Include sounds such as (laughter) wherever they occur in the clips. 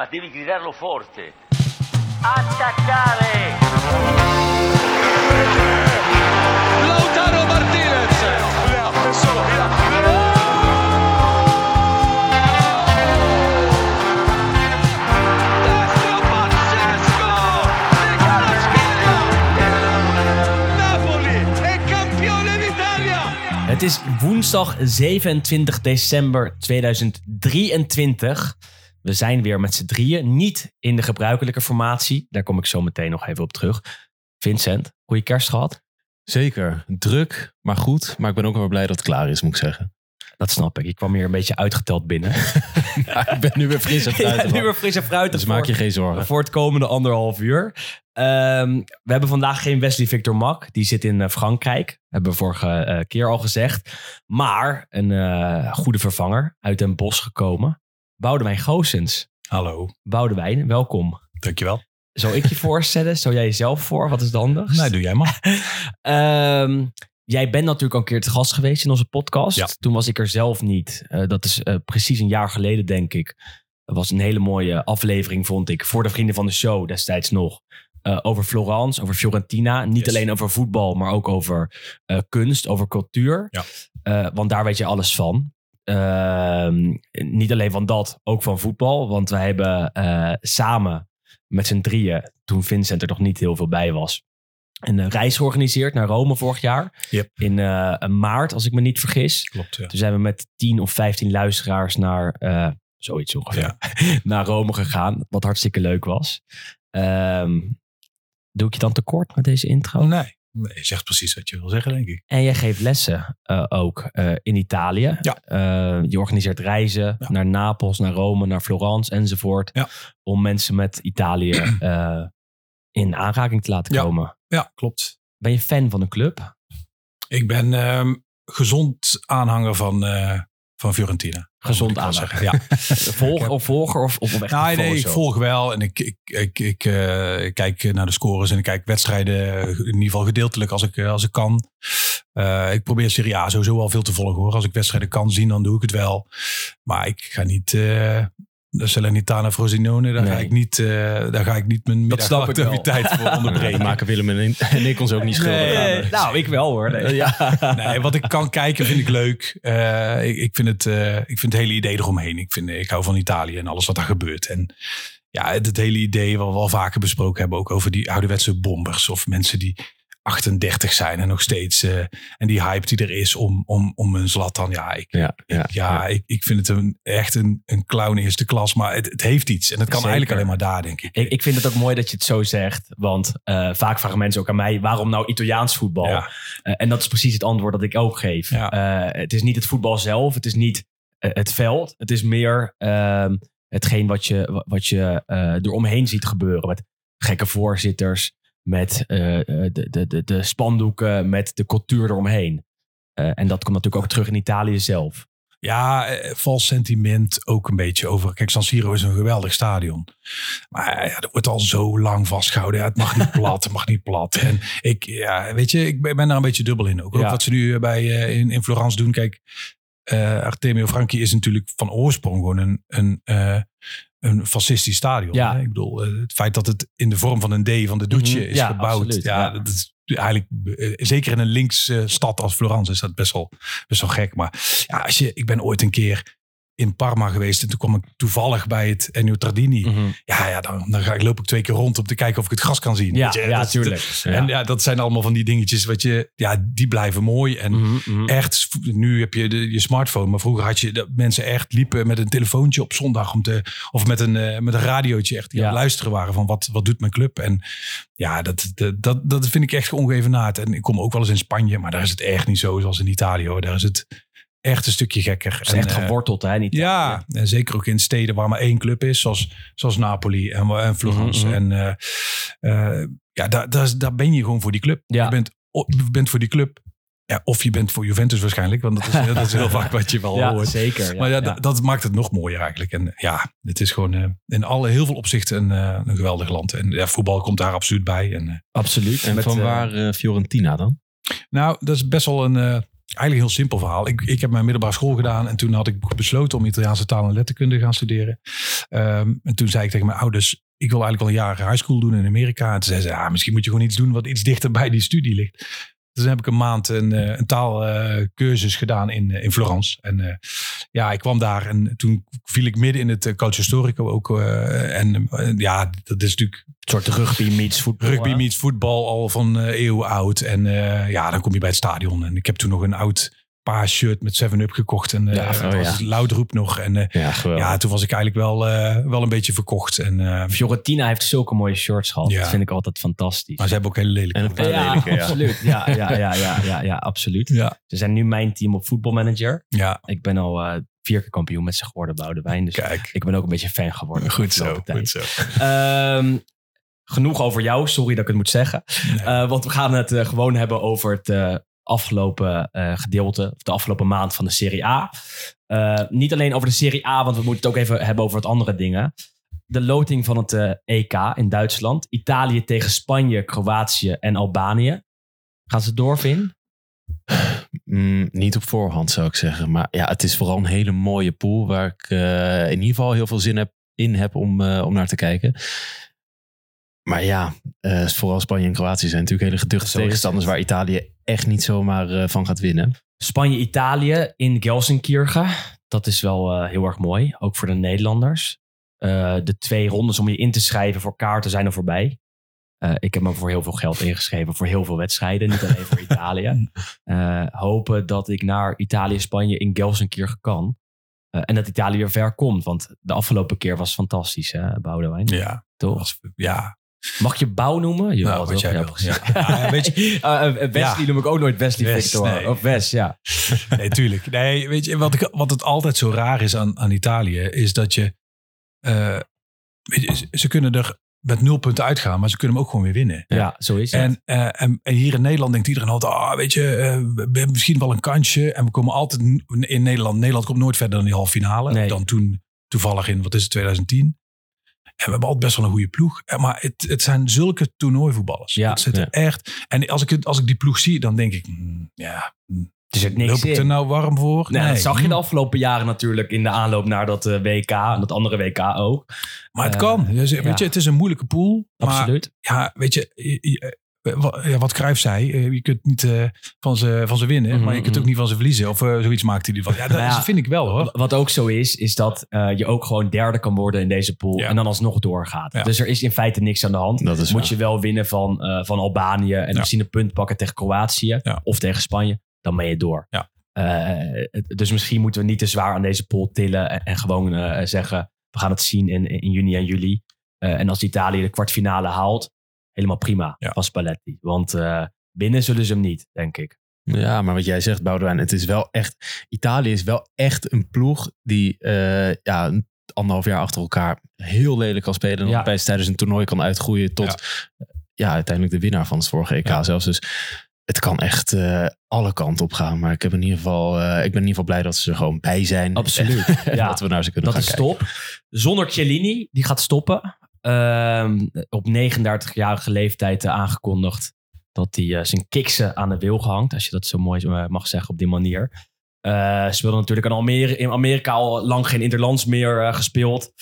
ma devi gridarlo forte. Attaccare! Lautaro Martinez. Het is woensdag 27 december 2023. We zijn weer met z'n drieën. Niet in de gebruikelijke formatie. Daar kom ik zo meteen nog even op terug. Vincent, goede kerst gehad? Zeker. Druk, maar goed. Maar ik ben ook wel blij dat het klaar is, moet ik zeggen. Dat snap ik. Ik kwam hier een beetje uitgeteld binnen. (laughs) Ja, ik ben nu weer fris en fruitig. (laughs) Ja, nu weer fris en fruitig Dus maak je geen zorgen. voor het komende anderhalf uur. Ehm, we hebben vandaag geen Wesley Victor Mak. Die zit in eh, Frankrijk. Hebben we vorige eh, keer al gezegd. Maar een eh, goede vervanger uit Den Bosch gekomen. Boudewijn Goossens. Hallo, Boudewijn, welkom. dankjewel. Zal ik je (laughs) voorstellen? Stel jij jezelf voor? Wat is het anders? Nee, doe jij maar. (laughs) Ehm, jij bent natuurlijk al een keer te gast geweest in onze podcast. Ja. Toen was ik er zelf niet. Eh, dat is eh, precies een jaar geleden, denk ik. Dat was een hele mooie aflevering, vond ik. Voor de vrienden van de show destijds nog. Eh, over Florence, over Fiorentina. Niet Yes. alleen over voetbal, maar ook over kunst, over cultuur. Ja. Want daar weet je alles van. Ehm, niet alleen van dat, ook van voetbal. Want wij hebben eh, samen met z'n drieën, toen Vincent er nog niet heel veel bij was, een eh, reis georganiseerd naar Rome vorig jaar. Yep. In eh, maart, als ik me niet vergis. Klopt, ja. Toen zijn we met 10 of 15 luisteraars naar uh, zoiets ongeveer. (laughs) naar Rome gegaan. Wat hartstikke leuk was. Um, doe ik je dan tekort met deze intro? Nee, je zegt precies wat je wil zeggen, denk ik. En je geeft lessen uh, ook uh, in Italië. Ja. Uh, je organiseert reizen Ja. naar Napels, naar Rome, naar Florence enzovoort. Ja. Om mensen met Italië (clears throat) in aanraking te laten komen. Ja, klopt. Ben je fan van de club? Ik ben ehm, gezond aanhanger van, eh, van Fiorentina. Gezond moet ik wel aanhanger. zeggen. Ja. (laughs) Volg, of volger of, of echt Nee, ik volg wel en ik, ik, ik, ik, eh, ik kijk naar de scores en ik kijk wedstrijden in ieder geval gedeeltelijk als ik, eh, als ik kan. Eh, ik probeer Serie A sowieso wel veel te volgen hoor. Als ik wedstrijden kan zien, dan doe ik het wel. Maar ik ga niet... de Salernitana Frosinone, daar, Nee. ga ik niet, eh, daar ga ik niet mijn middagactiviteit voor (laughs) onderbreken. Maken Willem en en ik ons ook niet schuldig Nee. aan. Nou, ik wel hoor. Nee. (laughs) Ja. Nee, wat ik kan kijken vind ik leuk. Eh, ik, ik, vind het, eh, ik vind het hele idee eromheen. Ik, vind, ik hou van Italië en alles wat daar gebeurt. En ja, het, het hele idee wat we al vaker besproken hebben, ook over die ouderwetse bombers of mensen die 38 zijn en nog steeds. eh, en die hype die er is om, om, om een Zlatan. Ja, ik, Ja, ja, ja, Ik, ik vind het een, echt een, een clown eerste klas. Maar het, het heeft iets. En het kan Zeker. eigenlijk alleen maar daar, denk ik. Ik, ik vind het ook mooi dat je het zo zegt. Want eh, vaak vragen mensen ook aan mij: waarom nou Italiaans voetbal? Ja. Eh, en dat is precies het antwoord dat ik ook geef. Het is niet het voetbal zelf, het is niet het veld. Het is meer ehm, hetgeen wat je, wat je eromheen ziet gebeuren. Met gekke voorzitters, met eh, eh, de, de, de, de spandoeken, met de cultuur eromheen. Eh, en dat komt natuurlijk ook terug in Italië zelf. Ja, vals sentiment ook een beetje over. Kijk, San Siro is een geweldig stadion. Maar ja, er wordt al zo lang vastgehouden. Ja, het mag niet (laughs) plat, het mag niet plat. En ik, ja, weet je, ik ben daar een beetje dubbel in ook. Ook Ja. wat ze nu bij, in, in Florence doen. Kijk, Artemio Franchi is natuurlijk van oorsprong gewoon een, een, een fascistisch stadion. Ja. hè. Ik bedoel, eh, het feit dat het in de vorm van een D van de Doetje Mhm. is Ja, gebouwd. absoluut, ja, ja. dat is eigenlijk, eh, zeker in een links eh, stad als Florence is dat best wel, best wel gek. Maar ja, als je, ik ben ooit een keer in Parma geweest en toen kwam ik toevallig bij het Ennio Tardini. Mhm. Ja, ja dan, dan ga ik, loop ik twee keer rond om te kijken of ik het gras kan zien. Ja, Weet je, ja, dat. En ja, dat zijn allemaal van die dingetjes wat je, ja, die blijven mooi. En Mhm, mhm. echt, nu heb je de, je smartphone, maar vroeger had je dat mensen echt liepen met een telefoontje op zondag om te, of met een, eh, met een radiootje echt die Ja. aan het luisteren waren van wat, wat doet mijn club. En ja, dat, dat, dat, dat vind ik echt ongeëvenaard. En ik kom ook wel eens in Spanje, maar daar is het echt niet zo zoals in Italië hoor. Daar is het echt een stukje gekker. Het is echt En, eh, geworteld, hè? Niet ja, en zeker ook in steden waar maar één club is, zoals, zoals Napoli en, en Florence. Mhm, En eh, eh, ja, daar, daar, ben je gewoon voor die club. Ja. Je, bent, je bent voor die club. Ja, of je bent voor Juventus waarschijnlijk, want dat is, dat is heel (laughs) vaak wat je wel Ja, hoort. zeker. maar ja, ja. Dat, dat maakt het nog mooier eigenlijk. En ja, het is gewoon eh, in alle, heel veel opzichten een, een geweldig land. En ja, voetbal komt daar absoluut bij. En, eh, Absoluut. En Met, van waar Fiorentina dan? nou, dat is best wel een, eh, eigenlijk een heel simpel verhaal. Ik, ik heb mijn middelbare school gedaan en toen had ik besloten om Italiaanse taal en letterkunde te gaan studeren. Ehm, en toen zei ik tegen mijn ouders, ik wil eigenlijk al een jaar high school doen in Amerika. En toen zei ze, ja, misschien moet je gewoon iets doen wat iets dichter bij die studie ligt. Dus toen heb ik een maand een, eh, een taalcursus gedaan in, eh, in Florence. En eh, ja, ik kwam daar en toen viel ik midden in het eh, Calcio Storico ook. en ja, dat is natuurlijk Een soort rugby meets voetbal. rugby meets voetbal al van eh eeuwen oud. En ja, dan kom je bij het stadion. En ik heb toen nog een oud paars shirt met 7-Up gekocht. En Ja, ja, oh dat was ja. Loudroep nog. En eh, Ja, toen was ik eigenlijk wel, eh, wel een beetje verkocht. En, eh, Fiorentina heeft zulke mooie shirts gehad. Ja. Dat vind ik altijd fantastisch. maar ze hebben ook hele lelijke. En een paar ja, lelijke, ja. absoluut. Ja, ja, ja, ja, ja, ja, absoluut. ja, Ze zijn nu mijn team op voetbalmanager. ja, Ik ben al eh, vier keer kampioen met ze geworden, Boudewijn. Dus kijk. ik ben ook een beetje fan geworden. Goed zo, goed zo. Ehm, genoeg over jou. Sorry dat ik het moet zeggen. Nee. Eh, want we gaan het eh, gewoon hebben over het eh, afgelopen eh, gedeelte, of de afgelopen maand van de Serie A. Eh, niet alleen over de Serie A, want we moeten het ook even hebben over wat andere dingen. De loting van het eh, EK in Duitsland. Italië tegen Spanje, Kroatië en Albanië. Gaan ze door, Vin? Mm, niet op voorhand zou ik zeggen. Maar ja, het is vooral een hele mooie pool waar ik in ieder geval heel veel zin heb, in heb om, om naar te kijken. Maar ja, eh, vooral Spanje en Kroatië zijn natuurlijk hele geduchte tegenstanders waar Italië echt niet zomaar eh, van gaat winnen. Spanje-Italië in Gelsenkirchen. Dat is wel eh, heel erg mooi, ook voor de Nederlanders. Eh, de twee rondes om je in te schrijven voor kaarten zijn er voorbij. Eh, ik heb me voor heel veel geld ingeschreven voor heel veel wedstrijden, niet alleen voor (laughs) Italië. Eh, hopen dat ik naar Italië-Spanje in Gelsenkirchen kan. Eh, en dat Italië weer ver komt, want de afgelopen keer was fantastisch, hè, Boudewijn? Ja, Toch? was, ja. Mag je Bouw noemen? Jawel, Nou, wat jij precies. ja. Ja, weet (laughs) Eh, Wesley Ja. noem ik ook nooit Wesley Wes, Victor. nee. Of Wes, ja. (laughs) Nee, tuurlijk. Nee, weet je, wat, ik, wat het altijd zo raar is aan, aan Italië, is dat je, eh, weet je, ze- kunnen er met nul punten uitgaan, maar ze kunnen hem ook gewoon weer winnen. Ja, zo is het. En, eh, en, en hier in Nederland denkt iedereen altijd, ah, weet je, eh, we hebben misschien wel een kansje. En we komen altijd in Nederland. Nederland komt nooit verder dan die halve finale. Nee. Dan toen toevallig in, wat is het, 2010. En we hebben altijd best wel een goede ploeg. Eh, Maar het, het zijn zulke toernooivoetballers. Ja, het zit er ja. echt. En als ik, het- als ik die ploeg zie, dan denk ik, hmm, ja, hmm, er zit niks loop ik er nou warm voor? Nou, dat zag je de afgelopen jaren natuurlijk in de aanloop naar dat eh, WK en dat andere WK ook. Maar het Eh, kan. Dus, weet ja. je, het is een moeilijke pool. Maar Absoluut. ja, weet je, ja, wat Cruijff zei, eh, je kunt niet eh, van ze van ze winnen, Mhm, maar je kunt mhm. ook niet van ze verliezen. Of eh, zoiets maakt hij van. Ja, dat Nou ja, is- vind ik wel hoor. Wat ook zo is, is dat eh, je ook gewoon derde kan worden in deze pool Ja. en dan alsnog doorgaat. Ja. Dus er is in feite niks aan de hand. Dat is Moet waar. je wel winnen van, eh, van Albanië en Ja. misschien een punt pakken tegen Kroatië Ja. of tegen Spanje, dan ben je door. Eh, dus misschien moeten we niet te zwaar aan deze pool tillen en, en gewoon eh, zeggen, we gaan het zien in, in juni en juli. Eh, en als Italië de kwartfinale haalt, helemaal prima Ja. van Spalletti. Want eh winnen zullen ze hem niet, denk ik. Ja, maar wat jij zegt, Boudewijn, het is wel echt. Italië is wel echt een ploeg die eh, ja, anderhalf jaar achter elkaar heel lelijk kan spelen. En Ja. opeens tijdens een toernooi kan uitgroeien tot ja. uiteindelijk de winnaar van het vorige EK Ja. zelfs. Dus het kan echt eh, alle kanten op gaan. Maar ik, heb in ieder geval, eh, ik ben in ieder geval blij dat ze er gewoon bij zijn. Absoluut. En (laughs) Ja. dat we naar ze kunnen Dat gaan is kijken. top. Zonder Chiellini, die gaat stoppen. Ehm, op 39-jarige leeftijd eh, aangekondigd dat hij eh, zijn kiksen aan de wil gehangt. Als je dat zo mooi eh, mag zeggen op die manier. Eh speelde natuurlijk in, Almere, in Amerika al lang geen interlands meer gespeeld.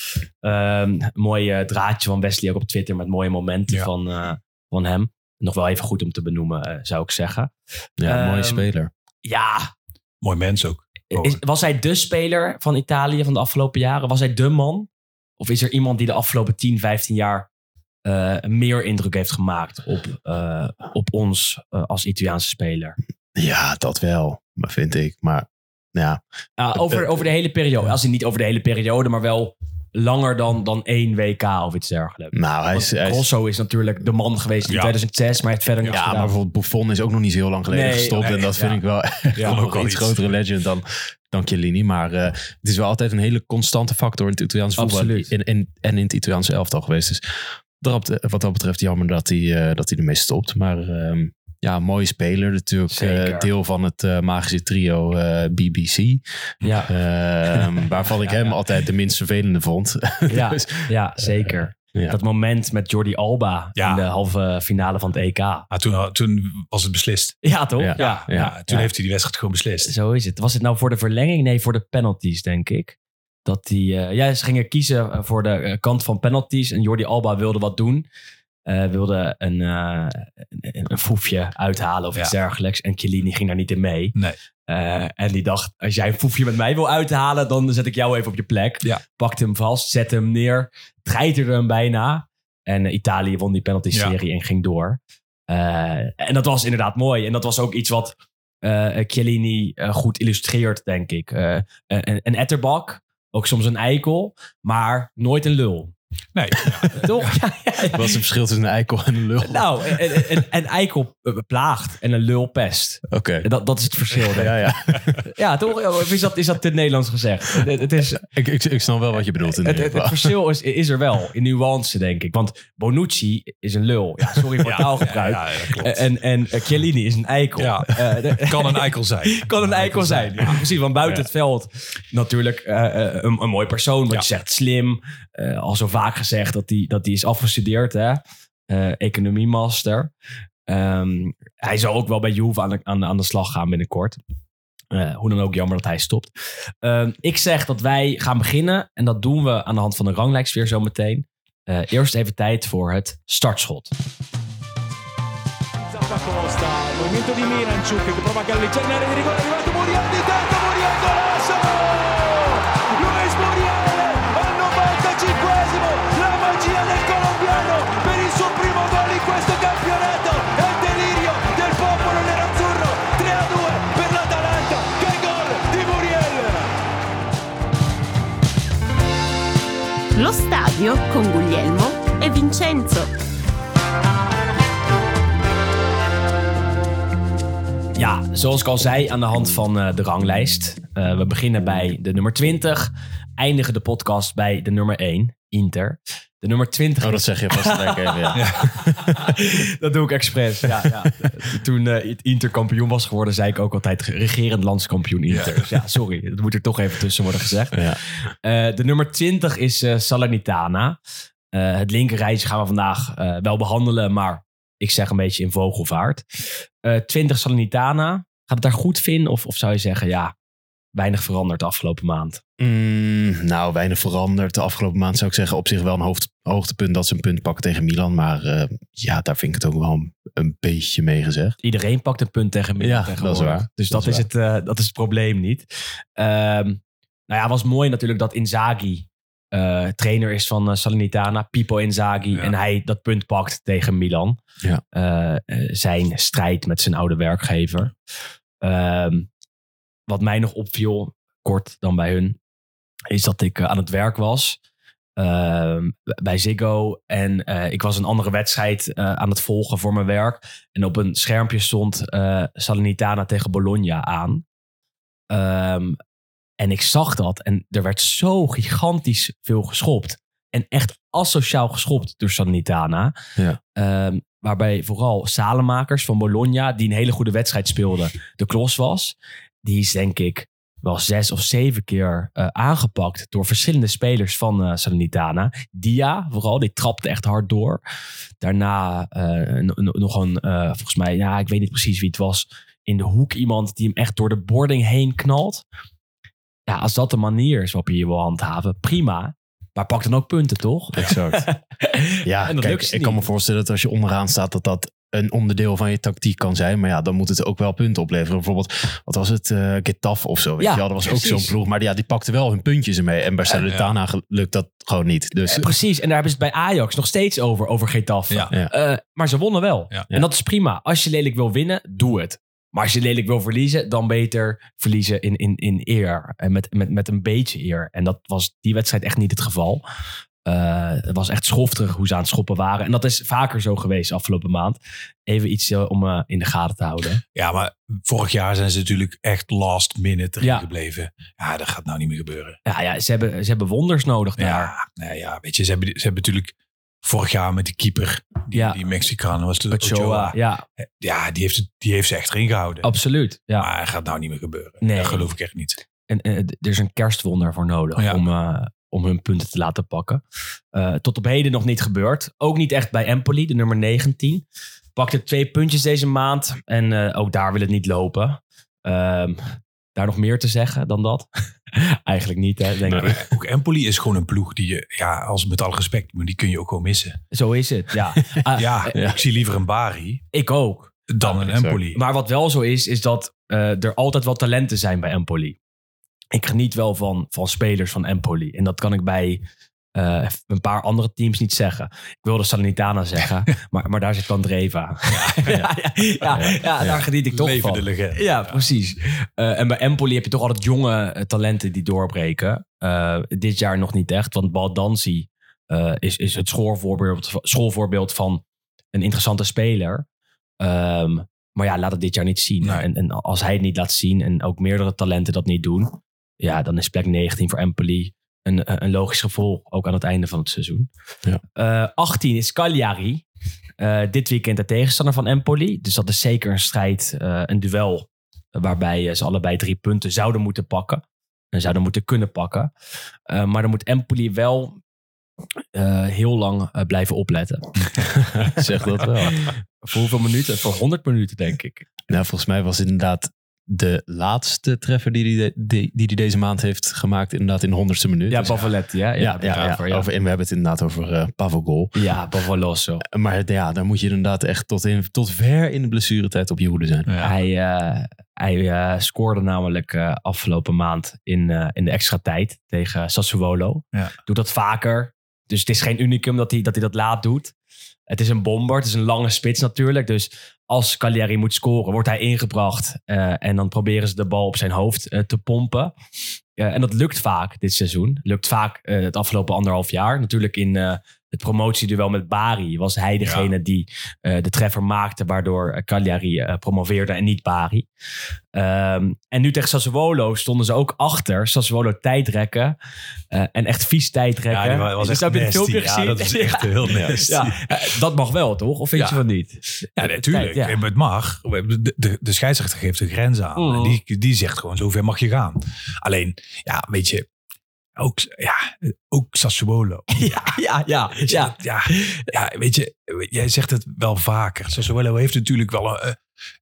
Ehm, mooi draadje van Wesley ook op Twitter met mooie momenten Ja. van, van hem. Nog wel even goed om te benoemen, zou ik zeggen. Ja, mooie Ehm, speler. Ja, Mooi mens ook. is, was hij de speler van Italië van de afgelopen jaren? Was hij de man? Of is er iemand die de afgelopen 10, 15 jaar eh, meer indruk heeft gemaakt op, eh, op ons eh, als Italiaanse speler? Ja, dat wel, maar vind ik. Maar ja, Ah, over, over de hele periode. Als hij niet over de hele periode, maar wel langer dan, dan één WK of iets dergelijks. nou, hij is, Want hij is- Grosso is natuurlijk de man geweest in Ja. 2006, maar heeft verder niks Ja, maar bijvoorbeeld Buffon is ook nog niet zo heel lang geleden Nee, gestopt. nee, en dat vind ja. ik wel Ja, (laughs) nog ook iets. grotere legend dan, dan Chiellini. Maar eh, het is wel altijd een hele constante factor in het Italiaanse voetbal. Absoluut. En, en, en in het Italiaanse elftal geweest. Dus daarop, wat dat betreft jammer dat hij, eh, dat hij ermee stopt. Maar ehm, ja, mooie speler. Natuurlijk eh, deel van het eh, magische trio eh, BBC. Ja, Ehm, waarvan ik Ja, (laughs) hem ja. altijd de minst vervelende vond. ja, (laughs) Dus, ja, zeker. Ja. Dat moment met Jordi Alba Ja. in de halve finale van het EK. Ah, toen, toen was het beslist. Ja, toch? Ja. ja. Ja, toen Ja. heeft hij die wedstrijd gewoon beslist. Zo is het. Was het nou voor de verlenging? Nee, voor de penalties, denk ik. Dat die, eh, ja, ze gingen kiezen eh, voor de eh, kant van penalties. En Jordi Alba wilde wat doen. Eh, wilde een, eh, een, een foefje uithalen of iets dergelijks. En Chiellini ging daar niet in mee. Nee. Eh, en die dacht, als jij een foefje met mij wil uithalen, dan zet ik jou even op je plek. Ja. Pakte hem vast, zette hem neer, treiterde hem bijna. En eh, Italië won die penalty-serie en ging door. Eh, en dat was inderdaad mooi. En dat was ook iets wat Chiellini goed illustreert, denk ik. Een, een etterbak, ook soms een eikel, maar nooit een lul. Nee, (laughs) Toch? Ja, ja, ja. Wat is het verschil tussen een eikel en een lul? Nou, een, een, een eikel eh, plaagt en een lul pest. Oké. Dat, dat is het verschil. denk ik. Ja, ja. (laughs) Ja, toch? Of is dat, is dat te Nederlands gezegd? Het, het is, Ik, ik, ik snap wel wat je bedoelt. In het, het, het verschil is, is er wel, in nuance, denk ik. Want Bonucci is een lul. Ja, sorry voor Ja, taalgebruik. ja, ja, klopt. En, en eh, Chiellini is een eikel. Ja. Eh, de- (laughs) kan een eikel zijn. kan een eikel zijn. Ja, precies, want buiten Ja. het veld natuurlijk een, een mooi persoon. Wat Ja. je zegt, slim. Eh, al zo vaak gezegd dat hij dat die is afgestudeerd. Hè? Eh, economiemaster. Ehm, hij zal ook wel bij Juve aan de, aan, aan de slag gaan binnenkort. Eh, hoe dan ook, jammer dat hij stopt. Ehm, ik zeg dat wij gaan beginnen. En dat doen we aan de hand van de ranglijst weer zo meteen. Eh, eerst even tijd voor het startschot. Lo stadio con Guglielmo e Vincenzo. Ja, zoals ik al zei, aan de hand van eh, de ranglijst. Eh, we beginnen bij de nummer 20. Eindigen de podcast bij de nummer 1, Inter. De nummer 20. Oh, dat zeg je vast lekker even, ja. (laughs) (laughs) dat doe ik expres. Ja, ja. Toen eh, het Inter kampioen was geworden, zei ik ook altijd regerend landskampioen Inter. Dus ja, sorry, dat moet er toch even tussen worden gezegd. Ja. Eh, de nummer 20 is eh, Salernitana. Eh, het linkerrijtje gaan we vandaag eh, wel behandelen, maar ik zeg een beetje in vogelvaart. Eh 20 Salernitana. Gaat het daar goed vinden? Of, of zou je zeggen, ja, weinig veranderd de afgelopen maand? Mm, nou, weinig veranderd. De afgelopen maand zou ik zeggen op zich wel een hoofd, hoogtepunt dat ze een punt pakken tegen Milan. Maar eh, ja, daar vind ik het ook wel een, een beetje mee gezegd. Iedereen pakt een punt tegen Milan Ja, dat is tegenwoordig. waar. Dus dat, Dat is het, eh, dat is het probleem niet. Ehm, nou ja, was mooi natuurlijk dat Inzaghi eh, trainer is van Salernitana. Pipo Inzaghi. Ja. En hij dat punt pakt tegen Milan. Ja. Zijn strijd met zijn oude werkgever. Ehm, wat mij nog opviel, kort dan bij hun, is dat ik eh, aan het werk was. ehm, bij Ziggo. En eh, ik was een andere wedstrijd eh, aan het volgen voor mijn werk. En op een schermpje stond Salernitana tegen Bologna aan. Ehm, en ik zag dat. En er werd zo gigantisch veel geschopt. En echt asociaal geschopt door Salernitana. Ja. Ehm, waarbij vooral Salemakers van Bologna, die een hele goede wedstrijd speelde, de klos was. Die is denk ik wel zes of zeven keer eh, aangepakt door verschillende spelers van eh Salernitana. Dia vooral, die trapte echt hard door. Daarna eh, no- no- nog een, volgens mij, ja, ik weet niet precies wie het was, in de hoek iemand die hem echt door de boarding heen knalt. Ja, als dat de manier is waarop je je wil handhaven, prima. Maar pak dan ook punten, toch? Exact. (laughs) Ja, kijk, ik kan me voorstellen dat als je onderaan staat, dat dat een onderdeel van je tactiek kan zijn. Maar ja, dan moet het ook wel punten opleveren. Bijvoorbeeld, wat was het? eh Getafe of zo. Weet Ja, je wel? Dat was ook zo'n ploeg. Maar ja, die pakte wel hun puntjes ermee. En bij Salernitana lukt dat gewoon niet. Dus Eh, precies, en daar hebben ze het bij Ajax nog steeds over, over Getafe. Ja. Ja. Eh, maar ze wonnen wel. Ja. En dat is prima. Als je lelijk wil winnen, doe het. Maar als je lelijk wil verliezen, dan beter verliezen in, in, in eer. En met, met, met een beetje eer. En dat was die wedstrijd echt niet het geval. Eh, het was echt schofterig hoe ze aan het schoppen waren. En dat is vaker zo geweest afgelopen maand. Even iets eh, om eh, in de gaten te houden. Ja, maar vorig jaar zijn ze natuurlijk echt last minute erin Ja. gebleven. Ja, dat gaat nou niet meer gebeuren. Ja, ja ze, hebben, ze hebben wonders nodig daar. Ja, ja, weet je, ze hebben, ze hebben natuurlijk vorig jaar met die keeper, die, Ja. die Mexicaan was de Ochoa, Ochoa. ja, Ja, die heeft, het- die heeft ze echt erin gehouden. absoluut. Ja. Maar dat gaat nou niet meer gebeuren. Nee. Dat geloof ik echt niet. En, er is een kerstwonder voor nodig Ja. om, om hun punten te laten pakken. Eh, tot op heden nog niet gebeurd. Ook niet echt bij Empoli, de nummer 19. Pakte twee puntjes deze maand en eh, ook daar wil het niet lopen. Ehm, daar nog meer te zeggen dan dat? (laughs) Eigenlijk niet, hè, denk ik. Ook Empoli is gewoon een ploeg die je, ja, als met alle respect, maar die kun je ook gewoon missen. Zo is het, ja. (laughs) Ah, Ja, ik zie liever een Bari Ik ook. dan een. Empoli. Maar wat wel zo is, is dat eh, er altijd wel talenten zijn bij Empoli. Ik geniet wel van, van spelers van Empoli. En dat kan ik bij eh, een paar andere teams niet zeggen. Ik wilde Salernitana zeggen, (laughs) maar, maar daar zit Candreva. (laughs) Ja, ja, ja, ja, daar geniet ik toch van. legende. Ja, precies. Eh, en bij Empoli heb je toch altijd jonge eh, talenten die doorbreken. Dit jaar nog niet echt, want Baldanzi is, is het schoolvoorbeeld, schoolvoorbeeld van een interessante speler. Ehm, maar ja, laat het dit jaar niet zien. Nee. En, en als hij het niet laat zien en ook meerdere talenten dat niet doen, ja, dan is plek 19 voor Empoli een, een logisch gevolg, ook aan het einde van het seizoen. Ja. Eh, 18 is Cagliari. Eh, dit weekend de tegenstander van Empoli. Dus dat is zeker een strijd, eh, een duel, waarbij eh, ze allebei drie punten zouden moeten pakken. En zouden moeten kunnen pakken. Eh, maar dan moet Empoli wel eh, heel lang eh, blijven opletten. (laughs) Zeg dat wel. Voor hoeveel minuten? Voor 100 minuten, denk ik. Nou, volgens mij was het inderdaad de laatste treffer die hij die, die die deze maand heeft gemaakt. Inderdaad in de honderdste minuut. Ja, Dus Pavoletti, ja, ja, ja, ja. Over, en we hebben het inderdaad over eh Pavogol. Ja, Pavoloso. Maar het- ja, dan moet je inderdaad echt tot, in, tot ver in de blessuretijd op je hoede zijn. Ja. Hij, eh, hij eh, scoorde namelijk eh, afgelopen maand in, eh, in de extra tijd tegen Sassuolo. Ja. Doet dat vaker. Dus het is geen unicum dat hij, dat hij dat laat doet. Het is een bomber. Het is een lange spits natuurlijk. Dus als Cagliari moet scoren, wordt hij ingebracht. eh, en dan proberen ze de bal op zijn hoofd eh, te pompen. Eh, en dat lukt vaak dit seizoen. Lukt vaak het afgelopen anderhalf jaar. Natuurlijk in het promotieduel met Bari was hij degene die eh, de treffer maakte, waardoor eh, Cagliari eh, promoveerde en niet Bari. Ehm, en nu tegen Sassuolo stonden ze ook achter. Sassuolo tijdrekken. en echt vies tijdrekken. Ja, was Dus echt heb je het Ja, dat is (laughs) echt heel nasty. Ja, dat mag wel, toch? Of vind Ja. je van niet? Ja, natuurlijk. Het mag. De, de, de scheidsrechter geeft een grens aan. Mhm. En die, die zegt gewoon, zover mag je gaan. Alleen, ja, weet je, ook, ja, ook Sassuolo. (laughs) Ja, ja, ja. Ja. ja, ja, weet je, jij zegt het wel vaker. Sassuolo heeft natuurlijk wel een, eh,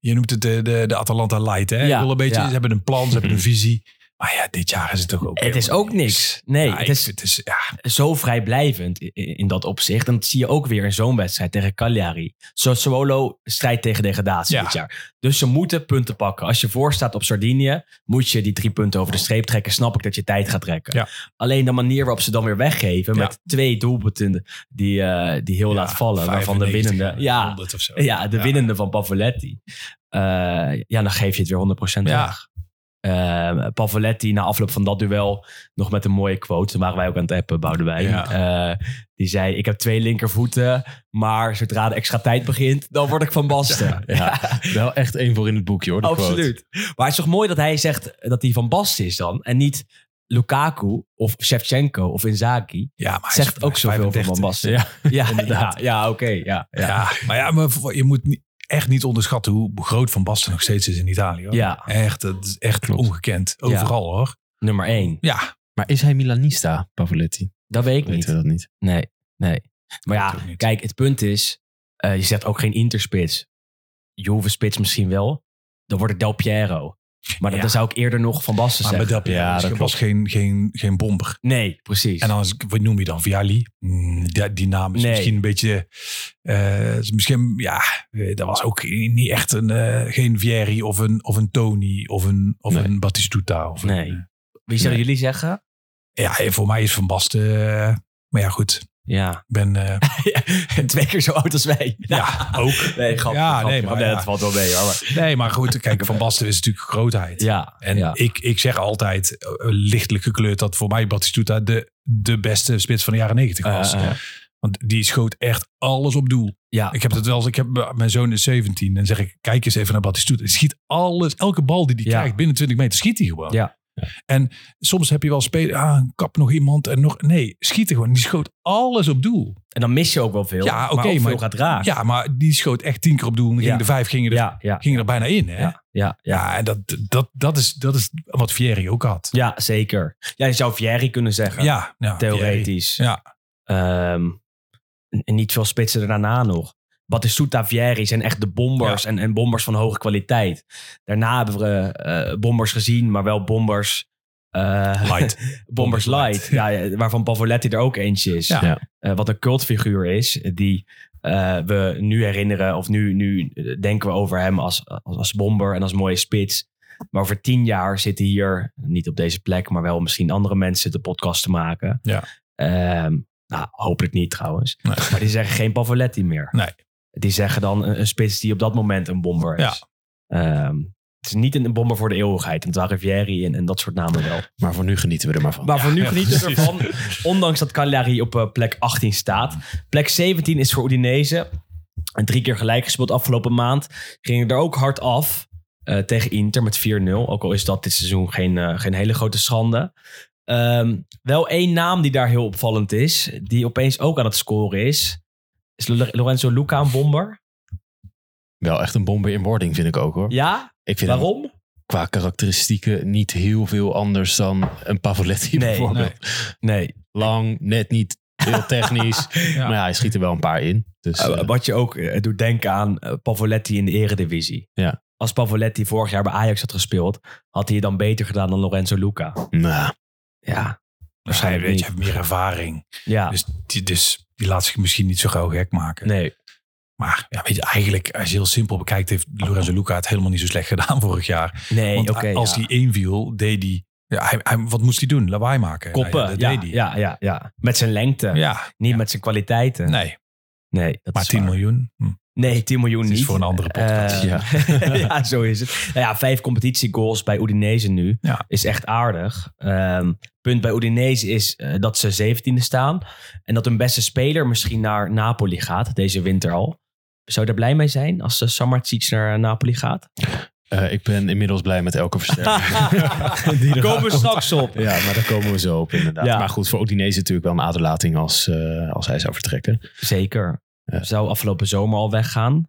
je noemt het de, de, de Atalanta Light, hè? Ja, een beetje, ja. Ze hebben een plan, ze hebben een (laughs) visie. Maar ja, dit jaar is het toch ook Het is ook niks. Nee, Ja, het is het is, ja, zo vrijblijvend in, in dat opzicht. En dat zie je ook weer in zo'n wedstrijd tegen Cagliari. Sassuolo strijdt tegen degradatie Ja. dit jaar. Dus ze moeten punten pakken. Als je voorstaat op Sardinië, moet je die drie punten over de streep trekken. Snap ik dat je tijd gaat trekken. Alleen de manier waarop ze dan weer weggeven met twee doelpunten die, eh, die heel laat vallen. Waarvan de 95 winnende... en Ja, 100 of zo. ja, de winnende van Pavoletti. Eh, ja, dan geef je het weer 100% Ja. weg. Eh, Pavoletti na afloop van dat duel nog met een mooie quote. Toen waren wij ook aan het appen, Boudewijn. Ja. Eh, die zei, ik heb twee linkervoeten, maar zodra de extra tijd begint, dan word ik van Basten. (laughs) Ja, wel echt één voor in het boekje hoor. quote. Absoluut. Maar het is toch mooi dat hij zegt dat hij van Basten is dan. En niet Lukaku of Shevchenko of Inzaghi. Ja, maar hij Zegt is ook zoveel van 35. Van Basten. Ja. Ja, (laughs) ja oké. ja, ja. Ja, maar ja, maar je moet niet, echt niet onderschatten hoe groot Van Basten nog steeds is in Italië. Hoor. Ja. Echt, dat is echt Klopt. ongekend. Overal hoor. Nummer één. Ja, Maar is hij Milanista, Pavoletti? Dat weet ik niet. we dat niet. Nee, nee. Maar ja, kijk, het punt is, eh, je zegt ook geen interspits. Juve spits misschien wel. Dan wordt het Del Piero. Maar dan, Ja. dan zou ik eerder nog Van Basten maar zeggen. met dat, Ja, dat was geen, geen, geen bomber. Nee, precies. En dan, is- wat noem je dan? Viali? Mm, die, die naam is Nee. misschien een beetje... eh, is misschien, ja, eh, dat was ook niet echt een... eh, geen Vieri of een, of een Tony of een, of Nee. een Battistuta. Of Nee. Een, Wie zouden Nee. jullie zeggen? ja, voor mij is Van Basten... maar ja, goed. Ja. Ben... eh, (laughs) Twee keer zo oud als wij. (laughs) ja, ook. Nee, grapje. Ja, nee, maar nee, ja. valt wel mee hoor. Nee, maar goed. Kijk, Van Basten is natuurlijk grootheid. Ja, En ja. ik, ik zeg altijd, eh, lichtelijk gekleurd, dat voor mij Batistuta de, de beste spits van de jaren negentig was. Eh. Want die schoot echt alles op doel. ja. Ik heb het wel eens, ik heb, mijn zoon is 17 en zeg ik, kijk eens even naar Batistuta. Hij schiet alles, elke bal die hij Ja. krijgt binnen 20 meter, schiet hij gewoon. Ja. En soms heb je wel spelen, ah, kap nog iemand en nog. Nee, schieten gewoon. Die schoot alles op doel. En dan mis je ook wel veel. Ja, oké, maar maar- veel gaat raken. Ja, maar die schoot echt tien keer op doel. En Ja. de vijf gingen er, ja, gingen er bijna in. Hè? ja, ja, ja. En dat, dat, dat, is, dat is wat Fieri ook had. Ja, zeker. Ja, je zou Vieri kunnen zeggen. Ja, theoretisch. Fieri. Ja, Ehm, en- niet veel spitsen er daarna nog. Batistuta, Vieri zijn echt de bombers en, en bombers van hoge kwaliteit. Daarna hebben we eh, bombers gezien, maar wel bombers... eh, (laughs) Light. (laughs) bombers light. Ja, waarvan Pavoletti er ook eentje is. Ja. Ja. Eh, wat een cultfiguur is, die eh, we nu herinneren, of nu, nu denken we over hem als, als, als bomber en als mooie spits. Maar over tien jaar zitten hier, niet op deze plek, maar wel misschien andere mensen de podcast te maken. Ja. Ehm, nou, hopelijk niet trouwens. Nee. Maar die zeggen geen Pavoletti meer. Nee. Die zeggen dan een, een spits die op dat moment een bomber is. Ja. Ehm, het is niet een, bomber voor de eeuwigheid. En Vieri en, en dat soort namen wel. Maar voor nu genieten we er maar van. Maar voor nu ja, genieten we ervan. Ondanks dat Cagliari op eh, plek 18 staat. Plek 17 is voor Udinese. En drie keer gelijk gespeeld afgelopen maand. Gingen er ook hard af eh, tegen Inter met 4-0. Ook al is dat dit seizoen geen, eh, geen hele grote schande. Ehm, wel één naam die daar heel opvallend is. Die opeens ook aan het scoren is. Is Lo- Lorenzo Luca een bomber? Wel echt een bomber in wording vind ik ook hoor. Ja? Ik vind hem Waarom? qua karakteristieken niet heel veel anders dan een Pavoletti Nee, bijvoorbeeld. Nee. Lang, net niet heel technisch. (laughs) Maar ja, hij schiet er wel een paar in. Dus, Uh, eh, wat je ook eh, doet denken aan eh, Pavoletti in de eredivisie. Ja. Als Pavoletti vorig jaar bij Ajax had gespeeld, had hij het dan beter gedaan dan Lorenzo Luca. nou, Ja, Waarschijnlijk weet je, heeft meer ervaring. Ja, Dus, die, dus die laat zich misschien niet zo gauw gek maken. nee. Maar ja, weet je, eigenlijk, als je heel simpel bekijkt, heeft Lorenzo Luca het helemaal niet zo slecht gedaan (laughs) vorig jaar. Nee, oké. als ja. hij inviel, deed hij, ja, hij, hij- Wat moest hij doen? Lawaai maken. Koppen, ja, ja, dat deed hij. ja, ja, ja. Met zijn lengte, Ja, niet met zijn kwaliteiten. Nee, nee dat maar is 10 waar. miljoen. Hm. Nee, 10 miljoen Het is niet. voor een andere podcast. Eh, Ja. (laughs) ja, zo is het. Nou ja, vijf competitiegoals bij Udinese nu. Ja. Is echt aardig. Ehm, punt bij Udinese is eh, dat ze zeventiende staan. En dat hun beste speler misschien naar Napoli gaat, deze winter al. Zou je daar blij mee zijn als uh, Samardzic naar Napoli gaat? Eh, ik ben inmiddels blij met elke versterking. (laughs) Die er Komen we straks op. Ja, maar daar komen we zo op inderdaad. Ja. Maar goed, voor Udinese natuurlijk wel een aderlating als, eh, als hij zou vertrekken. Zeker. Ja. Zou afgelopen zomer al weggaan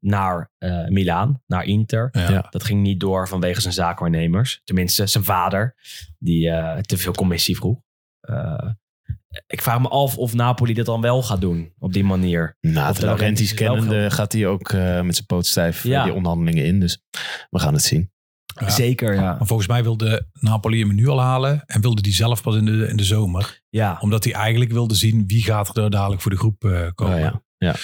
naar eh Milaan, naar Inter. Ja. Ja. Dat ging niet door vanwege zijn zaakwaarnemers. Tenminste, zijn vader, die eh, te veel commissie vroeg. Ik vraag me af of Napoli dat dan wel gaat doen op die manier. Nou, de Laurentiis kennende gaan. gaat hij ook eh, met zijn poot stijf eh, Ja. die onderhandelingen in. Dus we gaan het zien. Ja. Zeker, ja. Maar volgens mij wilde Napoli hem nu al halen. En wilde die zelf pas in de, in de zomer. Ja, Omdat hij eigenlijk wilde zien wie gaat er dadelijk voor de groep eh, komen. Ja. Ja.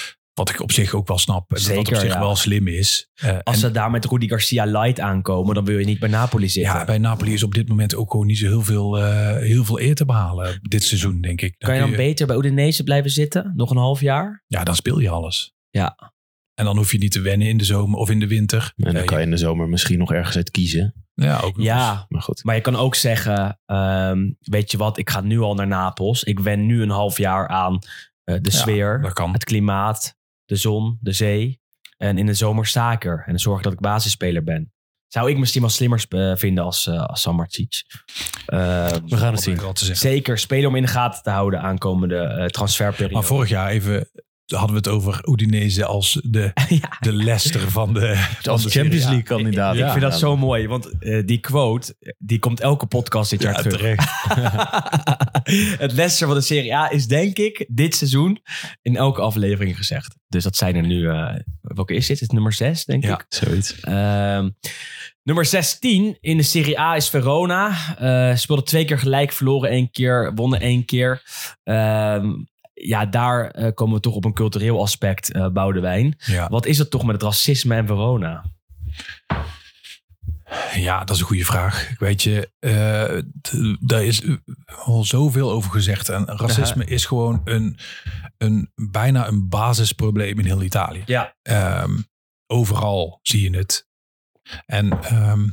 Wat ik op zich ook wel snap. En dat Zeker, op zich ja. wel slim is. Eh, als en- ze daar met Rudy Garcia light aankomen, dan wil je niet bij Napoli zitten. ja, bij Napoli is op dit moment ook gewoon niet zo heel veel, eh, heel veel eer te behalen. Dit seizoen, denk ik. kan je dan beter bij Udinese blijven zitten? Nog een half jaar? Ja, dan speel je alles. Ja. En dan hoef je niet te wennen in de zomer of in de winter. En dan kan je in de zomer misschien nog ergens uit kiezen. Ja, ook nog eens. Ja, Maar goed. maar je kan ook zeggen, ehm, weet je wat, ik ga nu al naar Napels. Ik wen nu een half jaar aan eh, de Ja, sfeer, dat kan. het klimaat, de zon, de zee. En in de zomer sta ik er. En dan zorg dat ik basisspeler ben. Zou ik misschien wel slimmer eh, vinden als, uh, als Samardzic. Ehm, We gaan het zien. zeker, speler om in de gaten te houden aankomende eh transferperiode. Maar vorig jaar even hadden we het over Udinese als de, (laughs) ja, de Leicester van de, van Als de Champions. League kandidaat. ik vind dat zo mooi, want eh, die quote, die komt elke podcast dit jaar Ja, terug. (laughs) het Leicester van de Serie A is denk ik dit seizoen in elke aflevering gezegd. Dus dat zijn er nu, eh, welke is dit? Het is nummer 6 denk Ja. ik. Zoiets. Ehm, nummer 16 in de Serie A is Verona. Eh speelde twee keer gelijk, verloren één keer, wonnen één keer. Ehm, ja, daar eh, komen we toch op een cultureel aspect, eh Boudewijn. Ja. Wat is het toch met het racisme en Verona? Ja, dat is een goede vraag. Weet je, eh, daar is al zoveel over gezegd. En racisme is gewoon een, een, bijna een basisprobleem in heel Italië. Ja. Ehm, overal zie je het. En ehm,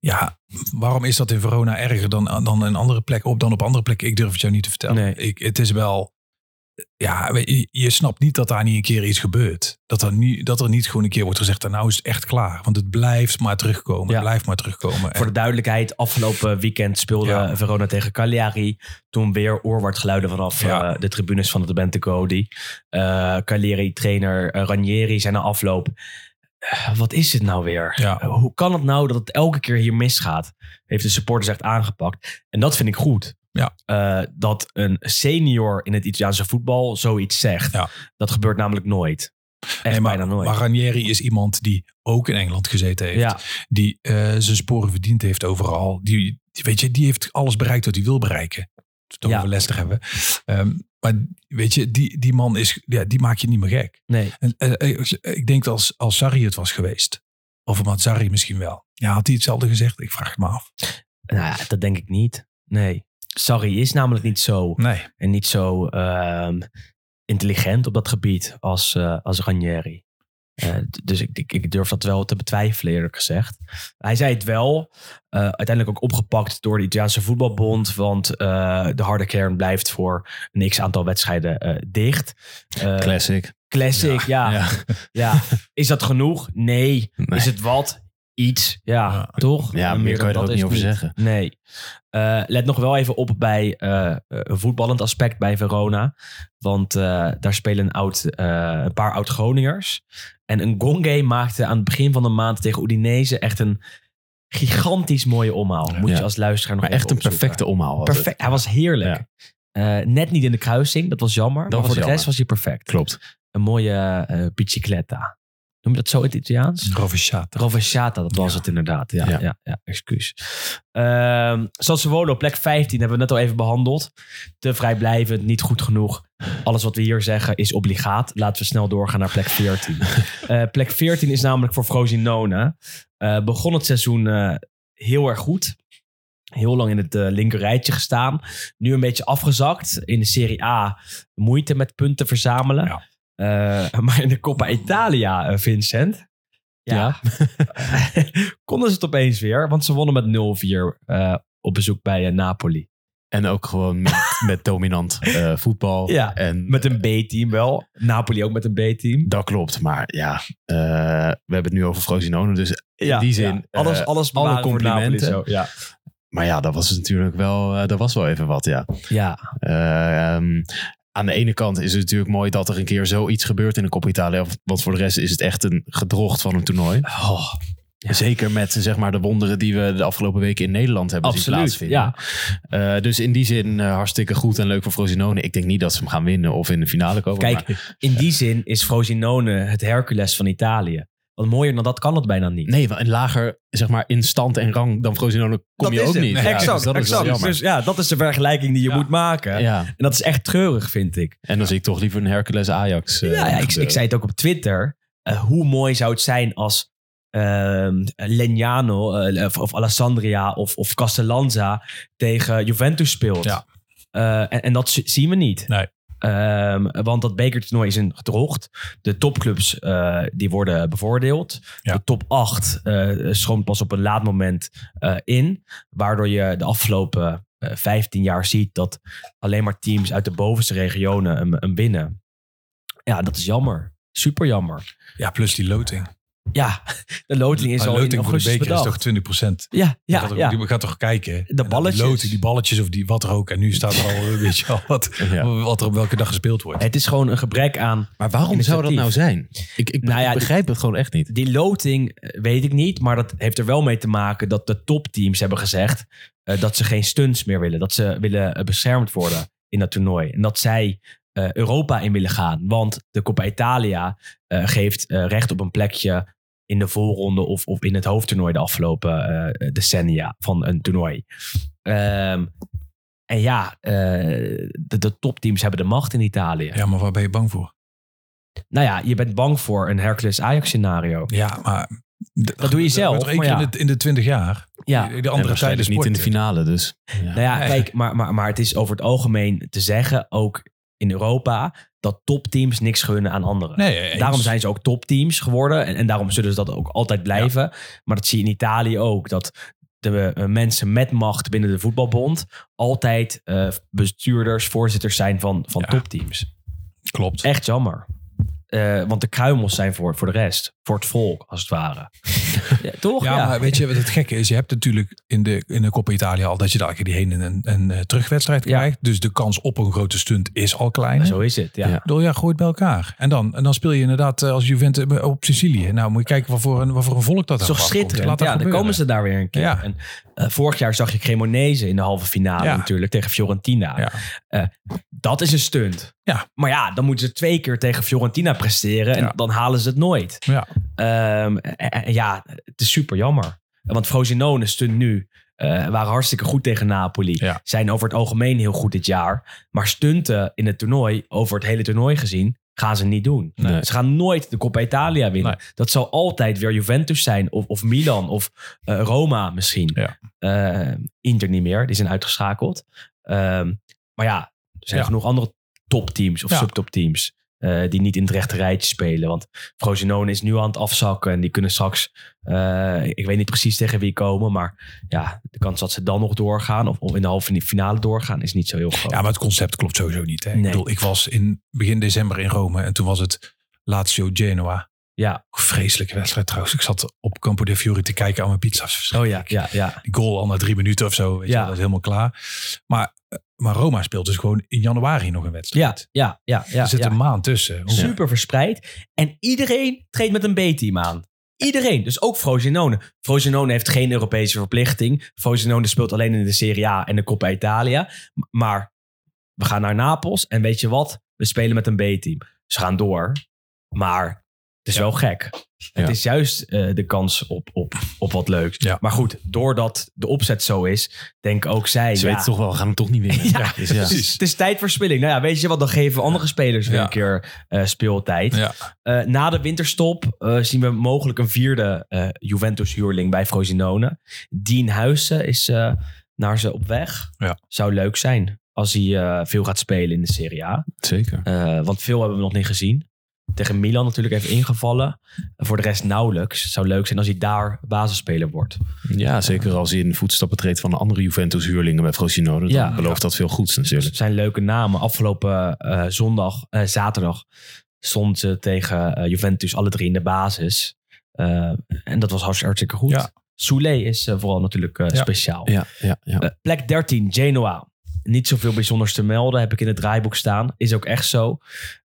ja, waarom is dat in Verona erger dan, dan in andere plekken? Op dan op andere plekken? Ik durf het jou niet te vertellen. Nee. Ik, het is wel ja, je, je snapt niet dat daar niet een keer iets gebeurt. Dat er, niet, dat er niet gewoon een keer wordt gezegd, "En nou is het echt klaar. Want het blijft maar terugkomen. Ja. Het blijft maar terugkomen. Voor de duidelijkheid, afgelopen (laughs) weekend speelde Ja. Verona tegen Cagliari. Toen weer oorwaardgeluiden vanaf Ja. eh, de tribunes van de Bente Cody. Eh Cagliari-trainer eh, Ranieri zei na afloop... "Eh, wat is het nou weer? Ja. Eh, hoe kan het nou dat het elke keer hier misgaat? Heeft de supporters echt aangepakt. En dat vind ik goed. Ja. Eh, dat een senior in het Italiaanse voetbal zoiets zegt. Ja. Dat gebeurt namelijk nooit. Echt Nee, maar, bijna nooit. maar Ranieri is iemand die ook in Engeland gezeten heeft. ja, Die eh, zijn sporen verdiend heeft overal. Die, die, weet je, die heeft alles bereikt wat hij wil bereiken. Dat Ja. over Leicester hebben. Ehm, maar weet je, die, die man is, ja, die maak je niet meer gek. nee. En, eh, eh, ik denk dat als, als Sarri het was geweest. Of Mazzari misschien wel. Ja, had hij hetzelfde gezegd? Ik vraag het me af. Nou, ja, dat denk ik niet. Nee. Sarri is namelijk niet zo Nee. en niet zo ehm, intelligent op dat gebied als, eh, als Ranieri. Eh, dus ik, ik, ik durf dat wel te betwijfelen, eerlijk gezegd. Hij zei het wel. eh, uiteindelijk ook opgepakt door de Italiaanse voetbalbond. Want eh, de harde kern blijft voor een x aantal wedstrijden dicht. Classic. classic, ja. ja. Ja. Is dat genoeg? Nee. Nee. Is het wat? Iets, ja, Ja. toch? Ja, meer kan je er ook niet over zeggen. Nee. Eh, let nog wel even op bij eh, een voetballend aspect bij Verona. Want eh, daar spelen een, oud, een paar oud-Groningers. En een Gonge maakte aan het begin van de maand tegen Udinese echt een gigantisch mooie omhaal. Moet Ja. je als luisteraar nog Maar echt een opzoeken. perfecte omhaal. Perfect. Hij was heerlijk. Net niet in de kruising, dat was jammer. maar was voor de rest was hij perfect. Klopt. Een mooie eh bicicletta. Noem je dat zo in het Italiaans? Rovesciata. Rovesciata, dat was Ja. het inderdaad. Ja, ja. Ja. ja, excuus. Sassuolo, plek 15, hebben we net al even behandeld. Te vrijblijvend, niet goed genoeg. Alles wat we hier zeggen is obligaat. Laten we snel doorgaan naar plek 14. (laughs) Eh, plek 14 is namelijk voor Frosinone. Eh begon het seizoen eh, heel erg goed. Heel lang in het eh, linker rijtje gestaan. Nu een beetje afgezakt. In de Serie A moeite met punten verzamelen. Ja. Eh, (laughs) maar in de Coppa Italia, eh, Vincent. Ja. (laughs) konden ze het opeens weer. Want ze wonnen met 0-4 eh, op bezoek bij Napoli. En ook gewoon met, (laughs) met dominant voetbal. Ja, en, Met een B-team wel. Napoli ook met een B-team. Dat klopt, maar ja, we hebben het nu over Frosinone, dus in die zin, ja. Alles, alles alle complimenten. Zo. Ja. Maar ja, dat was natuurlijk wel, dat was wel even wat, ja. ja, Eh, ehm, aan de ene kant is het natuurlijk mooi dat er een keer zoiets gebeurt in de Coppa Italia. Want voor de rest is het echt een gedrocht van een toernooi. Oh, Ja. Zeker met zeg maar, de wonderen die we de afgelopen weken in Nederland hebben zien absoluut. plaatsvinden. Ja. Eh, dus in die zin eh, hartstikke goed en leuk voor Frosinone. Ik denk niet dat ze hem gaan winnen of in de finale komen. Kijk, maar- in die zin is Frosinone het Hercules van Italië. Want mooier dan dat kan het bijna niet. nee, want een lager zeg maar, in stand en rang dan Frosinone kom dat je is ook het. niet. Ja, exact, dus dat is wel exact. jammer. Dus ja, dat is de vergelijking die je Ja. moet maken. ja. En dat is echt treurig, vind ik. En dan zie ik toch liever een Hercules Ajax. eh, ja, ja ik, ik zei het ook op Twitter. Eh, hoe mooi zou het zijn als ehm Legnano eh, of, of Alessandria of, of Castellanza tegen Juventus speelt. Ja. Eh, en, en dat zi- zien we niet. Nee. Ehm, want dat bekertoernooi is een gedrocht. De topclubs eh, die worden bevoordeeld. Ja. De top 8 eh schoont pas op een laat moment eh, in. Waardoor je de afgelopen eh 15 jaar ziet dat alleen maar teams uit de bovenste regionen hem, hem winnen. Ja, dat is jammer. Super jammer. Ja, plus die loting. Ja, de loting is al in loting voor de augustus beker is toch 20 procent? Ja, ja, gaat, ja. Die gaat toch kijken. En dan balletjes. Die, loting, die balletjes of die wat er ook. En nu staat er al, (laughs) weet je al, wat, Ja. wat er op welke dag gespeeld wordt. Het is gewoon een gebrek aan Maar waarom zou dat nou zijn? Ik, ik, Nou ja, ik begrijp het gewoon echt niet. Die loting eh, weet ik niet, maar dat heeft er wel mee te maken dat de topteams hebben gezegd eh, dat ze geen stunts meer willen. Dat ze willen eh, beschermd worden in dat toernooi. En dat zij eh, Europa in willen gaan. Want de Coppa Italia eh, geeft eh, recht op een plekje in de voorronde of, of in het hoofdtoernooi de afgelopen eh, decennia van een toernooi. Ehm, en ja, eh, de, de topteams hebben de macht in Italië. Ja, maar waar ben je bang voor? Nou ja, je bent bang voor een Hercules-Ajax scenario. Ja, maar... Dat doe je zelf, Dat één ja. in, de, in de 20 jaar. Ja, De andere tijden waarschijnlijk niet in de finale, dus. Ja. Nou ja, kijk, maar, maar, maar het is over het algemeen te zeggen, ook in Europa, dat topteams niks gunnen aan anderen. Nee, eens. Daarom zijn ze ook topteams geworden en, en daarom zullen ze dat ook altijd blijven. Maar dat zie je in Italië ook, dat de eh, mensen met macht binnen de voetbalbond altijd eh, bestuurders, voorzitters zijn van, van Ja. topteams. Klopt. Echt jammer. Eh, want de kruimels zijn voor, voor de rest. Voor het volk, als het ware. (laughs) ja, toch? Ja, maar weet je wat het gekke is? Je hebt natuurlijk in de, in de Coppa Italia al dat je daar die heen en een, een eh, terugwedstrijd Ja. krijgt. Dus de kans op een grote stunt is al klein. Zo is het, ja. Bedoel, ja, gooi het bij elkaar. En dan, en dan speel je inderdaad eh, als Juventus op Sicilië. Nou, moet je kijken wat voor een, wat voor een volk dat Zo daar afkomt. schitterend. Laat dat Ja, dan komen ze daar weer een keer. Ja. En, vorig jaar zag je Cremonese in de halve finale Ja. natuurlijk tegen Fiorentina. Ja. Eh, dat is een stunt. Ja. Maar ja, dan moeten ze twee keer tegen Fiorentina presteren en Ja. dan halen ze het nooit. Ja. Ehm, en- en ja, het is super jammer. Want Frosinone stunt nu. eh, waren hartstikke goed tegen Napoli. Ja. Zijn over het algemeen heel goed dit jaar. Maar stunten in het toernooi, over het hele toernooi gezien, gaan ze niet doen. Nee. Ze gaan nooit de Coppa Italia winnen. Nee. Dat zal altijd weer Juventus zijn. Of, of Milan. Of eh, Roma misschien. Ja. Eh, Inter niet meer. Die zijn uitgeschakeld. Ehm, maar ja, er zijn Ja. genoeg andere topteams of Ja. subtopteams. eh, die niet in het rechte rijtje spelen. Want Frosinone is nu aan het afzakken. En die kunnen straks, eh, ik weet niet precies tegen wie komen. Maar ja, de kans dat ze dan nog doorgaan. Of, of in de halve finale doorgaan is niet zo heel groot. Ja, maar het concept klopt sowieso niet. Hè? Ik Nee. bedoel, ik was in begin december in Rome en toen was het Lazio Genoa. ja. Vreselijke wedstrijd trouwens. Ik zat op Campo de Fiori te kijken aan mijn pizza's. Oh ja, ja, ja. Die goal al na drie minuten of zo. Weet je, Ja. wel, dat is helemaal klaar. Maar, maar Roma speelt dus gewoon in januari nog een Ja, wedstrijd. ja, ja. ja, er zit ja. een maand tussen. Hoe- super verspreid. En iedereen treedt met een B-team aan. Iedereen, dus ook Frosinone. Frosinone heeft geen Europese verplichting. Frosinone speelt alleen in de Serie A en de Coppa Italia. Maar we gaan naar Napels en weet je wat? We spelen met een B-team. Ze gaan door, maar is wel gek. Het is juist eh, de kans op, op, op wat leuks. Ja. Maar goed, doordat de opzet zo is, denken ook zij... Ze ja, weten toch wel, we gaan hem toch niet winnen. (laughs) Ja, Dus het is tijdverspilling. Nou ja, weet je wat, dan geven andere spelers weer een keer eh, speeltijd. Eh, na de winterstop zien we mogelijk een vierde Juventus-huurling bij Frosinone. Dien Huizen is naar ze op weg. Ja. Zou leuk zijn als hij veel gaat spelen in de Serie A. Zeker. Want veel hebben we nog niet gezien. Tegen Milan natuurlijk even ingevallen. Voor de rest nauwelijks. Het zou leuk zijn als hij daar basisspeler wordt. Ja, zeker als hij in de voetstappen treedt van de andere Juventus-huurlingen bij Frosinone. Dan Ja. belooft dat veel goeds natuurlijk. Het zijn leuke namen. Afgelopen eh, zondag, eh, zaterdag, stond ze tegen eh, Juventus alle drie in de basis. En dat was hartst- hartstikke goed. Ja. Soule is vooral natuurlijk speciaal. Ja, ja, ja. Plek 13, Genoa. Niet zoveel bijzonders te melden, heb ik in het draaiboek staan. Is ook echt zo.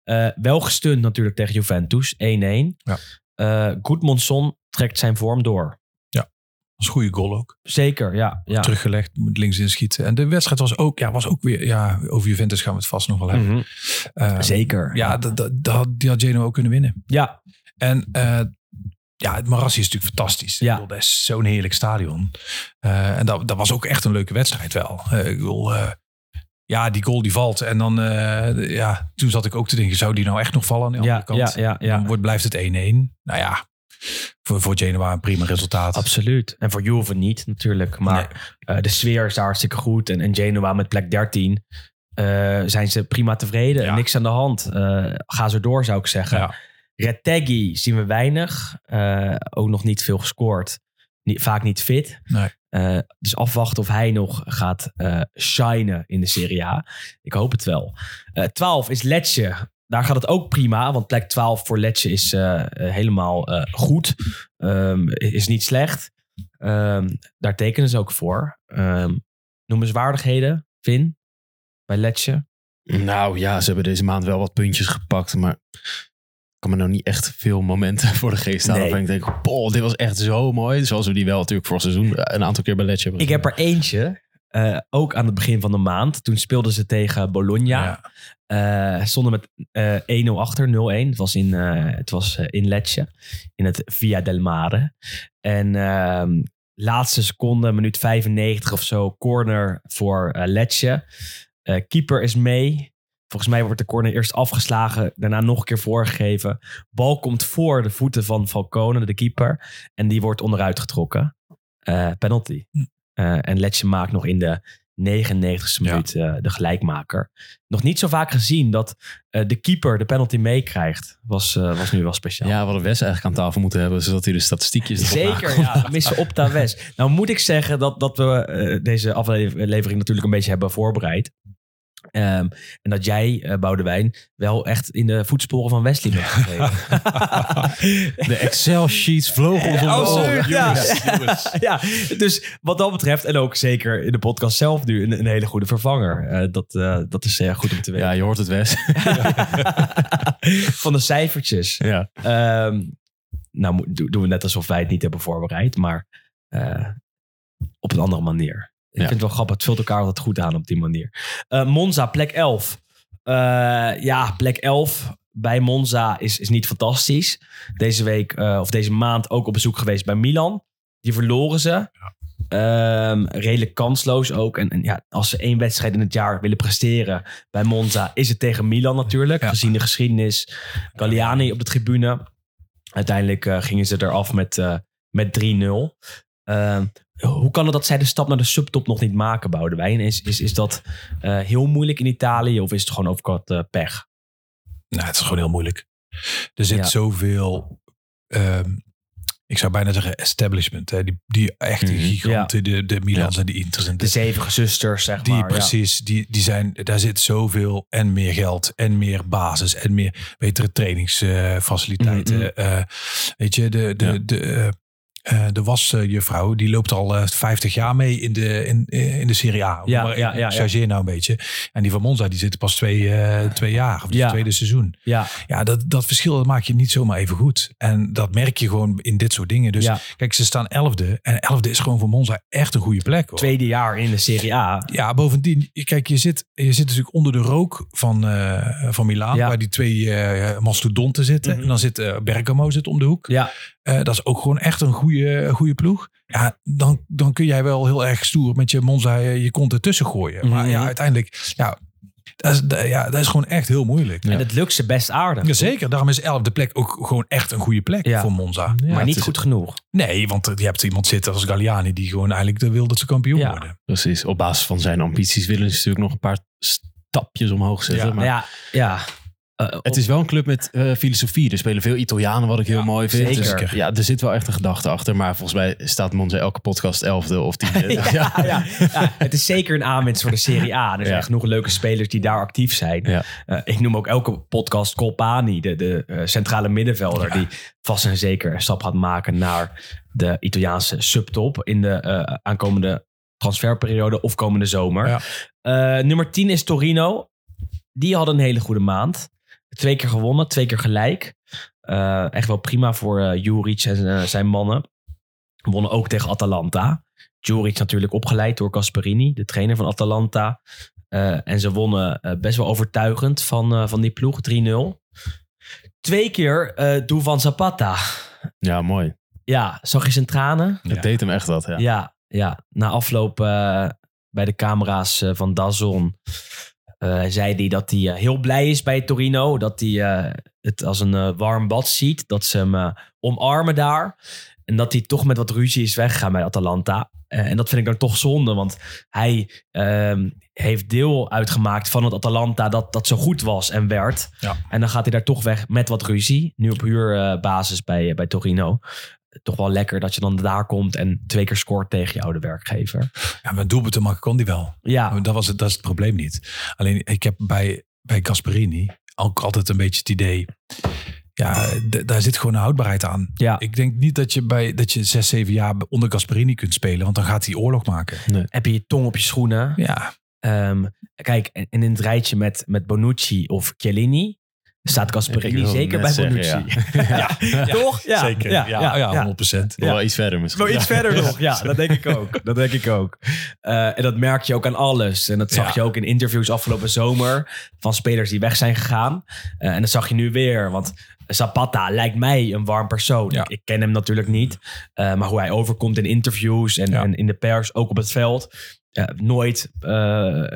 Eh, wel gestund natuurlijk tegen Juventus, 1-1. Ja. Eh, Goedmondson trekt zijn vorm door. Dat is een goede goal ook. Zeker, ja. ja. Teruggelegd, moet links inschieten. En de wedstrijd was ook, ja, was ook weer, ja, over Juventus gaan we het vast nog wel hebben. Mhm. Eh, Zeker. Ja, dat, had- die had Genoa ook kunnen winnen. Ja, En eh, ja, het Marassi is natuurlijk fantastisch. Ja. Bedoel, dat is zo'n heerlijk stadion. En dat, dat was ook echt een leuke wedstrijd wel. Eh, ik bedoel, ja, die goal die valt. En dan, eh, ja, toen zat ik ook te denken, zou die nou echt nog vallen aan de ja, andere kant? ja, ja, ja. Dan wordt, blijft het 1-1. Nou ja, voor, voor Genoa een prima resultaat. Absoluut. En voor Juve niet natuurlijk. Maar eh, de sfeer is daar hartstikke goed. En, en Genoa met plek 13 eh, zijn ze prima tevreden. Ja. Niks aan de hand. Ga zo door zou ik zeggen. Ja. Retegui zien we weinig. Ook nog niet veel gescoord. Niet, vaak niet fit. Nee. Eh, dus afwachten of hij nog gaat eh shinen in de Serie A. Ik hoop het wel. Eh 12 is Letje. Daar gaat het ook prima. Want plek 12 voor Letje is helemaal eh, goed. Ehm, is niet slecht. Ehm, daar tekenen ze ook voor. Ehm noemenswaardigheden, Vin, bij Letje. Nou ja, ze hebben deze maand wel wat puntjes gepakt, maar ik kan me nou niet echt veel momenten (laughs) voor de geest halen. Nee. waarvan ik denk, boh, dit was echt zo mooi. Zoals we die wel natuurlijk voor het seizoen een aantal keer bij Letje hebben Ik heb er eentje, eh, ook aan het begin van de maand. Toen speelden ze tegen Bologna. Ja. Eh, stonden met eh 1-0 achter, 0-1. Het was in, eh, het was eh, in Lecce, in het Via del Mare. En ehm, laatste seconde, minuut 95 of zo, corner voor eh Lecce. Eh, keeper is mee. Volgens mij wordt de corner eerst afgeslagen, daarna nog een keer voorgegeven. Bal komt voor de voeten van Falcone, de keeper. En die wordt onderuit getrokken. Eh, penalty. Hm. Eh, en Letje maakt nog in de 99ste Ja. minuut eh, de gelijkmaker. Nog niet zo vaak gezien dat de keeper de penalty meekrijgt. Was, was nu wel speciaal. Ja, we hadden Wes eigenlijk aan tafel moeten hebben, zodat hij de statistiekjes Zeker, ja. Missen Opta West. Nou moet ik zeggen dat, dat we deze aflevering natuurlijk een beetje hebben voorbereid. Ehm, en dat jij, eh Boudewijn, wel echt in de voetsporen van Wesley bent gegeven. (laughs) De Excel-sheets vlogen ons om de oren. ja. (laughs) Ja, dus wat dat betreft, en ook zeker in de podcast zelf nu, een, een hele goede vervanger. Eh, dat, eh, dat is goed om te weten. Ja, je hoort het Wes. (laughs) Van de cijfertjes. ja. Ehm, nou, doen we net alsof wij het niet hebben voorbereid, maar op een andere manier. Ik vind het wel grappig, het vult elkaar altijd goed aan op die manier. Eh, Monza, plek 11. Eh, ja, plek 11 bij Monza is, is niet fantastisch. Deze week, eh, of deze maand ook op bezoek geweest bij Milan. Die verloren ze. Ehm, redelijk kansloos ook. En, en ja, als ze één wedstrijd in het jaar willen presteren bij Monza, is het tegen Milan natuurlijk. Ja. Gezien de geschiedenis. Galliani op de tribune. Uiteindelijk gingen ze eraf met, met 3-0. Ehm, hoe kan het dat zij de stap naar de subtop nog niet maken, Boudewijn? Is, is, is dat eh, heel moeilijk in Italië of is het gewoon overkant eh, pech? Nou, het is gewoon heel moeilijk. Er zit Ja. zoveel, ehm, ik zou bijna zeggen establishment. Hè? Die, die echt die Mhm. giganten, de, de Milans en die Inters. En De de, zeven zusters, zeg die maar. ja. precies, die, die zijn, daar zit zoveel en meer geld en meer basis en meer betere trainingsfaciliteiten. Mhm. Eh, weet je, de, de, Ja. de, eh, eh, de wasjuffrouw, die loopt al eh, 50 jaar mee in de, in, eh, in de Serie A. Ja, maar, ja. Chargeer nou een beetje. En die van Monza, die zit pas twee, eh, twee jaar, of het Ja. tweede seizoen. Ja, Ja, dat, dat verschil dat maak je niet zomaar even goed. En dat merk je gewoon in dit soort dingen. Dus kijk, ze staan elfde. En elfde is gewoon voor Monza echt een goede plek. Hoor. tweede jaar in de Serie A. Ja, bovendien, kijk, je zit, je zit natuurlijk onder de rook van, eh van Milaan. Waar die twee eh mastodonten zitten. Mhm. En dan zit eh, Bergamo zit om de hoek. Ja, Eh, dat is ook gewoon echt een goede, goede ploeg. Ja, dan, dan kun jij wel heel erg stoer met je Monza je, je kont ertussen gooien. Maar Mhm. ja, uiteindelijk, ja dat, is, ja, dat is gewoon echt heel moeilijk. en het lukt ze best aardig. Jazeker, daarom is elfde plek ook gewoon echt een goede plek Ja. voor Monza. Ja, maar niet is- goed genoeg. Nee, want je hebt iemand zitten als Galliani die gewoon eigenlijk wil dat ze kampioen Ja. worden. Precies. Op basis van zijn ambities willen ze natuurlijk nog een paar stapjes omhoog zetten. Ja, maar Maar ja, ja. Eh, het is wel een club met eh, filosofie. Er spelen veel Italianen, wat ik heel Ja, mooi vind. zeker. Dus, ja, er zit wel echt een gedachte achter. Maar volgens mij staat Monza elke podcast elfde of tiende. (laughs) ja, ja. Ja, het is zeker een aanwinst voor de Serie A. Er zijn Ja. genoeg leuke spelers die daar actief zijn. Ja. Eh, ik noem ook elke podcast Colpani, de, de eh, centrale middenvelder, die vast en zeker een stap gaat maken naar de Italiaanse subtop in de eh, aankomende transferperiode of komende zomer. Ja. Eh, nummer 10 is Torino. Die hadden een hele goede maand. Twee keer gewonnen, twee keer gelijk. Eh, echt wel prima voor eh Juric en eh, zijn mannen. Wonnen ook tegen Atalanta. Juric natuurlijk opgeleid door Gasperini, de trainer van Atalanta. Eh, en ze wonnen eh, best wel overtuigend van, eh, van die ploeg, 3-0. Twee keer eh Duvan Zapata. ja, mooi. Ja, zag je zijn tranen? Ja. Het deed hem echt wat. Ja. Ja, ja. Na afloop bij de camera's van Dazon eh, zei hij dat hij eh, heel blij is bij Torino. Dat hij eh, het als een warm bad ziet. Dat ze hem omarmen daar. En dat hij toch met wat ruzie is weggegaan bij Atalanta. En dat vind ik dan toch zonde. Want hij ehm, heeft deel uitgemaakt van het Atalanta dat, dat zo goed was en werd. Ja. En dan gaat hij daar toch weg met wat ruzie. Nu op huurbasis bij, bij Torino. Toch wel lekker dat je dan daar komt en twee keer scoort tegen je oude werkgever. Ja, maar doelpunten maken kon die wel. Ja, Dat, was het, dat is het probleem niet. Alleen ik heb bij, bij Gasperini ook altijd een beetje het idee. Ja, daar zit gewoon een houdbaarheid aan. ja. Ik denk niet dat je, bij, dat je zes, zeven jaar onder Gasperini kunt spelen. Want dan gaat hij oorlog maken. heb je je tong op je schoenen. Ja, Ehm, kijk, en en in het rijtje met, met Bonucci of Chiellini staat wilde zeker bij zeggen, Bonucci. (laughs) Ja. Toch? Ja, zeker. Ja, Ja, ja, ja, 100%. Nog Wel iets verder misschien. Wel iets Ja. verder nog. Ja, (laughs) dat denk ik ook. Dat denk ik ook. Eh, en dat merk je ook aan alles. En dat zag Ja. je ook in interviews afgelopen zomer van spelers die weg zijn gegaan. Eh, en dat zag je nu weer. Want Zapata lijkt mij een warm persoon. Ja. Ik ken hem natuurlijk niet. eh, maar hoe hij overkomt in interviews en, Ja. en in de pers, ook op het veld. eh, nooit eh,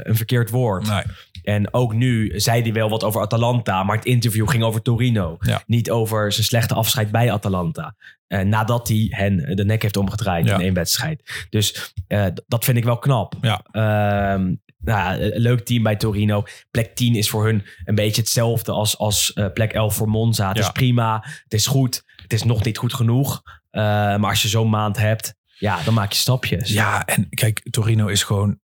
een verkeerd woord. Nee. En ook nu zei hij wel wat over Atalanta, maar het interview ging over Torino. Ja. Niet over zijn slechte afscheid bij Atalanta. Eh, nadat hij hen de nek heeft omgedraaid Ja. in één wedstrijd. Dus eh, dat vind ik wel knap. Ja. Ehm, nou, leuk team bij Torino. Plek 10 is voor hun een beetje hetzelfde als, als eh, plek 11 voor Monza. Het Ja. is prima, het is goed. Het is nog niet goed genoeg. Maar als je zo'n maand hebt, ja, dan maak je stapjes. Ja, en kijk, Torino is gewoon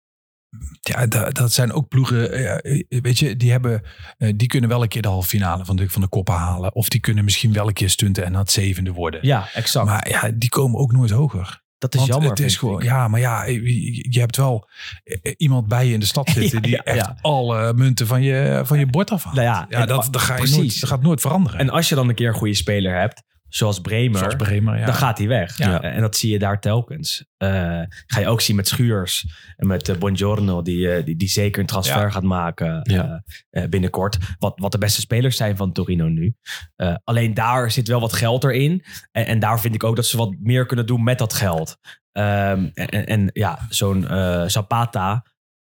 Ja, da- dat zijn ook ploegen, eh, eh, weet je, die, hebben, eh, die kunnen wel een keer de halve finale van de, van de koppen halen. Of die kunnen misschien wel een keer stunten en het zevende worden. Ja, exact. Maar ja, die komen ook nooit hoger. dat is Want jammer. het is gewoon, ik. ja, maar ja, je, hebt wel iemand bij je in de stad (laughs) zitten Ja, die ja, echt ja. alle munten van je, van je bord afhaalt. Nou ja, dat, dat, ga je precies. nooit, dat gaat nooit veranderen. En als je dan een keer een goede speler hebt, zoals Bremer, Zoals Bremer, ja. dan gaat hij weg. Ja. En dat zie je daar telkens. Eh, ga je ook zien met Schuurs en met eh, Buongiorno, die, eh, die, die zeker een transfer Ja. gaat maken eh, eh, binnenkort. Wat, wat de beste spelers zijn van Torino nu. Eh, alleen daar zit wel wat geld erin. En, en daar vind ik ook dat ze wat meer kunnen doen met dat geld. Ehm, en, en, ja, zo'n eh, Zapata,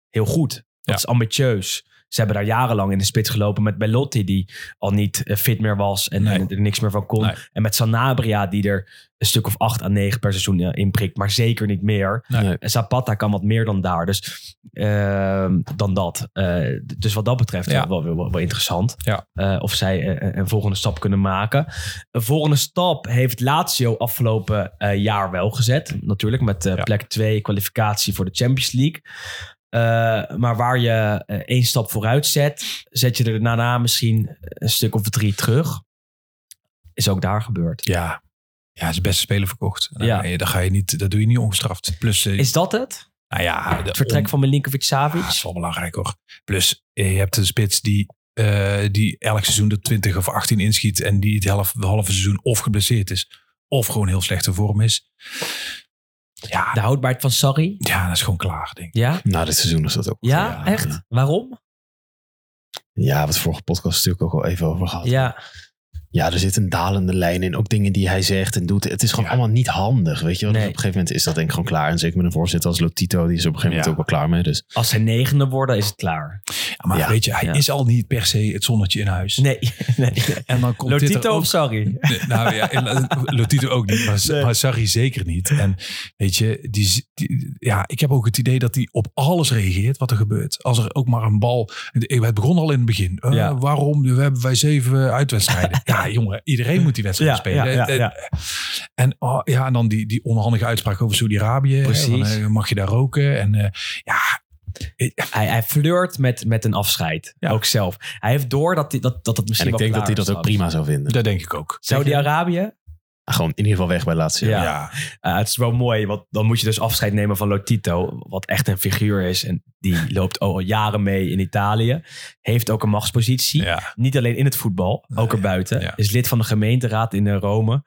heel goed. Dat is ambitieus. Ze hebben daar jarenlang in de spits gelopen met Bellotti, die al niet eh, fit meer was en, Nee. en er niks meer van kon. Nee. En met Sanabria, die er een stuk of acht à negen per seizoen eh, inprikt, maar zeker niet meer. Nee. En Zapata kan wat meer dan daar. Dus ehm, dan dat. Eh, dus wat dat betreft Ja. wel, wel, wel, wel interessant. Ja. Eh, of zij een, een volgende stap kunnen maken. Een volgende stap heeft Lazio afgelopen eh, jaar wel gezet. Natuurlijk met eh, Ja. plek 2 kwalificatie voor de Champions League. Eh, maar waar je eh, één stap vooruit zet, zet je er daarna misschien een stuk of drie terug. Is ook daar gebeurd. Ja, ja, hij is de beste speler verkocht. Ja. dan ga je niet, dat doe je niet ongestraft. Plus, eh, Is dat het? nou ja, de Het vertrek on- van Milinkovic Savic? Ja, dat is wel belangrijk hoor. Plus, je hebt een spits die, die elk seizoen er 20 of 18 inschiet. En die het halve, halve seizoen of geblesseerd is. Of gewoon heel slechte vorm is. Ja, De houdbaarheid van Sarri? ja, dat is gewoon klaar, denk ik. Ja? Na dit seizoen is dat ook. Ja, echt? Ja, Waarom? ja wat vorige podcast natuurlijk ook al even over gehad. Ja, Ja, er zit een dalende lijn in. Ook dingen die hij zegt en doet. Het is gewoon Ja. allemaal niet handig, weet je wel. Dus op een gegeven moment is dat denk ik gewoon klaar. En zeker met een voorzitter als Lotito, die is op een gegeven moment Ja. ook wel klaar mee. Dus als zij negende worden, is het klaar. Ja, maar Ja, weet je, hij ja. is al niet per se het zonnetje in huis. Nee, (laughs) nee. En dan komt dit Lotito ook- of Sarri? Nee, nou ja, Lotito ook niet, maar, Nee. maar Sarri zeker niet. En weet je, die, die- ja, ik heb ook het idee dat hij op alles reageert wat er gebeurt. Als er ook maar een bal... Het begon al in het begin. Eh, Ja. Waarom? We hebben wij zeven uitwedstrijden. (laughs) ja, jongen, iedereen moet die wedstrijd Ja, spelen. ja, ja, En- ja. En, oh, ja, en dan die, die onhandige uitspraak over Saudi-Arabië. hè, Precies. van, eh, mag je daar roken? En eh, ja, Hij, hij flirt met, met een afscheid. Ja. Ook zelf. Hij heeft door dat hij, dat, dat het en misschien ik wel denk dat hij dat ook prima zou vinden. dat denk ik ook. Saudi-Arabië? Gewoon in ieder geval weg bij Lazio. Ja. Ja, Uh, het is wel mooi, want dan moet je dus afscheid nemen van Lotito, wat echt een figuur is. En die (laughs) loopt al jaren mee in Italië. Heeft ook een machtspositie. ja. Niet alleen in het voetbal, ook erbuiten. Is lid van de gemeenteraad in eh, Rome.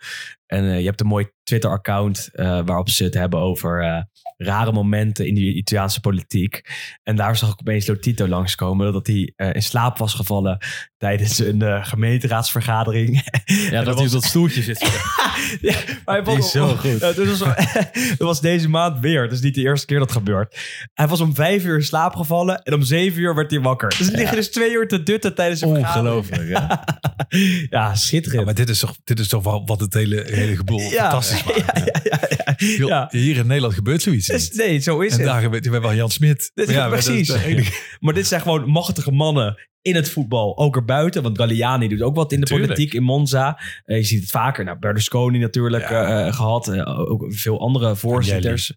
En eh, je hebt een mooi Twitter-account eh, waarop ze het hebben over eh, rare momenten in de Italiaanse politiek. En daar zag ik opeens Lotito langskomen. Dat hij in slaap was gevallen tijdens een gemeenteraadsvergadering. (laughs) Ja, dat hij was- op dat stoeltje zit. (laughs) ja, maar hij Die is zo goed. Ja, dit was, (laughs) dat was deze maand weer. Is niet de eerste keer dat gebeurt. Hij was om vijf uur in slaap gevallen en om zeven uur werd hij wakker. Dus hij liggen dus twee uur te dutten tijdens een vergadering. Ongelooflijk, hè? ja, schitterend. Ja, maar dit is toch, dit is toch wel wat het hele, hele geboel fantastisch. Ja, ja, ja, ja. Heel- Ja. Hier in Nederland gebeurt zoiets Dus, niet. nee, zo is En het. daar gebeurt, we wel Jan Smit. Dit Maar dat precies. enige- (laughs) Maar dit zijn gewoon machtige mannen in het voetbal, ook erbuiten. Want Galliani doet ook wat in de Tuurlijk. politiek in Monza. Eh, je ziet het vaker. Nou, Berlusconi natuurlijk Ja. eh, gehad. Eh, ook veel andere voorzitters.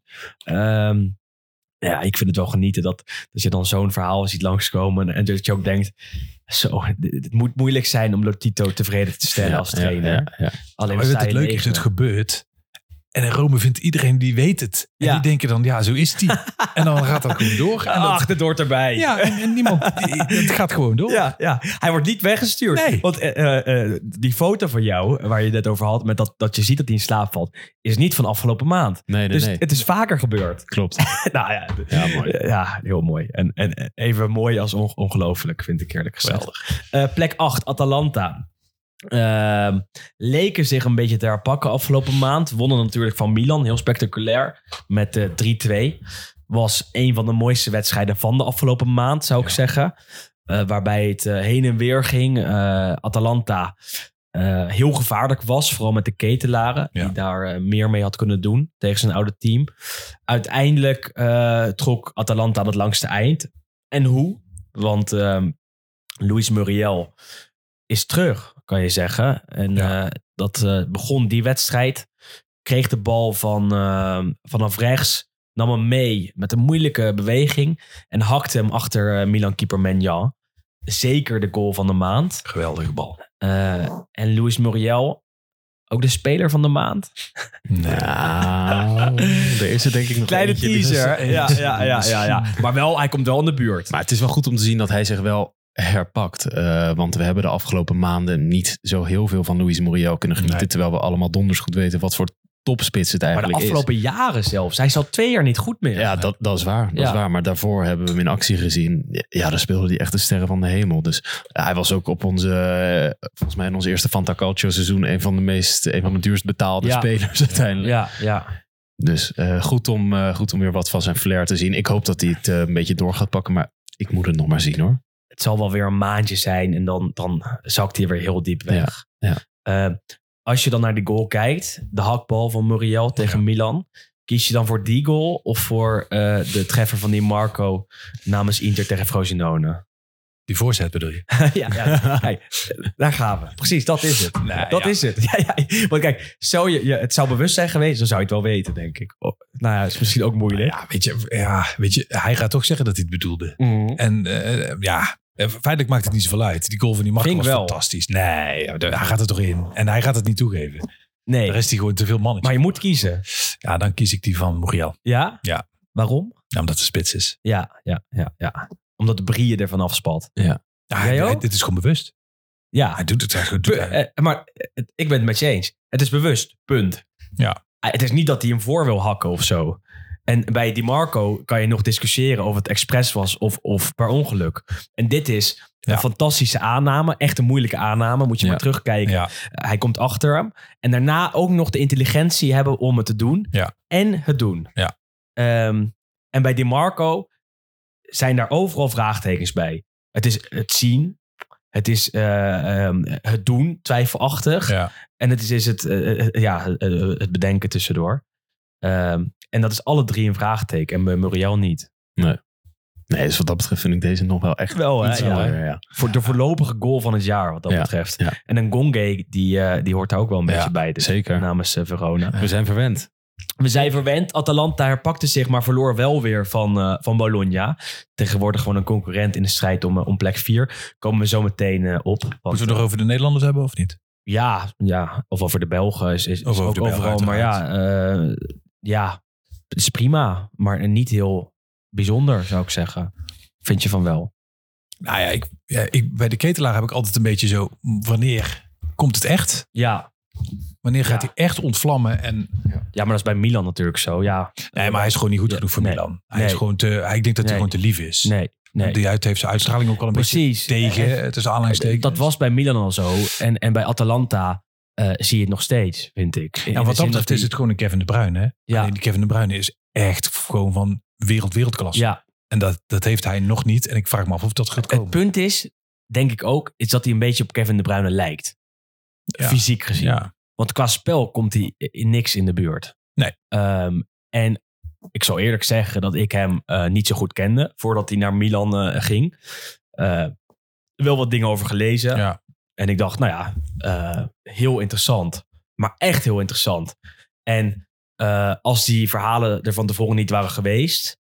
Ehm, ja, ik vind het wel genieten dat, dat je dan zo'n verhaal ziet langskomen. En dat je ook denkt, zo, het moet moeilijk zijn om Lotito tevreden te stellen Ja, als trainer. ja, ja. Alleen Maar het leuke is, het gebeurt. En in Rome vindt iedereen die weet het. En Ja. die denken dan, ja, zo is die. en dan gaat dat gewoon door. En (laughs) dat, Ach, erbij. ja, en, en niemand, (laughs) het gaat gewoon door. Ja, ja, hij wordt niet weggestuurd. Nee. Want eh, eh, eh, die foto van jou, waar je het net over had, met dat, dat je ziet dat hij in slaap valt, is niet van afgelopen maand. Nee, nee, dus nee. het is vaker gebeurd. Klopt. (laughs) nou ja, Ja, mooi. ja, heel mooi. En, en even mooi als on- ongelooflijk, vind ik eerlijk gezegd. Eh, plek 8, Atalanta. Ehm, leken zich een beetje te herpakken afgelopen maand. Wonnen natuurlijk van Milan, heel spectaculair, met eh 3-2. Was een van de mooiste wedstrijden van de afgelopen maand, zou ik Ja. zeggen. Eh, waarbij het eh, heen en weer ging. Atalanta heel gevaarlijk was, vooral met de ketelaren. Ja. Die daar meer mee had kunnen doen tegen zijn oude team. Uiteindelijk trok Atalanta aan het langste eind. En hoe? Want ehm Luis Muriel is terug, kan je zeggen. En Ja. eh, dat eh, begon die wedstrijd. Kreeg de bal van, eh, vanaf rechts. nam hem mee met een moeilijke beweging en hakte hem achter Milan-keeper Menjan. Zeker de goal van de maand. Geweldige bal. En Luis Muriel, ook de speler van de maand. Nou, (laughs) er is er denk ik nog Kleine eentje die- teaser. (laughs) Ja, ja, ja, ja, ja. (laughs) Maar wel, hij komt wel in de buurt. Maar het is wel goed om te zien dat hij zich wel herpakt. Eh, want we hebben de afgelopen maanden niet zo heel veel van Luis Muriel kunnen genieten. Nee. Terwijl we allemaal donders goed weten wat voor topspits het Maar de eigenlijk afgelopen jaren zelfs. Hij is al twee jaar niet goed meer. is. Ja, dat, dat is waar. Dat Ja. is waar. Maar daarvoor hebben we hem in actie gezien. Ja, daar speelde hij echt de sterren van de hemel. Dus ja, hij was ook op onze, eh, volgens mij in ons eerste Fanta Calcio seizoen, een van de meest, een van de duurst betaalde Ja. spelers uiteindelijk. ja, ja. Dus eh, goed, om, goed om weer wat van zijn flair te zien. Ik hoop dat hij het een beetje door gaat pakken, maar ik moet het nog maar zien hoor. Het zal wel weer een maandje zijn en dan, dan zakt hij weer heel diep weg. Ja, Eh, als je dan naar die goal kijkt, de hakbal van Muriel tegen Milan, kies je dan voor die goal of voor eh, de treffer van die Marco namens Inter tegen Frosinone? Die voorzet bedoel je? (laughs) ja, ja daar gaan we. Precies, dat is het. Dat ja. is het. (laughs) Ja, ja. Want kijk, zo je, je, het zou bewust zijn geweest, dan zou je het wel weten, denk ik. Oh, nou ja, is misschien ook moeilijk. Ja, weet je, ja, weet je, hij gaat toch zeggen dat hij het bedoelde. Mhm. En eh, ja, eh, feitelijk maakt het niet zoveel uit. Die goal van die Marco was wel. fantastisch. Nee, hij gaat er toch in. En hij gaat het niet toegeven. Nee, Daar is hij gewoon te veel mannetje. maar je moet kiezen. Ja, dan kies ik die van Muriel. Ja? Ja. Waarom? Ja, omdat ze spits is. Ja, ja, ja, ja. Omdat de Brie ervan afspat. Ja, hij- ook? hij- dit is gewoon bewust. Ja, Hij doet het eigenlijk. Be- eh, maar eh, ik ben het met je eens. Het is bewust, punt. Ja. Eh, Het is niet dat hij hem voor wil hakken of zo. En bij Di Marco kan je nog discussiëren of het expres was of, of per ongeluk. En dit is een Ja. fantastische aanname. Echt een moeilijke aanname. Moet je Ja. maar terugkijken. Ja, Hij komt achter hem. En daarna ook nog de intelligentie hebben om het te doen. En het doen. Ja. Ehm, en bij Di Marco zijn daar overal vraagtekens bij. Het is het zien. Het is eh, ehm, het doen, twijfelachtig. En het is, is het, eh, eh, ja, het bedenken tussendoor. Ehm, en dat is alle drie een vraagteken. En bij Muriel niet. Nee, dus wat dat betreft vind ik deze nog wel echt Wel, hè? Ja. Voor de voorlopige goal van het jaar, wat dat Ja, betreft. ja. En een Gonge, die, eh, die hoort daar ook wel een Ja, beetje bij. Dus, zeker. Namens eh, Verona. We zijn verwend. We zijn verwend. Atalanta herpakte zich, maar verloor wel weer van, eh, van Bologna. Tegenwoordig gewoon een concurrent in de strijd om, om plek 4. Komen we zo meteen eh, op. Want, Moeten we het nog over de Nederlanders hebben of niet? ja, ja, of over de Belgen is, is, is Of over ook de Belgen, overal. Maar ja, eh, ja, het is prima. Maar niet heel bijzonder, zou ik zeggen. Vind je van wel? Nou ja, ik, ja ik, bij de ketelaar heb ik altijd een beetje zo... Wanneer komt het echt? Ja, Wanneer gaat Ja. hij echt ontvlammen? En, ja maar dat is bij Milan natuurlijk zo. Ja. nee, maar hij is gewoon niet goed genoeg voor nee. Milan. Hij Nee. is gewoon te, hij, ik denk dat hij Nee. gewoon te lief is. Nee, nee. Die uit heeft zijn uitstraling ook al een Precies. beetje tegen. En- Het is aanleidingstekens. Dat was bij Milan al zo. En, en bij Atalanta eh, zie je het nog steeds, vind ik. Ja, de wat dat betreft is het gewoon een Kevin de Bruyne. Hè? Ja. Alleen die Kevin de Bruyne is echt gewoon van wereld, wereldklasse. Ja, En dat, dat heeft hij nog niet. En ik vraag me af of dat gaat het komen. punt is, denk ik ook, is dat hij een beetje op Kevin de Bruyne lijkt. Ja. Fysiek gezien. Ja. Want qua spel komt hij in niks in de buurt. Nee. Ehm, en ik zal eerlijk zeggen dat ik hem eh, niet zo goed kende voordat hij naar Milan eh, ging. Eh, wel wat dingen over gelezen. Ja. En ik dacht, nou ja, eh, heel interessant. Maar echt heel interessant. En eh, als die verhalen er van tevoren niet waren geweest,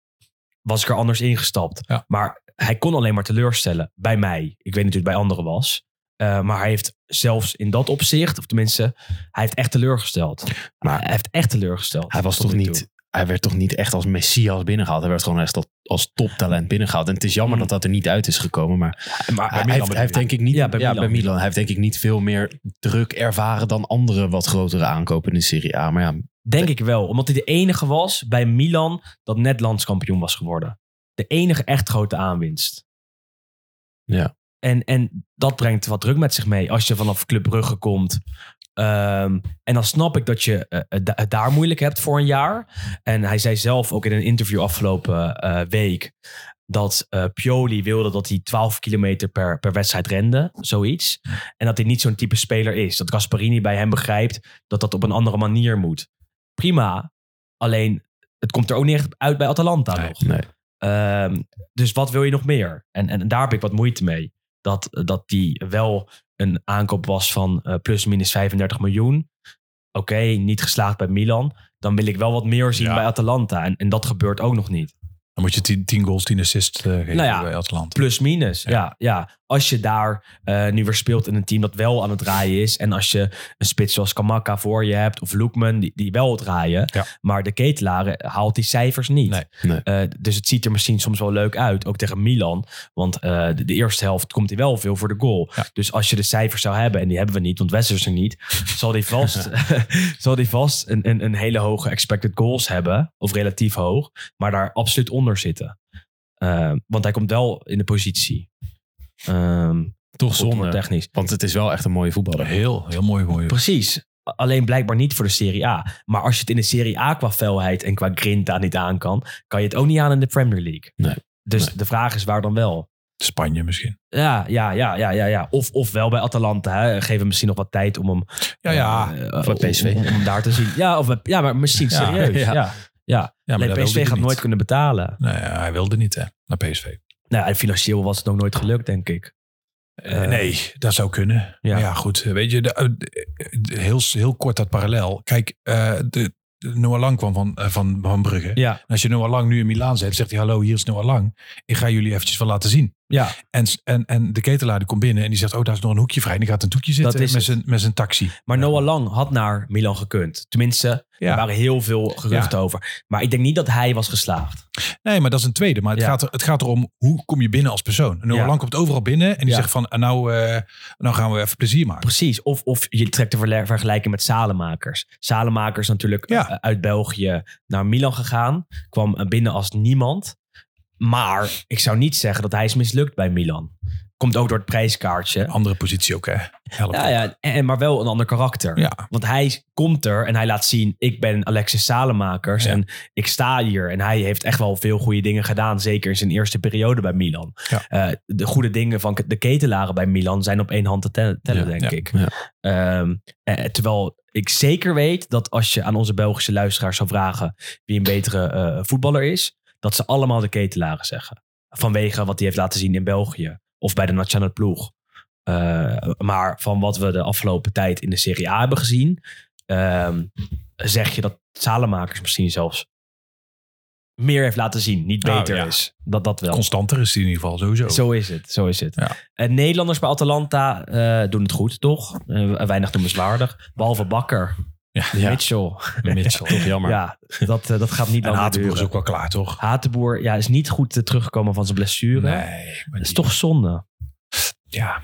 was ik er anders ingestapt. Ja. Maar hij kon alleen maar teleurstellen. Bij mij. Ik weet natuurlijk bij anderen was. Eh, maar hij heeft zelfs in dat opzicht, of tenminste, hij heeft echt teleurgesteld. Maar hij heeft echt teleurgesteld. hij was toch niet... toe. Hij werd toch niet echt als messias binnengehaald. Hij werd gewoon echt als, als toptalent binnengehaald. En het is jammer Mm. dat dat er niet uit is gekomen. Maar Maar hij, heeft, hij heeft denk ik niet... Ja, bij Milan. Milan. Hij heeft denk ik niet veel meer druk ervaren dan andere wat grotere aankopen in de Serie A. Maar ja, Denk ik wel. Omdat hij de enige was bij Milan dat net landskampioen was geworden. De enige echt grote aanwinst. Ja. En, en dat brengt wat druk met zich mee. Als je vanaf Club Brugge komt. Ehm, en dan snap ik dat je eh, het da- het daar moeilijk hebt voor een jaar. En hij zei zelf ook in een interview afgelopen eh, week... dat eh, Pioli wilde dat hij 12 kilometer per, per wedstrijd rende. Zoiets. En dat hij niet zo'n type speler is. Dat Gasparini bij hem begrijpt dat dat op een andere manier moet. Prima. Alleen, het komt er ook niet echt uit bij Atalanta Nee, nog. nee. Ehm, dus wat wil je nog meer? En, en daar heb ik wat moeite mee. Dat, dat die wel een aankoop was van eh, plus minus 35 miljoen. Oké, niet geslaagd bij Milan. dan wil ik wel wat meer zien Ja. bij Atalanta. En, en dat gebeurt ook nog niet. Dan moet je 10 10 goals, 10 assists eh, geven Nou ja, bij Atalanta. Plus minus, ja. ja, Als je daar eh, nu weer speelt in een team dat wel aan het draaien is. En als je een spits zoals Kamaka voor je hebt. Of Loekman, die, die wel het draaien. Ja. Maar de ketelaren haalt die cijfers niet. Nee. Nee. Eh, dus het ziet er misschien soms wel leuk uit. Ook tegen Milan. Want eh, de, de eerste helft komt hij wel veel voor de goal. Ja. Dus als je de cijfers zou hebben. En die hebben we niet, want Wessels er niet. zal hij vast, (laughs) (laughs) zal die vast een, een, een hele hoge expected goals hebben. Of relatief hoog. Maar daar absoluut onder zitten. Eh, want hij komt wel in de positie. Ehm Toch zonde. voetbaltechnisch. Want het is wel echt een mooie voetballer. Heel, heel mooi. mooi. Precies. Alleen blijkbaar niet voor de Serie A. Maar als je het in de Serie A qua felheid en qua grinta niet aan kan, kan je het ook niet aan in de Premier League. Nee. Dus Nee. de vraag is waar dan wel? Spanje misschien. Ja, ja, ja, ja, ja. ja. Of, of wel bij Atalanta. Hè. Geef hem misschien nog wat tijd om hem, Ja, ja. eh, Of bij PSV. Om, om hem daar te zien. Ja, of, ja maar misschien serieus. Ja, ja. ja. maar PSV gaat niet. nooit kunnen betalen. Nee, hij wilde niet hè, naar PSV. Nou, en financieel was het ook nooit gelukt, denk ik. Eh, Eh, nee, dat zou kunnen. ja. Maar ja, goed. Weet je, de, eh, de- heel, heel kort dat parallel. Kijk, eh, de, Noah Lang kwam van, eh, van, van Brugge. Ja, En Als je Noah Lang nu in Milaan zet, zegt hij: Hallo, hier is Noah Lang. Ik ga jullie eventjes wel laten zien. Ja. En, en, en de ketelaar die komt binnen en die zegt: Oh, daar is nog een hoekje vrij. En die gaat een toekje zitten met, zijn, met zijn taxi. Maar Noah Lang had naar Milan gekund. Tenminste, Ja. er waren heel veel geruchten Ja. over. Maar ik denk niet dat hij was geslaagd. Nee, maar dat is een tweede. Maar het, gaat, er, het gaat erom hoe kom je binnen als persoon. En Noah. Lang komt overal binnen en die zegt van, nou, eh, nou gaan we even plezier maken. Precies. Of, of je trekt de vergelijking met Salemakers. Salemakers natuurlijk eh, uit België naar Milan gegaan. Kwam eh, binnen als niemand. Maar ik zou niet zeggen dat hij is mislukt bij Milan. Komt ook door het prijskaartje. Andere positie ook, hè. Ja, ja, en, maar wel een ander karakter. Ja. Want hij komt er en hij laat zien, ik ben Alexis Salemakers Ja. en ik sta hier. En hij heeft echt wel veel goede dingen gedaan, zeker in zijn eerste periode bij Milan. Ja. Eh, de goede dingen van de ketelaren bij Milan zijn op één hand te tellen, denk ik. Ehm, eh, terwijl ik zeker weet dat als je aan onze Belgische luisteraars zou vragen wie een betere eh, voetballer is, dat ze allemaal de ketelaren zeggen. Vanwege wat hij heeft laten zien in België of bij de nationale ploeg. Eh, maar van wat we de afgelopen tijd in de Serie A hebben gezien, ehm, zeg je dat Salemakers misschien zelfs meer heeft laten zien, niet Nou, beter ja. is. Dat dat wel. Constanter is hij in ieder geval, sowieso. Zo is het, zo is het. Ja. En Nederlanders bij Atalanta eh, doen het goed, toch? Eh, weinig noemenswaardig. Behalve Bakker, Ja. Mitchell. (laughs) Mitchell. Toch jammer. Ja, dat, eh, dat gaat niet lang Hatenboer is ook wel klaar, toch? Hatenboer ja, is niet goed eh, teruggekomen van zijn blessure. Nee. Dat is toch zonde. Ja.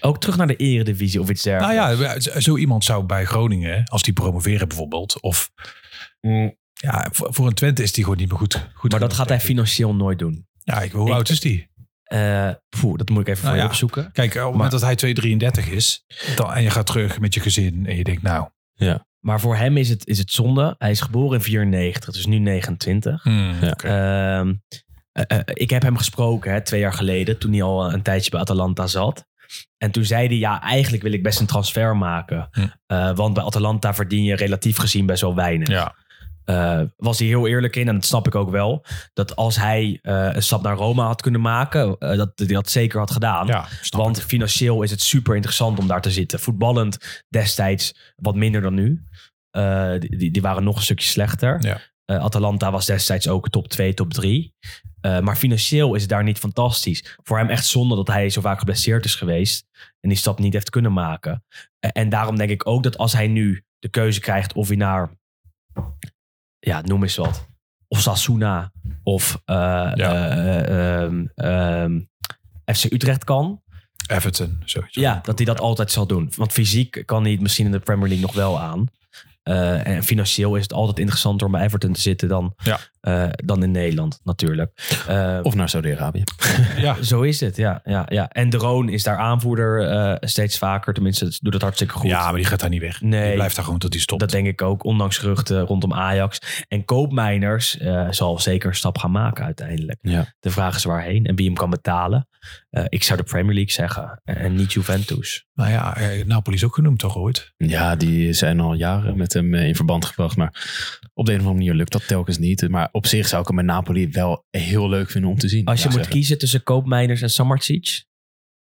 Ook terug naar de eredivisie of iets Nou dergelijks. ja, zo iemand zou bij Groningen, als die promoveren bijvoorbeeld, of Mm, ja, voor, voor een Twente is die gewoon niet meer goed. goed maar dat gaat hij financieel nooit doen. Ja, ik, hoe Ik- oud is die? Eh, poeh, dat moet ik even voor Nou je ja. opzoeken. Kijk, op het moment dat hij 2,33 is, dan, en je gaat terug met je gezin en je denkt, nou, Maar voor hem is het, is het zonde. Hij is geboren in 94, dus nu 29. hmm, Ja. Ehm, eh, eh, ik heb hem gesproken hè, twee jaar geleden, toen hij al eh, een tijdje bij Atalanta zat. En toen zei hij, ja, eigenlijk wil ik best een transfer maken. Hm. Want bij Atalanta verdien je relatief gezien best wel weinig. ja. Eh, was hij heel eerlijk in, en dat snap ik ook wel. Dat als hij eh, een stap naar Roma had kunnen maken, eh, dat hij dat zeker had gedaan. ja Want ik. financieel is het super interessant om daar te zitten. Voetballend destijds wat minder dan nu. Die, die- waren nog een stukje slechter. Ja. Atalanta was destijds ook top 2, top 3. Eh, maar financieel is het daar niet fantastisch. Voor hem echt zonde dat hij zo vaak geblesseerd is geweest. En die stap niet heeft kunnen maken. En daarom denk ik ook dat als hij nu de keuze krijgt of hij naar... Ja, noem eens wat. Of Sasuna. Of eh, Ja. eh, ehm, ehm, FC Utrecht kan. Everton, zoiets. Ja, dat hij dat altijd zal doen. Want fysiek kan hij het misschien in de Premier League nog wel aan. Eh, en financieel is het altijd interessanter om bij Everton te zitten dan, Ja. Eh, dan in Nederland natuurlijk. Eh, Of naar Saudi-Arabië. (laughs) Ja, zo is het, ja. ja, ja. En De Roon is daar aanvoerder eh, steeds vaker. Tenminste, doet het hartstikke goed. ja, maar die gaat daar niet weg. Nee. Die blijft daar gewoon tot die stopt. Dat denk ik ook, ondanks geruchten rondom Ajax. En Koopmeiners eh, zal zeker een stap gaan maken uiteindelijk. Ja. De vraag is waarheen en wie hem kan betalen. Eh, ik zou de Premier League zeggen en niet Juventus. Nou ja, eh, Napoli is ook genoemd toch ooit? Ja, die zijn al jaren met hem in verband gebracht. Maar op de een of andere manier lukt dat telkens niet. Maar op zich zou ik hem met Napoli wel heel leuk vinden om te zien. Als je Ja, moet zeggen. kiezen tussen Koopmeiners en Samardzic.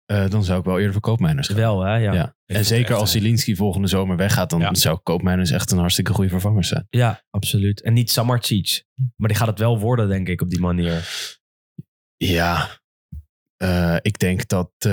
eh, dan zou ik wel eerder voor Koopmeiners gaan. Wel, hè? Ja. Ja. Ja. En zeker als eh, Zielinski volgende zomer weggaat, dan Ja. zou Koopmeiners echt een hartstikke goede vervanger zijn. absoluut. En niet Samardzic. Maar die gaat het wel worden, denk ik, op die manier. Ja, eh, ik denk dat eh,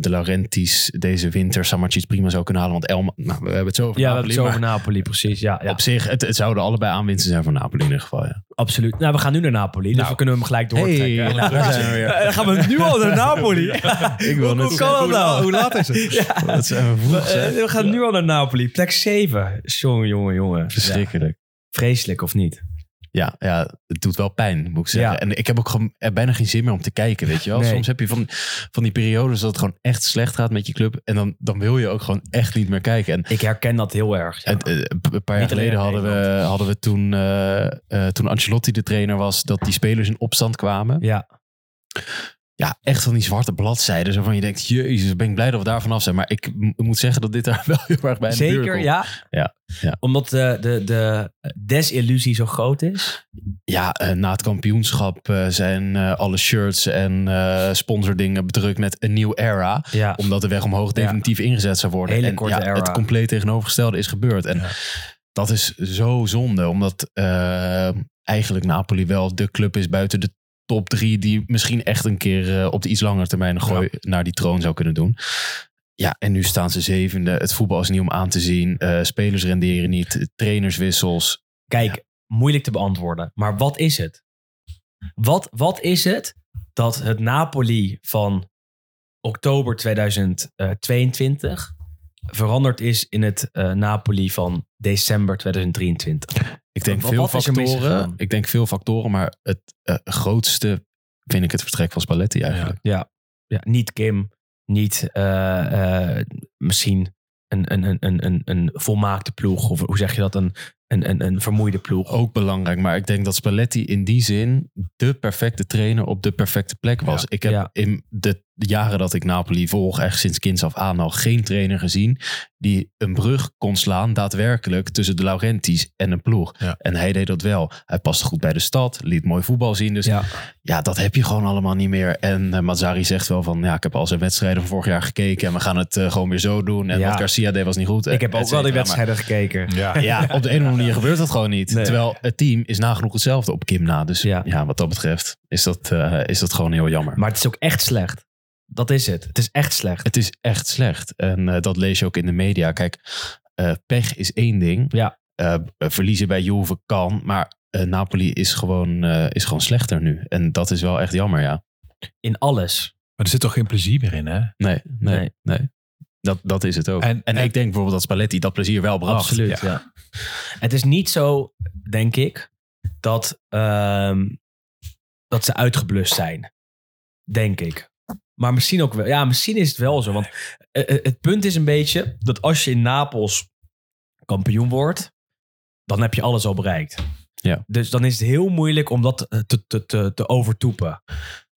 de Laurentis deze winter Samardzic prima zou kunnen halen. Want Elma, nou, we hebben het zo over Ja, we hebben Napoli, het zo over Napoli, precies. Ja, ja Op zich, het, het zouden allebei aanwinsten zijn voor Napoli in ieder geval. Ja. absoluut. Nou, we gaan nu naar Napoli, dus Nou. we kunnen hem gelijk doortrekken. Hey, Nou, daar zijn we weer. eh, dan gaan we nu al naar Napoli. (laughs) Ik wil Hoe kan dat nou? Hoe laat is het? (laughs) Dat zijn we vroeg, We, we gaan nu al naar Napoli. Plek 7. Jongen, jongen, jongen. Verschrikkelijk. Vreselijk, of niet? Ja, ja, het doet wel pijn, moet ik zeggen. Ja. En ik heb ook gewoon er bijna geen zin meer om te kijken, weet je wel. Nee. Soms heb je van, van die periodes dat het gewoon echt slecht gaat met je club. En dan, dan wil je ook gewoon echt niet meer kijken. En Ik herken dat heel erg. Ja. eh, een paar jaar geleden hadden we, hadden we toen, eh, eh, toen Ancelotti de trainer was, dat die spelers in opstand kwamen. ja. Ja, echt van die zwarte bladzijden. Zo van je denkt, jezus, ben ik blij dat we daar vanaf zijn. Maar ik moet zeggen dat dit daar (laughs) wel heel erg bij in de Zeker, ja? Ja, ja. Omdat de, de, de desillusie zo groot is. Ja, eh, na het kampioenschap eh, zijn eh, alle shirts en eh sponsordingen bedrukt met een nieuw era. Ja. Omdat de weg omhoog definitief ingezet zou worden. Hele en korte ja, era. het compleet tegenovergestelde is gebeurd. En dat is zo zonde. Omdat eh, eigenlijk Napoli wel de club is buiten de top drie... die misschien echt een keer eh, op de iets langere termijn een gooi naar die troon zou kunnen doen. Ja, en nu staan ze zevende. Het voetbal is niet om aan te zien. Eh, spelers renderen niet. Trainerswissels. Kijk, moeilijk te beantwoorden. Maar wat is het? Wat, wat is het dat het Napoli van oktober 2022 veranderd is in het eh, Napoli van december 2023? Ik denk Wat- veel wat factoren. Ik denk veel factoren, maar het eh, grootste vind ik het vertrek van Spalletti eigenlijk. Ja, ja niet Kim, niet eh, misschien een, een, een, een, een, een volmaakte ploeg. Of hoe zeg je dat? Een, een, een, een vermoeide ploeg. Ook belangrijk, maar ik denk dat Spalletti in die zin de perfecte trainer op de perfecte plek was. Ja, ik heb ja. in de jaren dat ik Napoli volg, echt sinds kinds af aan al geen trainer gezien die een brug kon slaan daadwerkelijk tussen de Laurentis en een ploeg. Ja. En hij deed dat wel. Hij paste goed bij de stad, liet mooi voetbal zien. Dus Ja. ja, dat heb je gewoon allemaal niet meer. En eh, Mazzari zegt wel van, ja, ik heb al zijn wedstrijden van vorig jaar gekeken en we gaan het eh, gewoon weer zo doen. En Ja. wat Garcia deed was niet goed. Ik heb et ook wel die. Maar- wedstrijden gekeken. Ja. ja, op de andere manier gebeurt dat gewoon niet. Nee. Terwijl het team is nagenoeg hetzelfde op Kim na. Dus Ja. ja, wat dat betreft is dat, eh, is dat gewoon heel jammer. Maar het is ook echt slecht. Dat is het. Het is echt slecht. het is echt slecht. En eh, dat lees je ook in de media. Kijk, eh, pech is één ding. Ja. Eh, verliezen bij Juve kan. Maar eh, Napoli is gewoon, eh, is gewoon slechter nu. En dat is wel echt jammer, ja. In alles. Maar er zit toch geen plezier meer in, hè? Nee, nee, Nee. nee. Dat, dat is het ook. En- En, en- ik denk bijvoorbeeld dat Spalletti dat plezier wel bracht. Absoluut, ja. Het is niet zo, denk ik, dat, ehm, dat ze uitgeblust zijn. Denk ik. Maar misschien ook wel. Ja, misschien is het wel zo. Want eh, eh, het punt is een beetje dat als je in Napels kampioen wordt, dan heb je alles al bereikt. Ja. Dus dan is het heel moeilijk om dat eh, te, te, te, te overtoepen.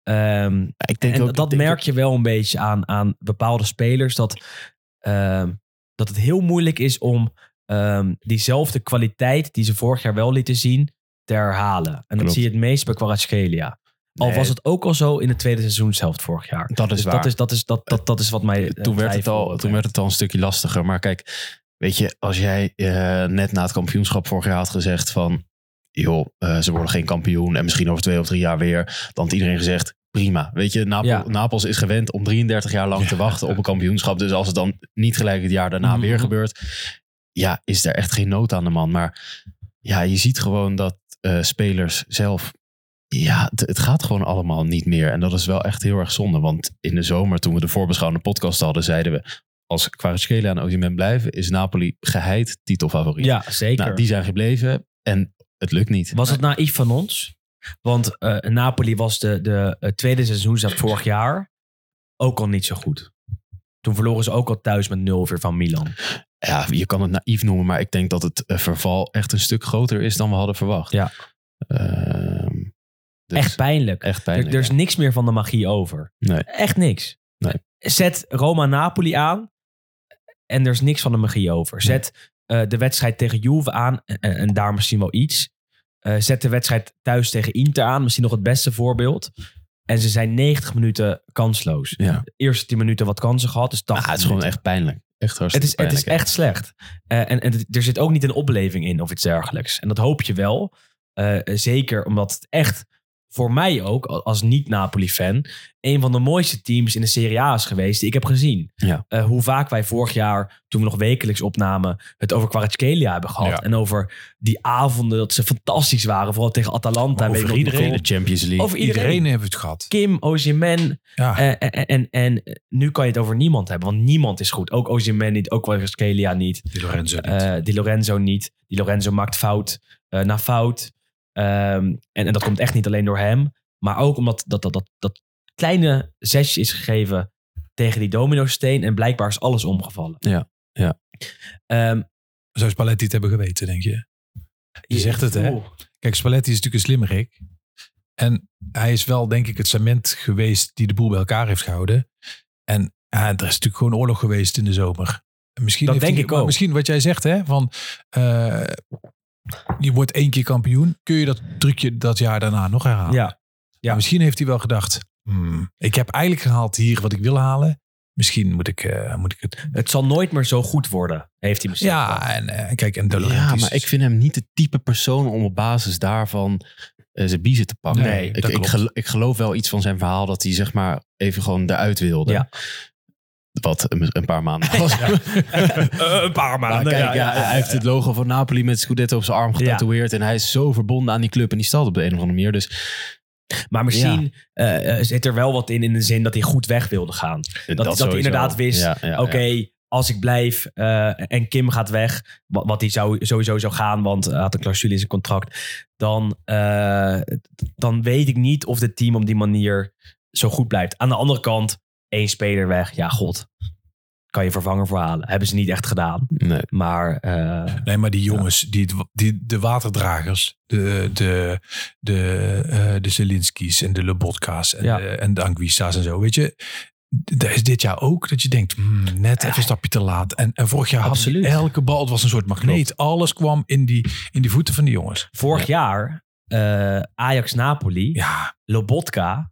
Ehm, Ik denk en ook, dat denk merk je wel een beetje aan, aan bepaalde spelers. Dat, ehm, dat het heel moeilijk is om ehm, diezelfde kwaliteit die ze vorig jaar wel lieten zien, te herhalen. En dat zie je het meest bij Kvaratskhelia. Al was het ook al zo in het tweede seizoen zelf vorig jaar. Dat is dus waar. dat is, dat, is, dat, dat, dat is wat mij. eh, toen, werd het al, toen werd het al een stukje lastiger. Maar kijk, weet je, als jij eh, net na het kampioenschap vorig jaar had gezegd van... joh, eh, ze worden geen kampioen en misschien over twee of drie jaar weer... dan had iedereen gezegd, prima. Weet je, Napel- Ja. Napels is gewend om 33 jaar lang te wachten op een kampioenschap. Dus als het dan niet gelijk het jaar daarna Mhm. weer gebeurt... ja, is er echt geen nood aan de man. Maar ja, je ziet gewoon dat eh, spelers zelf... Ja, het, het gaat gewoon allemaal niet meer. En dat is wel echt heel erg zonde. Want in de zomer, toen we de voorbeschouwende podcast hadden, zeiden we als Kvaratskhelia en Osimhen blijven, is Napoli geheid titelfavoriet. Ja, zeker. Nou, die zijn gebleven en het lukt niet. Was het naïef van ons? Want eh, Napoli was de, de eh, tweede seizoenshelft vorig jaar ook al niet zo goed. Toen verloren ze ook al thuis met 0 weer van Milan. Ja, je kan het naïef noemen, maar ik denk dat het eh, verval echt een stuk groter is dan we hadden verwacht. Ja. Ehm, dus echt pijnlijk. Echt Er, pijnlijk. er is ja. niks meer van de magie over. Nee. Echt niks. Nee. Zet Roma-Napoli aan en er is niks van de magie over. Zet eh, de wedstrijd tegen Juve aan en, en daar misschien wel iets. Eh, zet de wedstrijd thuis tegen Inter aan, misschien nog het beste voorbeeld. En ze zijn 90 minuten kansloos. Ja. De eerste 10 minuten wat kansen gehad, dus 80 Ah, het is gewoon echt pijnlijk. Echt Het is, het is echt slecht. Eh, en, er zit ook niet een opleving in of iets dergelijks. En dat hoop je wel. Eh, zeker omdat het echt voor mij ook, als niet-Napoli-fan, een van de mooiste teams in de Serie A is geweest die ik heb gezien. Ja. Eh, hoe vaak wij vorig jaar, toen we nog wekelijks opnamen, het over Kvaratskhelia hebben gehad. Ja. En over die avonden dat ze fantastisch waren. Vooral tegen Atalanta. Maar over iedereen. De Champions League. Over iedereen. Iedereen heeft het gehad. Kim, Osimhen, Ja. eh, en, en, en nu kan je het over niemand hebben, want niemand is goed. Ook Osimhen niet, ook Kvaratskhelia niet. Di Lorenzo niet. Eh, Di Lorenzo niet. Di Lorenzo maakt fout eh, na fout. Ehm, en, en dat komt echt niet alleen door hem. Maar ook omdat dat, dat, dat, dat kleine zesje is gegeven tegen die domino-steen. En blijkbaar is alles omgevallen. Ja, ja. Ehm, Zou Spalletti het hebben geweten, denk je? Je zegt het, hè? Oeh. Kijk, Spalletti is natuurlijk een slimmerik. En hij is wel, denk ik, het cement geweest die de boel bij elkaar heeft gehouden. En ja, er is natuurlijk gewoon oorlog geweest in de zomer. En misschien Dat heeft denk hij- ik maar ook. Misschien wat jij zegt, hè? Van, eh, je wordt één keer kampioen. Kun je dat trucje dat jaar daarna nog herhalen? Ja. Maar misschien heeft hij wel gedacht, hmm, ik heb eigenlijk gehaald hier wat ik wil halen. Misschien moet ik, eh, moet ik het... Het zal nooit meer zo goed worden, heeft hij misschien. Ja, en eh, kijk, en De Ja, maar ik vind hem niet het type persoon om op basis daarvan eh, zijn biezen te pakken. Nee, ik, dat ik, ik geloof wel iets van zijn verhaal dat hij zeg maar even gewoon eruit wilde. Ja. Wat een, een paar maanden was. (laughs) (laughs) Eh, een paar Maar maanden. kijk, ja, hij heeft het logo van Napoli met Scudetto op zijn arm Ja. getatoeëerd. En hij is zo verbonden aan die club en die stad op de een of andere manier. Dus Maar misschien eh, eh, zit er wel wat in, in de zin dat hij goed weg wilde gaan. Dat, dat, hij inderdaad wist, Ja, ja, oké, ja. als ik blijf eh, en Kim gaat weg, wat, wat hij zou, sowieso zou gaan, want hij had een clausule in zijn contract, dan, eh, dan weet ik niet of het team op die manier zo goed blijft. Aan de andere kant, één speler weg, ja god, kan je vervanger voor halen. Hebben ze niet echt gedaan. Nee. Maar eh, Nee, maar die jongens, die, die, de waterdragers, de, de, de, eh, de Zelinski's en de Lobotka's en, Ja. de, en de Anguissa's en zo, weet je. Dat is dit jaar ook dat je denkt, hmm, net even een stapje te laat. En, en vorig jaar had Absoluut. elke bal, het was een soort magneet. Alles kwam in die, in die voeten van die jongens. vorig jaar, eh, Ajax-Napoli, Ja, Lobotka,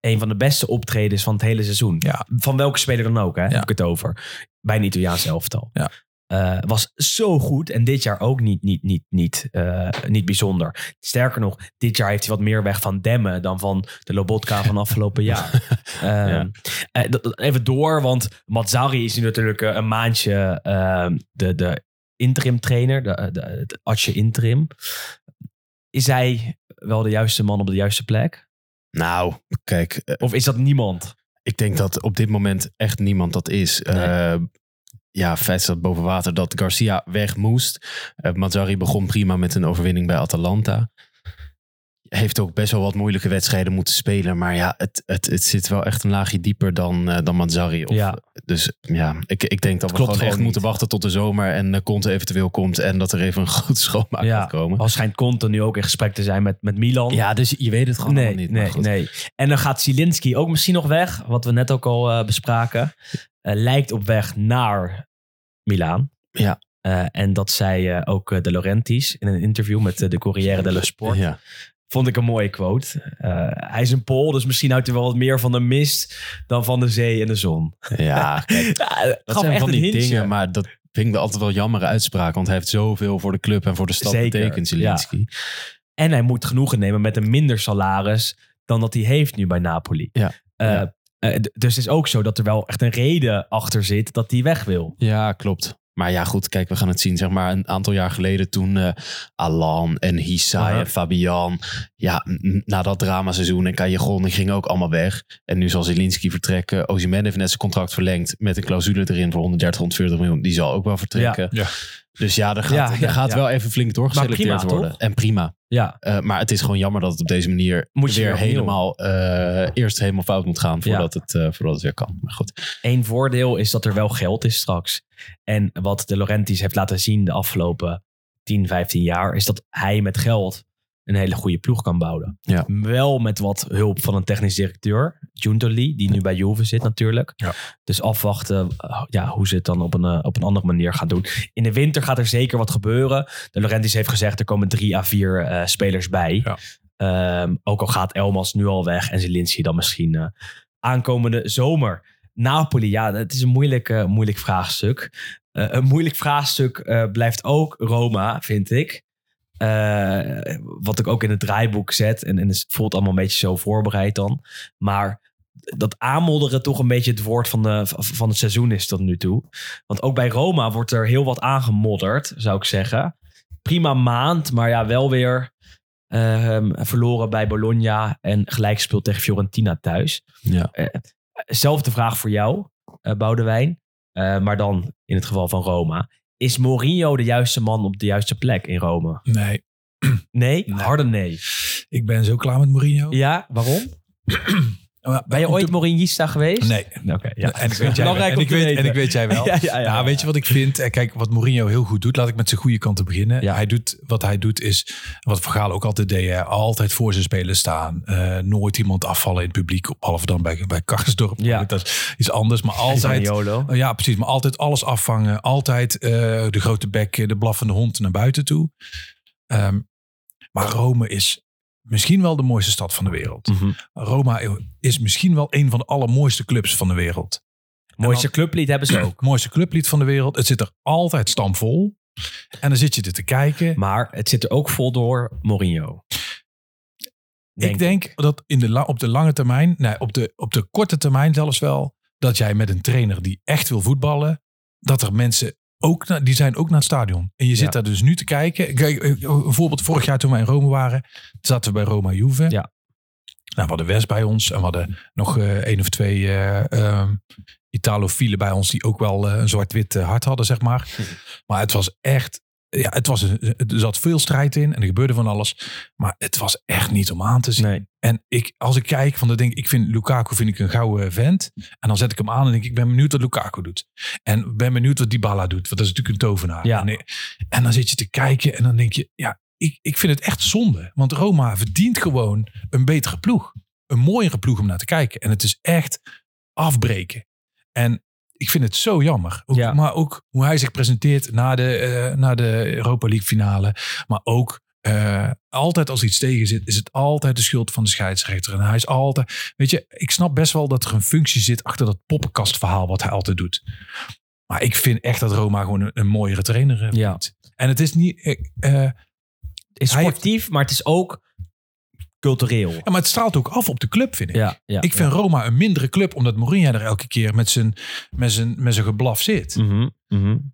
een van de beste optredens van het hele seizoen. Ja. Van welke speler dan ook, hè, heb ik het over. Bij een Italiaans elftal. Ja. Eh, was zo goed. En dit jaar ook niet, niet, niet, niet, eh, niet bijzonder. Sterker nog, dit jaar heeft hij wat meer weg van Demmen dan van de Lobotka van afgelopen jaar. (laughs) Ehm, Ja. eh, even door, want Mazzari is nu natuurlijk een maandje ehm, de, de interim trainer, de, de, de Atje interim. Is hij wel de juiste man op de juiste plek? Nou, kijk, eh, Of is dat niemand? ik denk dat op dit moment echt niemand dat is. Nee. Eh, ja, feit staat boven water dat Garcia weg moest. Eh Mazzari begon prima met een overwinning bij Atalanta. Heeft ook best wel wat moeilijke wedstrijden moeten spelen. Maar ja, het, het, het zit wel echt een laagje dieper dan, eh, dan Mazzari. Of, Ja. Dus ja, ik, ik denk dat we gewoon gewoon echt niet. moeten wachten tot de zomer. En uh, Conte eventueel komt. En dat er even een (laughs) grote schoonmaak Ja. gaat komen. Al schijnt Conte nu ook in gesprek te zijn met, met Milan. Ja, dus je weet het gewoon nee, niet. nee, goed. nee. En dan gaat Zielinski ook misschien nog weg. Wat we net ook al eh, bespraken. Eh, lijkt op weg naar Milaan. Ja. Eh, en dat zei eh, ook eh, De Laurentiis in een interview met de Corriere dello Sport. Ja. Vond ik een mooie quote. Eh, hij is een Pool, dus misschien houdt hij wel wat meer van de mist dan van de zee en de zon. ja, (laughs) kijk, Ja, Dat zijn van die hintje. dingen, maar dat vind ik altijd wel jammer uitspraak. Want hij heeft zoveel voor de club en voor de stad Zeker, betekend, Zelensky. En hij moet genoegen nemen met een minder salaris dan dat hij heeft nu bij Napoli. Ja, Eh, ja. eh, dus het is ook zo dat er wel echt een reden achter zit dat hij weg wil. Ja, klopt. Maar ja, goed, kijk, we gaan het zien. Zeg maar een aantal jaar geleden toen eh Alan en Hissa Aha. en Fabian... Ja, na dat dramaseizoen en die gingen ook allemaal weg. En nu zal Zelinski vertrekken. Ozyman heeft net zijn contract verlengd met een clausule erin voor 130, 140 miljoen. Die zal ook wel vertrekken. Ja. Dus ja, er gaat, Ja, ja, er gaat ja. wel even flink doorgeselecteerd prima, worden. toch? En prima. Ja, Eh, maar het is gewoon jammer dat het op deze manier Moet weer helemaal eh, eerst helemaal fout moet gaan voordat, het, eh, voordat het weer kan. Maar goed. één voordeel is dat er wel geld is straks. En wat de Laurentiis heeft laten zien de afgelopen 10, 15 jaar, is dat hij met geld een hele goede ploeg kan bouwen. Ja. Wel met wat hulp van een technisch directeur, Giuntoli, die nu bij Juve zit natuurlijk. Ja. Dus afwachten eh, ja, hoe ze het dan op een, eh, op een andere manier gaan doen. In de winter gaat er zeker wat gebeuren. De Laurentiis heeft gezegd, er komen drie à vier eh, spelers bij. Ja. Ehm, ook al gaat Elmas nu al weg en Zelinski dan misschien aankomende zomer. Napoli, ja, het is een moeilijk, moeilijk vraagstuk. Een moeilijk vraagstuk blijft ook Roma, vind ik. Eh, wat ik ook in het draaiboek zet. En, en het voelt allemaal een beetje zo voorbereid dan. Maar dat aanmodderen toch een beetje het woord van, de, van het seizoen is tot nu toe. Want ook bij Roma wordt er heel wat aangemodderd, zou ik zeggen. Prima maand, maar ja, wel weer ehm, verloren bij Bologna en gelijk gespeeld tegen Fiorentina thuis. Ja. Zelfde vraag voor jou, eh Boudewijn. Eh, maar dan in het geval van Roma. Is Mourinho de juiste man op de juiste plek in Rome? Nee, Nee, Nee. harde nee. ik ben zo klaar met Mourinho. Ja, waarom? (clears throat) Maar- Ben je ooit te- Mourinhista geweest? Nee. Oké, ja. En ik weet (laughs) jij En ik weet, en ik weet jij (laughs) wel. Ja, ja, ja, ja. weet je wat ik vind? Eh, Kijk, wat Mourinho heel goed doet, laat ik met zijn goede kanten beginnen. Ja. Hij doet, wat hij doet is, wat Vergaal ook altijd deed, hè, altijd voor zijn spelers staan. Eh, nooit iemand afvallen in het publiek, behalve dan bij, bij Karsdorp. Ja. Dat is iets anders, maar (laughs) altijd... Oh Ja, precies. Maar altijd alles afvangen. Altijd eh, de grote bek, de blaffende hond naar buiten toe. Ehm, maar Rome is misschien wel de mooiste stad van de wereld. Mhm. Roma is misschien wel een van de allermooiste clubs van de wereld. Mooiste clublied hebben ze ook. (clears throat) Mooiste clublied van de wereld. Het zit er altijd stampvol. En dan zit je er te kijken. Maar het zit er ook vol door Mourinho. ik denk dat in de, op de lange termijn, nee, op, de, op de korte termijn zelfs wel, dat jij met een trainer die echt wil voetballen, dat er mensen ook, na- die zijn ook naar het stadion. En je zit Ja. daar dus nu te kijken. Kijk, eh, een voorbeeld, vorig jaar toen wij in Rome waren, zaten we bij Roma Juve. Ja. Nou, we hadden West bij ons en we hadden nog eh één of twee eh ehm, Italofielen bij ons die ook wel eh, een zwart-wit eh, hart hadden, zeg maar. Maar het was echt, ja, het was, een- er zat veel strijd in en er gebeurde van alles. Maar het was echt niet om aan te zien. Nee. En ik, als ik kijk, van dan denk ik, vind Lukaku vind ik een gouden vent. En dan zet ik hem aan en denk ik, ben benieuwd wat Lukaku doet. En ben benieuwd wat Dybala doet, want dat is natuurlijk een tovenaar. Ja. En, en dan zit je te kijken en dan denk je, ja, ik, ik vind het echt zonde. Want Roma verdient gewoon een betere ploeg. Een mooiere ploeg om naar te kijken. En het is echt afbreken. En ik vind het zo jammer. Ook, Ja. Maar ook hoe hij zich presenteert na de, eh, na de Europa League finale. Maar ook eh, altijd als iets tegen zit, is het altijd de schuld van de scheidsrechter. En hij is altijd, weet je, ik snap best wel dat er een functie zit achter dat poppenkastverhaal wat hij altijd doet. Maar ik vind echt dat Roma gewoon een, een mooiere trainer heeft. Ja. En het is niet, eh, eh, Het is heeft- sportief, maar het is ook cultureel. ja, maar het straalt ook af op de club, vind ik. Ja, ja, ik vind Roma een mindere club, omdat Mourinho er elke keer met zijn, met zijn, met zijn geblaf zit. Mhm.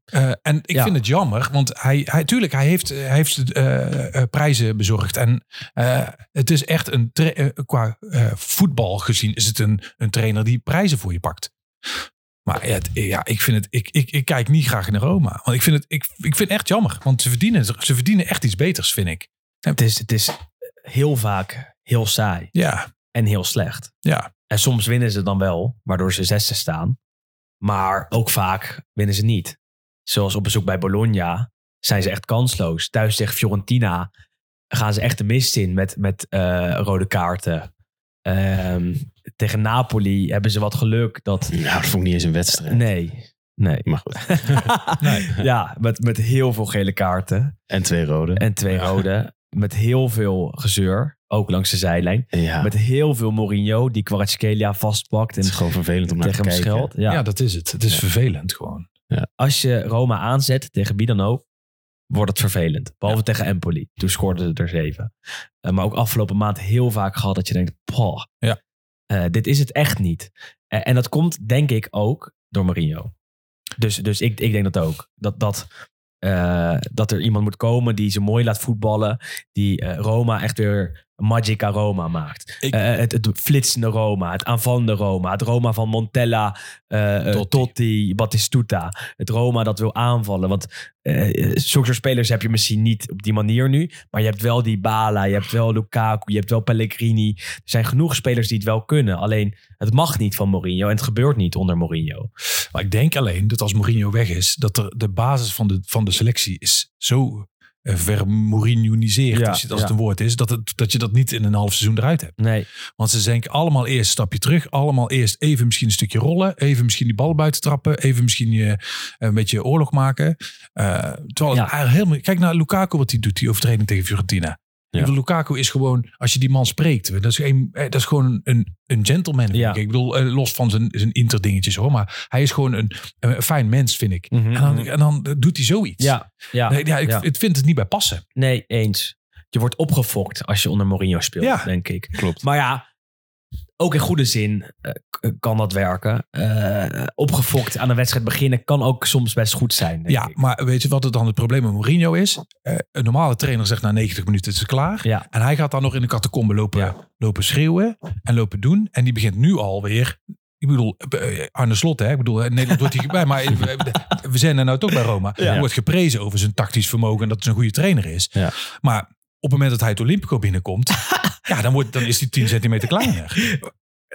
Eh, en ik vind het jammer, want hij, hij, tuurlijk, hij heeft, hij heeft eh, eh, prijzen bezorgd. En eh, het is echt een, eh, qua eh, voetbal gezien, is het een, een trainer die prijzen voor je pakt. Maar ja, ja, ik, vind het, ik, ik, ik kijk niet graag naar Roma. Want ik vind het, ik, ik vind het echt jammer, want ze verdienen, ze verdienen echt iets beters, vind ik. Het, is, het is heel vaak heel saai Ja, en heel slecht. ja. En soms winnen ze dan wel, waardoor ze zesde staan. Maar ook vaak winnen ze niet. Zoals op bezoek bij Bologna zijn ze echt kansloos. Thuis tegen Fiorentina gaan ze echt de mist in met, met eh, rode kaarten. Ehm, tegen Napoli hebben ze wat geluk dat... Nou, dat vond ik niet eens een wedstrijd. Nee, nee. Maar goed. (laughs) Ja, met, met heel veel gele kaarten En twee rode. en twee rode. Met heel veel gezeur, ook langs de zijlijn. ja, Met heel veel Mourinho, die Kvaratskhelia vastpakt het is en gewoon vervelend om naar te tegen hem kijken. scheldt. Ja. Ja. dat is het. Het is vervelend gewoon. Als je Roma aanzet tegen wie dan ook, wordt het vervelend. Behalve tegen Empoli. Toen scoorden ze er zeven. Eh, maar ook afgelopen maand heel vaak gehad dat je denkt, poh, Ja. eh, dit is het echt niet. Eh, en dat komt denk ik ook door Mourinho. Dus, dus ik, ik denk dat ook. Dat, dat, dat er iemand moet komen die ze mooi laat voetballen. Die eh, Roma echt weer Magica Roma maakt. Ik- Eh, het, het flitsende Roma, het aanvallende Roma. Het Roma van Montella, eh, Totti. Totti, Battistuta. Het Roma dat wil aanvallen. Want eh zulke spelers heb je misschien niet op die manier nu. Maar je hebt wel die Bala, je hebt wel Lukaku, je hebt wel Pellegrini. Er zijn genoeg spelers die het wel kunnen. Alleen het mag niet van Mourinho en het gebeurt niet onder Mourinho. Maar ik denk alleen dat als Mourinho weg is, dat er de basis van de, van de selectie is zo eh, vermourinhoniseerd, Ja, als, je- als ja. het een woord is, dat, het, dat je dat niet in een half seizoen eruit hebt. Nee, Want ze denken allemaal eerst een stapje terug, allemaal eerst even misschien een stukje rollen, even misschien die bal buiten trappen, even misschien je, een beetje oorlog maken. Eh, terwijl het Ja. helemaal, kijk naar Lukaku wat hij doet, die overtreding tegen Fiorentina. Ik bedoel, Lukaku is gewoon, als je die man spreekt, dat is, een, eh, dat is gewoon een, een gentleman. vind Ja. ik. Ik bedoel, eh, los van zijn, zijn interdingetjes hoor, maar hij is gewoon een, een fijn mens, vind ik. Mhm. En, dan, en dan doet hij zoiets. Ja, ja, Nee, ja, ik, ja. ik vind het niet bij passen. nee, eens. Je wordt opgefokt als je onder Mourinho speelt, Ja. denk ik. Klopt. Maar ja, ook in goede zin eh, k- kan dat werken. Eh, opgefokt aan een wedstrijd beginnen kan ook soms best goed zijn, denk Ja, ik. maar weet je wat het dan het probleem met Mourinho is? Eh, een normale trainer zegt na 90 minuten het is klaar. Ja. En hij gaat dan nog in de catacombe lopen, Ja. lopen schreeuwen en lopen doen. En die begint nu alweer... Ik bedoel, eh, Arne Slot, hè? Ik bedoel, Nederland wordt hij (laughs) bij, maar eh, we zijn er nou toch bij Roma. Ja. Hij wordt geprezen over zijn tactisch vermogen en dat het een goede trainer is. Ja. Maar op het moment dat hij het Olympico binnenkomt, (laughs) ja, dan, wordt, dan is hij 10 centimeter kleiner.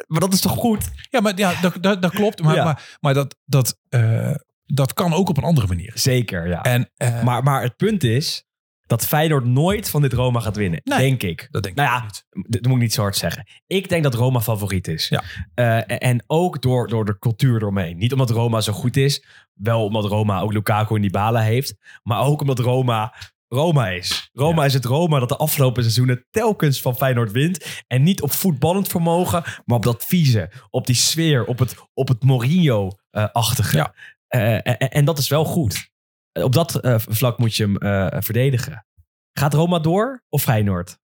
Maar dat is toch goed? Ja, maar ja, dat, dat, dat klopt. Maar, Ja. maar, maar dat, dat, eh, dat kan ook op een andere manier. Zeker, ja. En, eh, Maar, maar het punt is dat Feyenoord nooit van dit Roma gaat winnen. Nee. Denk ik. dat denk Nou ik ja, niet. d- dat moet ik niet zo hard zeggen. Ik denk dat Roma favoriet is. Ja. Eh, en- ook door, door de cultuur eromheen. Niet omdat Roma zo goed is. Wel omdat Roma ook Lukaku en Dybala heeft. Maar ook omdat Roma Roma is. Roma is het Roma dat de afgelopen seizoenen telkens van Feyenoord wint. En niet op voetballend vermogen, maar op dat vieze. Op die sfeer, op het, op het Mourinho-achtige. Ja. Eh, en, en dat is wel goed. Op dat eh, vlak moet je hem eh, verdedigen. Gaat Roma door of Feyenoord?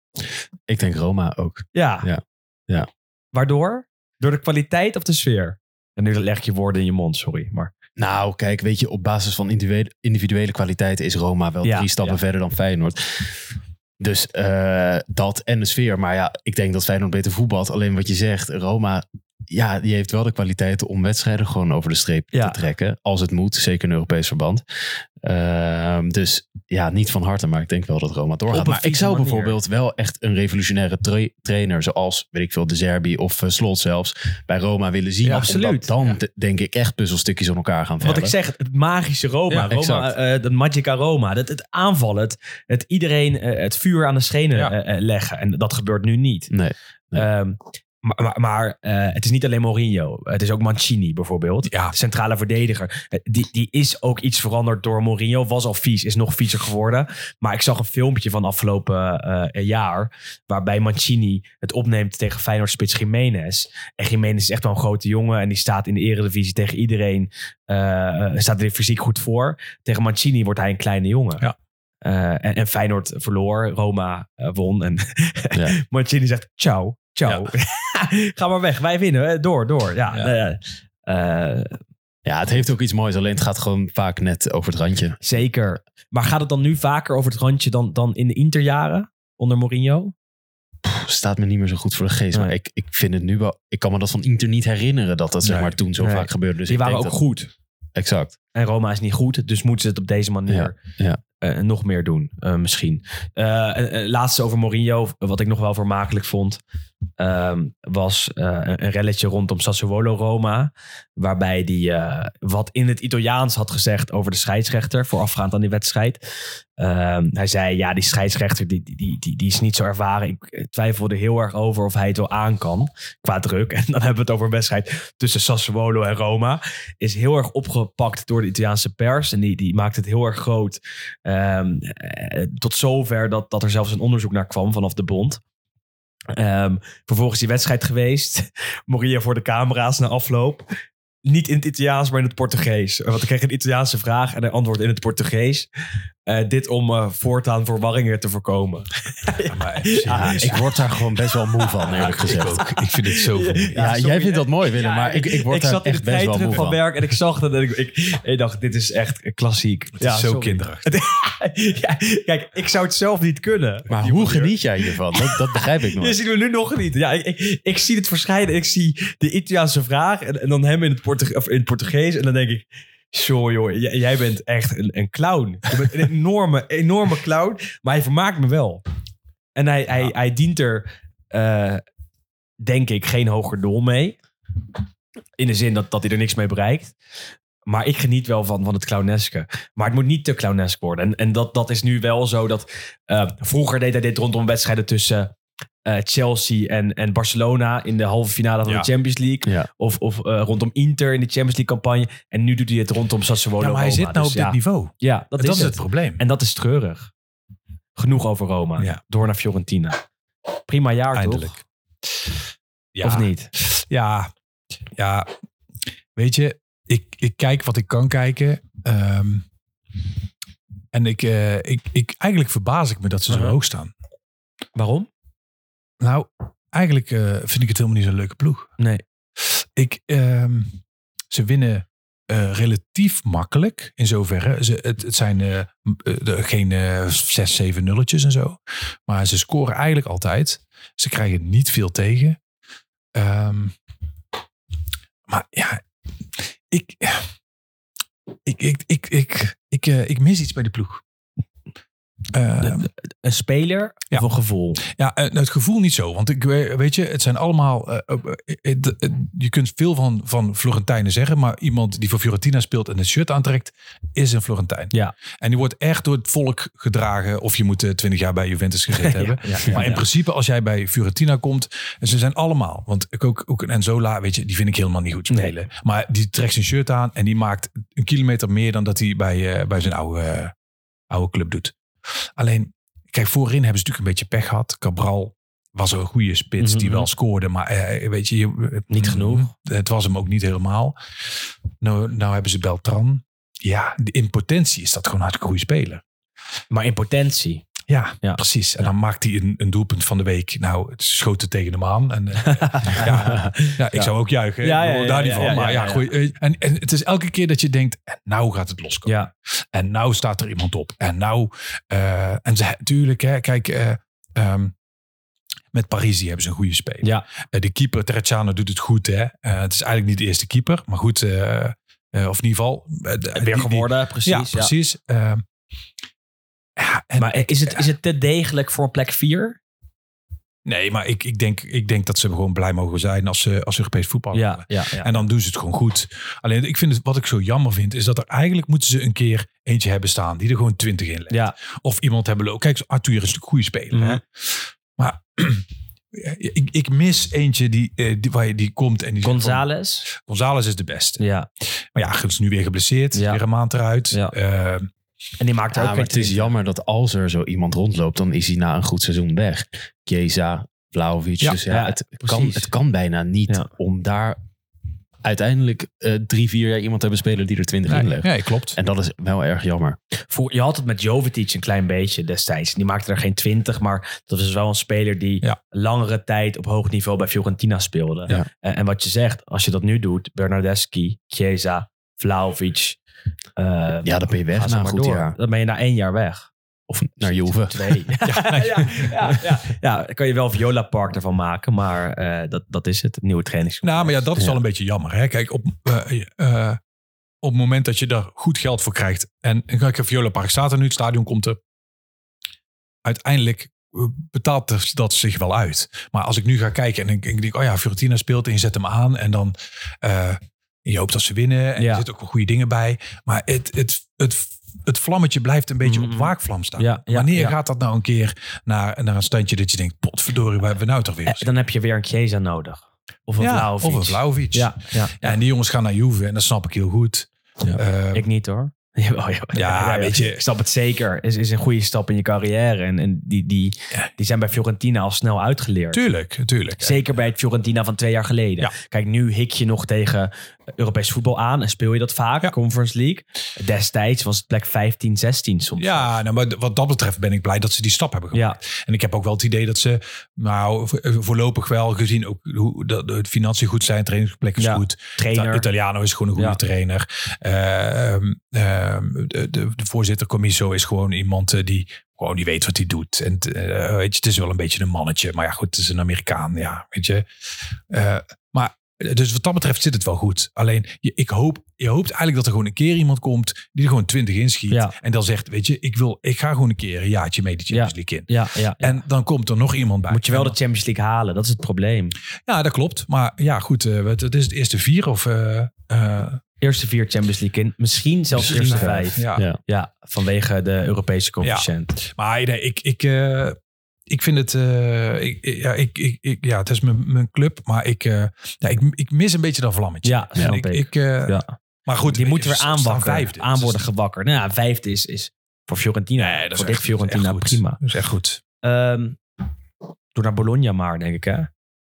Ik denk Roma ook. Ja. Ja. Ja. Waardoor? Door de kwaliteit of de sfeer? En nu leg ik je woorden in je mond, sorry. Maar Nou, kijk, weet je, op basis van individuele, kwaliteiten is Roma wel Ja, drie stappen ja. verder dan Feyenoord. Dus eh, dat en de sfeer. Maar ja, ik denk dat Feyenoord beter voetbalt. Alleen wat je zegt, Roma, ja, die heeft wel de kwaliteiten om wedstrijden gewoon over de streep Ja. te trekken. Als het moet, zeker in Europees verband. Ehm, dus ja, niet van harte, maar ik denk wel dat Roma doorgaat. Maar ik zou manier. bijvoorbeeld wel echt een revolutionaire tra- trainer, zoals, weet ik veel, De Zerbi of eh, Slot zelfs, bij Roma willen zien. Ja, absoluut. Dan Ja. denk ik echt puzzelstukjes op elkaar gaan wat vellen. ik zeg, het, magische Roma. Roma exact. eh, dat Magica Roma. Dat, het aanvallen. Het, het iedereen eh, het vuur aan de schenen leggen. En dat gebeurt nu niet. Nee. Nee. Ehm, maar maar, maar eh, het is niet alleen Mourinho. Het is ook Mancini bijvoorbeeld. Ja. De centrale verdediger. Eh, Die, die is ook iets veranderd door Mourinho. Was al vies, is nog viezer geworden. Maar ik zag een filmpje van afgelopen eh, jaar. Waarbij Mancini het opneemt tegen Feyenoord spits Jiménez. En Jiménez is echt wel een grote jongen. En die staat in de eredivisie tegen iedereen. eh, staat er fysiek goed voor. Tegen Mancini wordt hij een kleine jongen. Ja. En, en Feyenoord verloor. Roma won. En Ja. (laughs) Mancini zegt ciao, ciao. (laughs) Ga maar weg, wij winnen. Door, door. Ja, Ja. ja. Eh, Ja, het heeft ook iets moois. Alleen het gaat gewoon vaak net over het randje. zeker. Maar gaat het dan nu vaker over het randje dan, dan in de Interjaren onder Mourinho? Staat me niet meer zo goed voor de geest. Maar ik, ik vind het nu wel... Ik kan me dat van Inter niet herinneren dat dat zeg maar toen zo Nee. vaak gebeurde. Dus Die waren ook dat- goed. Exact. En Roma is niet goed, dus moeten ze het op deze manier Ja, ja. eh, nog meer doen, eh, misschien. Laatste over Mourinho, wat ik nog wel vermakelijk vond, ehm, was eh, een, relletje rondom Sassuolo-Roma, waarbij die eh, wat in het Italiaans had gezegd over de scheidsrechter, voorafgaand aan die wedstrijd. Ehm, hij zei, ja, die scheidsrechter die, die, die, die, is niet zo ervaren. Ik twijfelde heel erg over of hij het wel aan kan, qua druk. (laughs) En dan hebben we het over een wedstrijd tussen Sassuolo en Roma. Is heel erg opgepakt door de Italiaanse pers. En die, die maakt het heel erg groot. Ehm, eh, tot zover dat, dat er zelfs een onderzoek naar kwam vanaf de bond. Ehm, vervolgens die wedstrijd geweest. (laughs) Moria voor de camera's na afloop. Niet in het Italiaans, maar in het Portugees. Want ik kreeg een Italiaanse vraag en hij antwoordde in het Portugees. Eh, dit om eh, voortaan verwarringen te voorkomen. (laughs) Ja, maar Ja. Ik word daar gewoon best wel moe van, eerlijk (laughs) ik gezegd. ook. Ik vind het zo Ja, sorry, jij vindt dat mooi, Willem. Ja, maar ik, ik word ik daar zat echt best wel moe van van. werk en ik zag dat en ik, ik, ik dacht, dit is echt klassiek. Het is zo sorry. kinderachtig. (laughs) ja, kijk, ik zou het zelf niet kunnen. Maar hoe geniet jij hiervan? Dat, dat begrijp ik Je nooit. ziet me nu nog niet. Ja, ik, ik, ik zie het verschijnen. Ik zie de Italiaanse vraag en, en dan hem in het, Portug- of in het Portugees. En dan denk ik, zo joh, jij, jij bent echt een, een clown. Je bent een (laughs) enorme, enorme clown. Maar hij vermaakt me wel. En hij, hij, hij dient er, eh, denk ik, geen hoger doel mee. In de zin dat, dat hij er niks mee bereikt. Maar ik geniet wel van, van het clowneske. Maar het moet niet te clownesk worden. En, en dat, dat is nu wel zo dat... eh, vroeger deed hij dit rondom wedstrijden tussen eh, Chelsea en, en Barcelona... in de halve finale van Ja. de Champions League. Ja. Of, of eh, rondom Inter in de Champions League campagne. En nu doet hij het rondom Sassuolo Ja, maar hij Roma. zit nou Dus op dit niveau. Ja, dat, Dat, is, is het het. probleem. En dat is treurig. Genoeg over Roma. Ja. Door naar Fiorentina. Prima jaar Eindelijk. toch? Ja, Of niet? Ja, ja. Weet je, ik, ik kijk wat ik kan kijken. Ehm, en ik, eh, ik, ik, eigenlijk verbaas ik me dat ze zo hoog staan. Waarom? Nou, eigenlijk eh, vind ik het helemaal niet zo'n leuke ploeg. Nee. Ik, ehm, ze winnen eh, relatief makkelijk in zoverre. Ze, het, het zijn eh, geen zes, zeven nulletjes en zo. Maar ze scoren eigenlijk altijd. Ze krijgen niet veel tegen. Ehm, maar ja, ik, ik, ik, ik, ik, ik, eh, ik mis iets bij de ploeg. Ehm, Een speler Ja. of een gevoel? ja, eh, het gevoel niet zo. Want ik we- weet je, het zijn allemaal. eh, eh, eh, eh, eh, je kunt veel van, van Florentijnen zeggen. Maar iemand die voor Fiorentina speelt en het shirt aantrekt, is een Florentijn. Ja. En die wordt echt door het volk gedragen. Of je moet eh, twintig jaar bij Juventus (laughs) gezeten hebben. Ja, ja, Maar in principe, als jij bij Fiorentina komt, en ze zijn allemaal. Want ik ook, ook een Enzola, weet je, die vind ik helemaal niet goed spelen. Maar die trekt zijn shirt aan en die maakt een kilometer meer dan dat hij bij, eh, bij zijn oude, eh, oude club doet. Alleen, kijk, voorin hebben ze natuurlijk een beetje pech gehad. Cabral was een goede spits Mhm. die wel scoorde, maar eh, weet je, je- Niet genoeg. Het was hem ook niet helemaal. Nou, nou hebben ze Beltran. Ja, in potentie is dat gewoon een hartstikke goede speler. Maar in potentie. Ja, Ja. precies. En dan maakt hij een, een doelpunt van de week. Nou, het schoten tegen de maan. En, eh, (laughs) ja, ja, ik zou ook juichen. Ja, daar niet van. maar ja, goeie, eh, en, en het is elke keer dat je denkt, en nou gaat het loskomen. Ja. En nou staat er iemand op. En nou, eh, en ze, natuurlijk, hè, kijk, eh, ehm, met Parisi hebben ze een goede speler. Ja. De keeper, Terracciano, doet het goed. Hè? Het is eigenlijk niet de eerste keeper, maar goed, of in ieder geval. Weer geworden, precies. ja, ja. precies. Ehm, ja, en Maar is het, is het te degelijk voor plek 4? Nee, maar ik, ik, denk, ik denk dat ze gewoon blij mogen zijn als ze, als ze Europees voetbal Ja, ja, ja. En dan doen ze het gewoon goed. Alleen ik vind het, wat ik zo jammer vind, is dat er eigenlijk moeten ze een keer eentje hebben staan die er gewoon 20 in legt. Ja. Of iemand hebben lopen. Kijk, Arthur is natuurlijk een goede speler. Mhm. Hè? Maar (clears throat) ik, ik mis eentje die, eh, die, waar je, die komt en die van, Gonzales? González is de beste. Ja. Maar ja, is nu weer geblesseerd. Weer een maand eruit. Ja. Eh, En die maakt Ja, ook maar geen het is 20. jammer dat als er zo iemand rondloopt, dan is hij na een goed seizoen weg. Chiesa, Vlaovic. Ja, dus ja, ja, het, kan, het kan bijna niet Ja. om daar uiteindelijk eh, drie, vier jaar iemand te hebben spelen die er twintig in nee, legt. nee, klopt. En dat is wel erg jammer. Voor, je had het met Jovetic een klein beetje destijds. Die maakte er geen 20, maar dat was wel een speler die Ja. langere tijd op hoog niveau bij Fiorentina speelde. Ja. En, en wat je zegt, als je dat nu doet, Bernardeschi, Chiesa, Vlaovic. Eh, Ja, dan ben je weg na een maar goed door. jaar. Dan ben je na één jaar weg. Of naar Juve. Twee. (laughs) (laughs) ja, ja, ja, ja, ja. dan kan je wel Viola Park ervan maken, maar eh, dat, dat is het, het nieuwe trainingscomplex. Nou, maar ja, dat is Ja. wel een beetje jammer. Hè? Kijk, op, eh, eh, op het moment dat je daar goed geld voor krijgt. En, kijk, Viola Park staat er nu, het stadion komt er. Uiteindelijk betaalt er- dat zich wel uit. Maar als ik nu ga kijken en ik, ik denk, oh ja, Fiorentina speelt en je zet hem aan. En dan je hoopt dat ze winnen. En Ja. er zitten ook wel goede dingen bij. Maar het, het, het, het vlammetje blijft een beetje op Mhm. waakvlam staan. Ja, ja, Wanneer ja. gaat dat nou een keer naar, naar een standje dat je denkt, potverdorie, waar hebben we nou toch weer? Eh, dan heb je weer een Chiesa nodig. Of een ja, of een Vlaovic. Ja, ja, Ja, en die jongens gaan naar Juve en dat snap ik heel goed. Ja. Eh, Ik niet hoor. (laughs) Jawel, jawel. Ja, weet je. Ik snap het zeker. Is, is een goede stap in je carrière. En, en die, die, die zijn bij Fiorentina al snel uitgeleerd. tuurlijk, tuurlijk. Zeker bij het Fiorentina van twee jaar geleden. Ja. Kijk, nu hik je nog tegen Europees voetbal aan en speel je dat vaak, Ja. Conference League. Destijds was het plek 15, 16 soms. Ja, nou, maar wat dat betreft ben ik blij dat ze die stap hebben gemaakt. ja, En ik heb ook wel het idee dat ze, nou, vo- voorlopig wel gezien ook hoe dat de financiën goed zijn, trainingsplek is Ja, goed. trainer. Ita- Italiano is gewoon een goede Ja. trainer. Ehm, ehm, de, de, voorzitter Commisso is gewoon iemand eh, die gewoon die weet wat hij doet. En eh, weet je, het is wel een beetje een mannetje, maar ja, goed, het is een Amerikaan, ja, weet je. Eh, maar dus wat dat betreft zit het wel goed. Alleen, je, ik hoop, je hoopt eigenlijk dat er gewoon een keer iemand komt die er gewoon 20 inschiet. Ja. En dan zegt, weet je, ik wil, ik ga gewoon een keer een jaartje mee de Champions League in. ja, ja, ja. En dan komt er nog iemand bij. moet je wel de Champions League halen. Dat is het probleem. ja, dat klopt. Maar ja, goed. eh, het, is het eerste vier of... eh, Eerste vier Champions League in. Misschien zelfs de eerste vijf. Ja. Ja. Ja, vanwege de Europese coëfficiënt. Maar nee, ik, ik, ik vind het... eh, ik, ja, ik, ik, ik- ja, het is mijn, mijn club. Maar ik, eh, ja, ik, ik mis een beetje dat vlammetje. Ja, snap ik. eh, Ja. Maar goed, Die moeten we weer aanwakkeren. Aan worden gewakkerd. Nou ja, vijfde is, is Voor Fiorentina. Nee, dat is voor echt- Fiorentina echt goed. prima. Dat is echt goed. Ehm door naar Bologna maar, denk ik hè.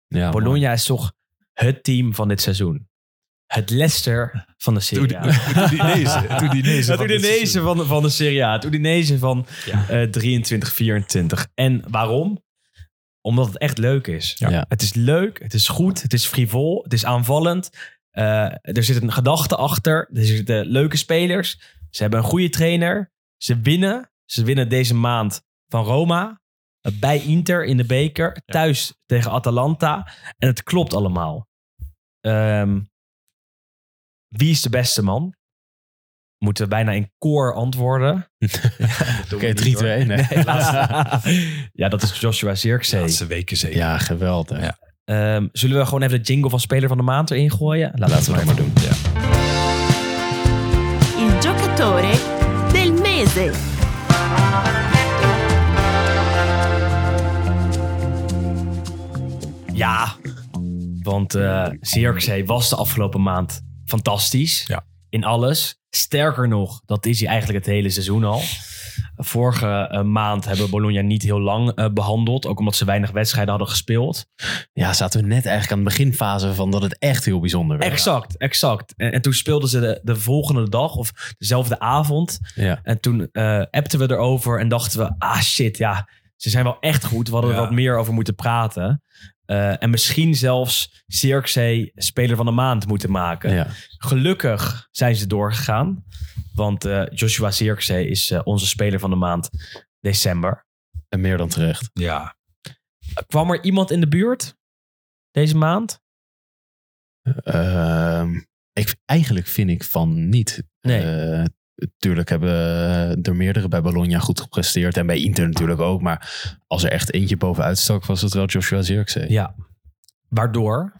Ja. Bologna is toch het team van dit seizoen. Het Leicester van de Serie A. Het Udinese. Het Udinese. Het van Udinese seizoen. van, van de Serie A. Het Udinese van Ja. eh 23, 24. En waarom? Omdat het echt leuk is. Ja. Ja. Het is leuk, het is goed, het is frivol, het is aanvallend. Eh, er zit een gedachte achter. Er zitten leuke spelers. Ze hebben een goede trainer. Ze winnen. Ze winnen deze maand van Roma. Bij Inter in de beker. Thuis tegen Atalanta. En het klopt allemaal. Ehm, wie is de beste man? Moeten we bijna in koor antwoorden. (laughs) Oké, 3-2. Nee. Nee, (laughs) laatste. ja, dat is Joshua De Zirkzee. laatste weken zeker. Ja, geweldig. Ja. Ehm, zullen we gewoon even de jingle van Speler van de Maand erin gooien? Laten, we dat maar doen. Il giocatore del mese. Ja, want eh Zirkzee was de afgelopen maand fantastisch. Ja. In alles. Sterker nog, dat is hij eigenlijk het hele seizoen al. Vorige eh, maand hebben we Bologna niet heel lang eh, behandeld. Ook omdat ze weinig wedstrijden hadden gespeeld. Ja, zaten we net eigenlijk aan de beginfase van dat het echt heel bijzonder werd. Exact, exact. En, en toen speelden ze de, de volgende dag of dezelfde avond. Ja. En toen eh appten we erover en dachten we... Ah shit, ja, ze zijn wel echt goed. We hadden er wat meer over moeten praten. Eh, en misschien zelfs Zirkzee speler van de maand moeten maken. Ja. Gelukkig zijn ze doorgegaan. Want eh, Joshua Zirkzee is eh, onze speler van de maand december. En meer dan terecht. Ja. Kwam er iemand in de buurt deze maand? Ehm, ik, eigenlijk vind ik van niet. Nee. Tuurlijk hebben er meerdere bij Bologna goed gepresteerd. En bij Inter natuurlijk ook. Maar als er echt eentje bovenuit stak, was het wel Joshua Zirkzee. Ja. Waardoor?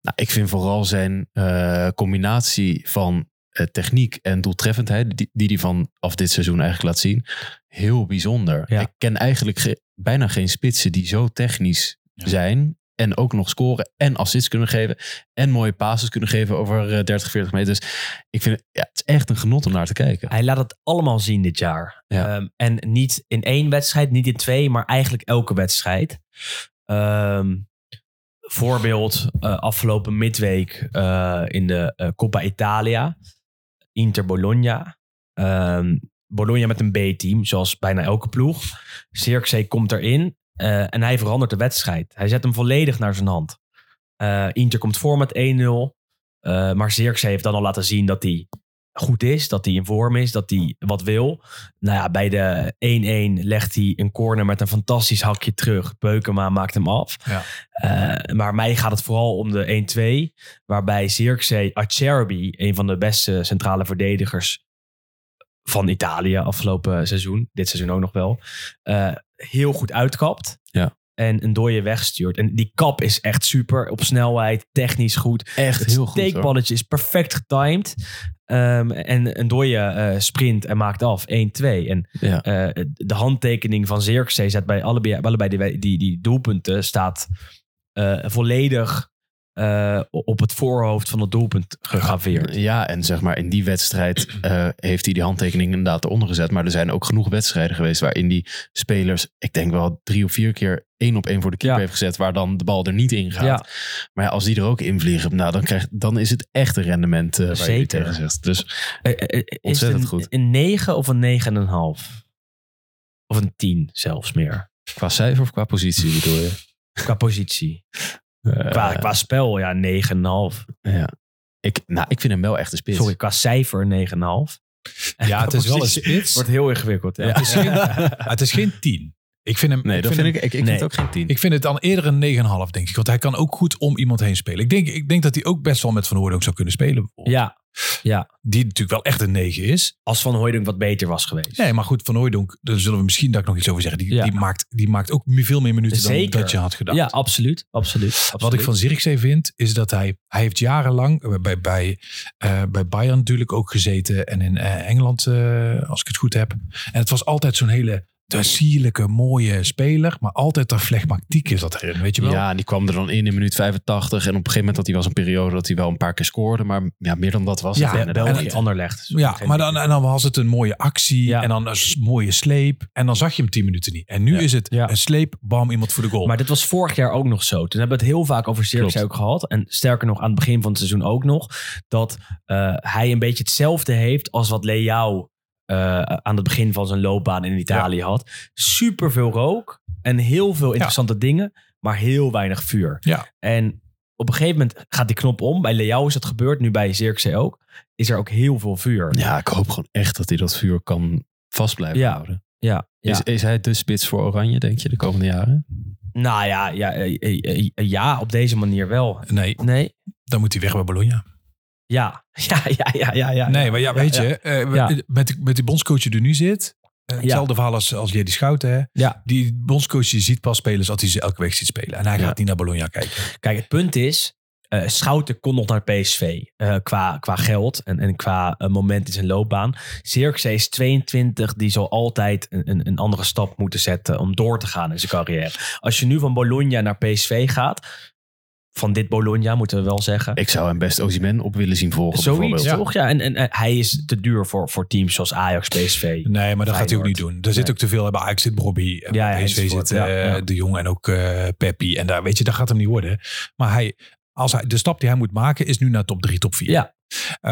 Nou, ik vind vooral zijn eh, combinatie van eh, techniek en doeltreffendheid... die die hij vanaf dit seizoen eigenlijk laat zien, heel bijzonder. Ja. Ik ken eigenlijk ge- bijna geen spitsen die zo technisch Ja. zijn... en ook nog scoren en assists kunnen geven... en mooie passes kunnen geven over eh, 30, 40 meter. Dus ik vind het, ja, het is echt een genot om naar te kijken. Hij laat het allemaal zien dit jaar. Ja. Ehm, en niet in één wedstrijd, niet in twee, maar eigenlijk elke wedstrijd. Ehm, voorbeeld, eh, afgelopen midweek eh, in de eh, Coppa Italia. Inter Bologna. Ehm, Bologna met een B-team, zoals bijna elke ploeg. Zirkzee komt erin eh, en hij verandert de wedstrijd. Hij zet hem volledig naar zijn hand. Eh, Inter komt voor met 1-0. Eh, maar Zirkzee heeft dan al laten zien dat hij goed is, dat hij in vorm is, dat hij wat wil. Nou ja, bij de 1-1 legt hij een corner met een fantastisch hakje terug. Beukema maakt hem af. Ja. Maar mij gaat het vooral om de 1-2, waarbij Zirkzee Acerbi, een van de beste centrale verdedigers van Italië afgelopen seizoen, dit seizoen ook nog wel, eh, heel goed uitkapt. Ja. En een dooie wegstuurt. En die kap is echt super. Op snelheid, technisch goed. Echt Het heel goed. hoor. steekballetje is perfect getimed. Ehm, en een dooie eh, sprint en maakt af 1-2. En Ja. eh, de handtekening van Zirkzee zet bij allebei, allebei die, die, die doelpunten staat volledig eh, op het voorhoofd van het doelpunt gegraveerd. Ja, en zeg maar in die wedstrijd eh, heeft hij die handtekening inderdaad eronder gezet. Maar er zijn ook genoeg wedstrijden geweest waarin die spelers, ik denk wel drie of vier keer één op één voor de keeper Ja. heeft gezet. Waar dan de bal er niet in gaat. Ja. Maar ja, als die er ook in vliegen, nou, dan, krijg, dan is het echt een rendement eh waar je tegen zegt. Dus is Ontzettend het een, goed. een 9 of een 9,5? Of een 10 zelfs meer. qua cijfer of qua positie bedoel je? Qua positie. Eh, Qua, qua spel, ja, 9,5. ja. ik, nou, ik vind hem wel echt een spits. Sorry, qua cijfer 9,5. Ja, het is wel een spits. Wordt heel ingewikkeld. Ja. Het is geen, (laughs) het is geen 10. Ik vind hem. Nee, dat vind vind hem- ik, ik, ik Nee. vind het ook geen tien. Ik vind het dan eerder een 9,5, denk ik. Want hij kan ook goed om iemand heen spelen. Ik denk, ik denk dat hij ook best wel met Van Hoorn ook zou kunnen spelen. ja, ja, Die natuurlijk wel echt een 9 is. als Van Hooydonk wat beter was geweest. Nee, maar goed, Van Hooijdonk, daar zullen we misschien daar nog iets over zeggen. Die, Ja. die, maakt, die maakt ook veel meer minuten Zeker. dan dat je had gedacht. Ja, absoluut. absoluut, absoluut. Wat ik van Zirkzee vind, is dat hij, hij heeft jarenlang eh, bij, bij, eh, bij Bayern natuurlijk ook gezeten. En in eh, Engeland, als ik het goed heb. En het was altijd zo'n hele de sierlijke, mooie speler. Maar altijd de flegmatiek is dat erin, weet je wel? Ja, en die kwam er dan in in minuut 85. En op een gegeven moment had hij was een periode dat hij wel een paar keer scoorde. Maar ja, meer dan dat was Ja, het en-. België, Anderlecht. Ja, maar dan, en dan was het een mooie actie Ja. en dan een mooie sleep. En dan zag je hem tien minuten niet. En nu Ja. is het Ja. een sleep, bam, iemand voor de goal. Maar dit was vorig jaar ook nog zo. Toen hebben we het heel vaak over Zirkzee Klopt. ook gehad. En sterker nog, aan het begin van het seizoen ook nog. Dat eh, hij een beetje hetzelfde heeft als wat Leao eh, aan het begin van zijn loopbaan in Italië had. Super veel rook en heel veel interessante dingen, maar heel weinig vuur. Ja. En op een gegeven moment gaat die knop om. Bij Leao is het gebeurd, nu bij Zirkzee ook. Is er ook heel veel vuur. Ja, ik hoop gewoon echt dat hij dat vuur kan vast blijven Ja. houden. ja, ja. Is, is hij de spits voor Oranje, denk je, de komende jaren? Nou ja, ja, eh, eh, eh, ja, op deze manier wel. nee, Nee? dan moet hij weg bij Bologna. Ja, (laughs) ja, ja, ja, ja. ja. Nee, maar ja, weet je, Ja. met, die- met die bondscoach die er nu zit. eh, Hetzelfde verhaal als, als Schouten. Hè? Ja. Die bondscoach die ziet pas spelers als hij ze elke week ziet spelen. En hij Ja. gaat niet naar Bologna kijken. Kijk, het punt is, Schouten kon nog naar PSV qua, qua geld en, en qua moment in zijn loopbaan. Zirkzee is 22, die zal altijd een, een, een andere stap moeten zetten om door te gaan in zijn carrière. Als je nu van Bologna naar PSV gaat, van dit Bologna moeten we wel zeggen. Ik zou hem best Ozyman op willen zien volgen, Zoiets, bijvoorbeeld. toch? Ja, en, en eh, hij is te duur voor, voor teams zoals Ajax, PSV. Nee, maar dat gaat hij ook niet doen. Er zit Nee. ook te veel. Bij Ajax zit Bobby. En Ja, PSV zit eh, Ja, ja. De Jong en ook eh Peppi. En daar, weet je, dat gaat hem niet worden. Maar hij, als hij, de stap die hij moet maken is nu naar top 3, top 4. Ja.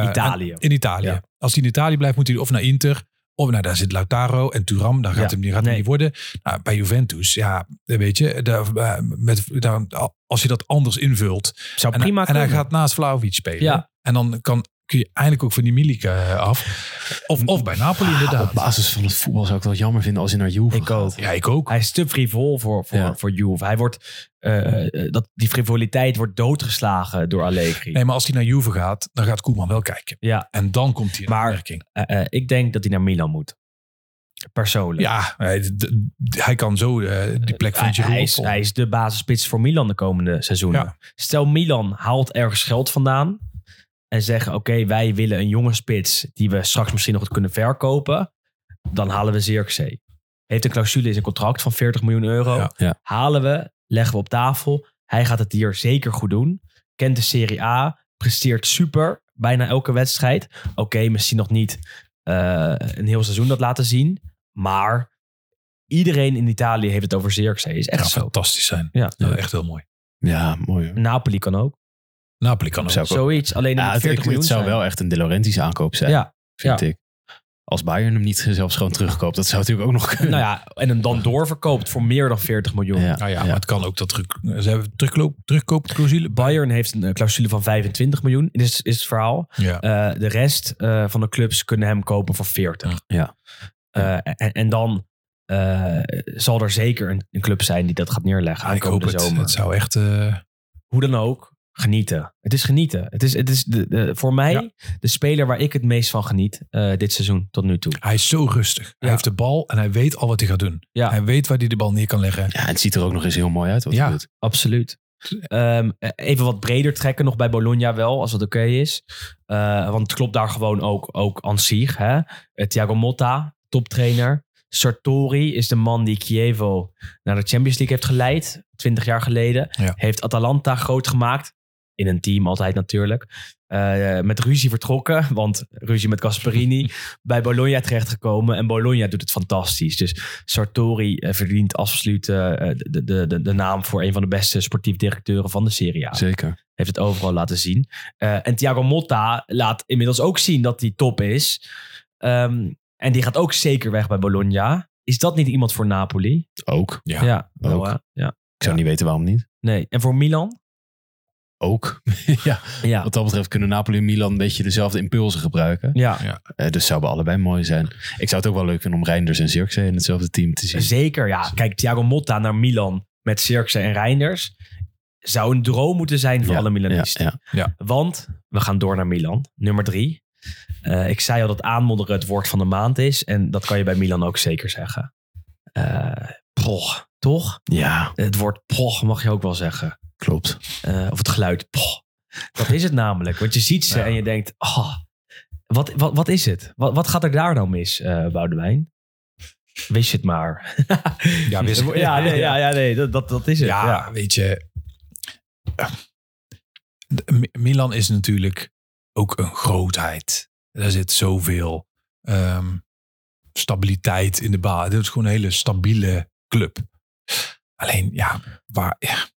Italië. in Italië. Ja. Als hij in Italië blijft, moet hij of naar Inter. Of nou, daar zit Lautaro en Turam. Daar gaat Ja. hem, die gaat hem Nee. niet worden. Nou, bij Juventus, ja, weet je. Daar, eh, met, daar, als je dat anders invult. Zou En, prima en hij gaat naast Vlaovic spelen. Ja. En dan kan, kun je eindelijk ook van die Milik eh, af. Of, of bij Napoli inderdaad. Op basis van het voetbal zou ik wel jammer vinden als hij naar Juve Ik ook. gaat. Ja, ik ook. Hij is te frivol voor, voor, Ja. voor Juve. Hij wordt, eh, eh, dat, die frivoliteit wordt doodgeslagen door Allegri. Nee, maar als hij naar Juve gaat, dan gaat Koeman wel kijken. Ja, En dan komt hij in Maar- ik denk dat hij naar Milan moet. Persoonlijk. Ja, hij, kan zo die plek van hij, Giroud hij, is, hij is de basisspits voor Milan de komende seizoenen. Ja. Stel Milan haalt ergens geld vandaan en zeggen oké, wij willen een jonge spits die we straks misschien nog kunnen verkopen. Dan halen we Zirkzee. Heeft een clausule in zijn contract van 40 miljoen euro. Ja. Ja. Halen we, leggen we op tafel. Hij gaat het hier zeker goed doen. Kent de Serie A, presteert super, bijna elke wedstrijd. Oké, misschien nog niet eh, een heel seizoen dat laten zien. Maar iedereen in Italië heeft het over Zirkzee. Is echt Ja, zo. fantastisch zijn. Ja. Echt heel mooi. Ja, mooi hoor. Napoli kan ook. Napoli kan ook. Zoiets. Alleen ja, het, 40 ik- miljoen het zou zijn. wel echt een De Laurentiis aankoop zijn, Ja, vind ja. ik. Als Bayern hem niet zelfs gewoon terugkoopt, dat zou natuurlijk ook nog kunnen. nou ja, en hem dan doorverkoopt voor meer dan 40 miljoen. Ja. Nou ja, maar het kan ook dat terug, ze hebben terugkoop, terugkoopclausule. Bayern heeft een eh, clausule van 25 miljoen, is, is het verhaal. Ja. Eh, de rest eh, van de clubs kunnen hem kopen voor 40. Ja. Eh, en, en dan eh, zal er zeker een, een club zijn die dat gaat neerleggen ik hoop het. zomer. Het zou echt... eh, Hoe dan ook, genieten. Het is genieten. Het is, het is de, de- voor mij Ja. de speler waar ik het meest van geniet eh, dit seizoen tot nu toe. hij is zo rustig. Hij heeft de bal en hij weet al wat hij gaat doen. Ja. Hij weet waar hij de bal neer kan leggen. Ja, het ziet er ook nog eens heel mooi uit wat Ja. hij doet. Absoluut. Ehm, even wat breder trekken nog bij Bologna wel, als dat oké is. Eh, want het klopt daar gewoon ook, ook aan zich. Hè? Eh, Thiago Motta, toptrainer. Sartori is de man die Chievo naar de Champions League heeft geleid. 20 jaar geleden. Ja. Heeft Atalanta groot gemaakt. In een team altijd natuurlijk. Eh, met ruzie vertrokken, want ruzie met Gasperini. (laughs) bij Bologna terechtgekomen. En Bologna doet het fantastisch. Dus Sartori eh, verdient absoluut eh, de, de, de, de naam voor een van de beste sportief directeuren van de Serie A. Zeker. Heeft het overal laten zien. En Thiago Motta laat inmiddels ook zien dat hij top is. Ehm, en die gaat ook zeker weg bij Bologna. Is dat niet iemand voor Napoli? Ook. Ja. ja, ook. ja. Ik zou niet weten waarom niet. Nee. En voor Milan? Ook. (laughs) ja. Ja. Wat dat betreft kunnen Napoli en Milan een beetje dezelfde impulsen gebruiken. Ja, Eh, dus zouden allebei mooi zijn. Ik zou het ook wel leuk vinden om Reinders en Zirkzee in hetzelfde team te zien. zeker. Ja, kijk, Thiago Motta naar Milan met Zirkzee en Reinders. Zou een droom moeten zijn voor Ja, alle Milanisten. ja. Want we gaan door naar Milan, nummer drie. Eh, ik zei al dat aanmodderen het woord van de maand is. En dat kan je bij Milan ook zeker zeggen. Eh poch, toch? Ja, Het woord poch mag je ook wel zeggen. Klopt. Eh, of het geluid poch. Dat is het namelijk. Want je ziet ze Ja. en je denkt... Oh, wat, wat, wat is het? Wat, wat gaat er daar nou mis, eh Boudewijn? Wist je het maar. Ja, wist (laughs) ja, nee, ja, ja, nee dat, dat, dat is het. Ja, Ja. weet je. Milan is natuurlijk ook een grootheid. Er zit zoveel ehm, stabiliteit in de baan. Dit is gewoon een hele stabiele club. Alleen, ja, waar, ja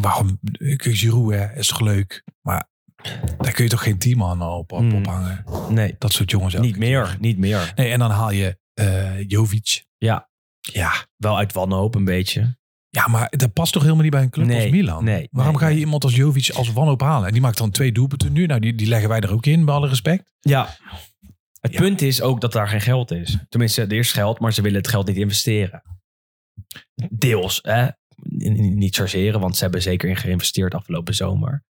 waarom? Kijk, Giroud hè, is toch leuk? Maar daar kun je toch geen team aan op, op, ophangen? Nee, Dat soort jongens. niet meer. keer. Niet meer. Nee, en dan haal je eh Jovic. Ja. Ja, Wel uit wanhoop een beetje. Ja, maar dat past toch helemaal niet bij een club Nee, als Milan? nee, Waarom nee, ga je iemand als Jovic als wanhoop halen? En die maakt dan twee doelpunten nu. Nou, die, die leggen wij er ook in, bij alle respect. Ja. Het Ja. punt is ook dat daar geen geld is. Tenminste, er is geld, maar ze willen het geld niet investeren. Deels, hè. Niet chargeren, want ze hebben zeker in geïnvesteerd afgelopen zomer.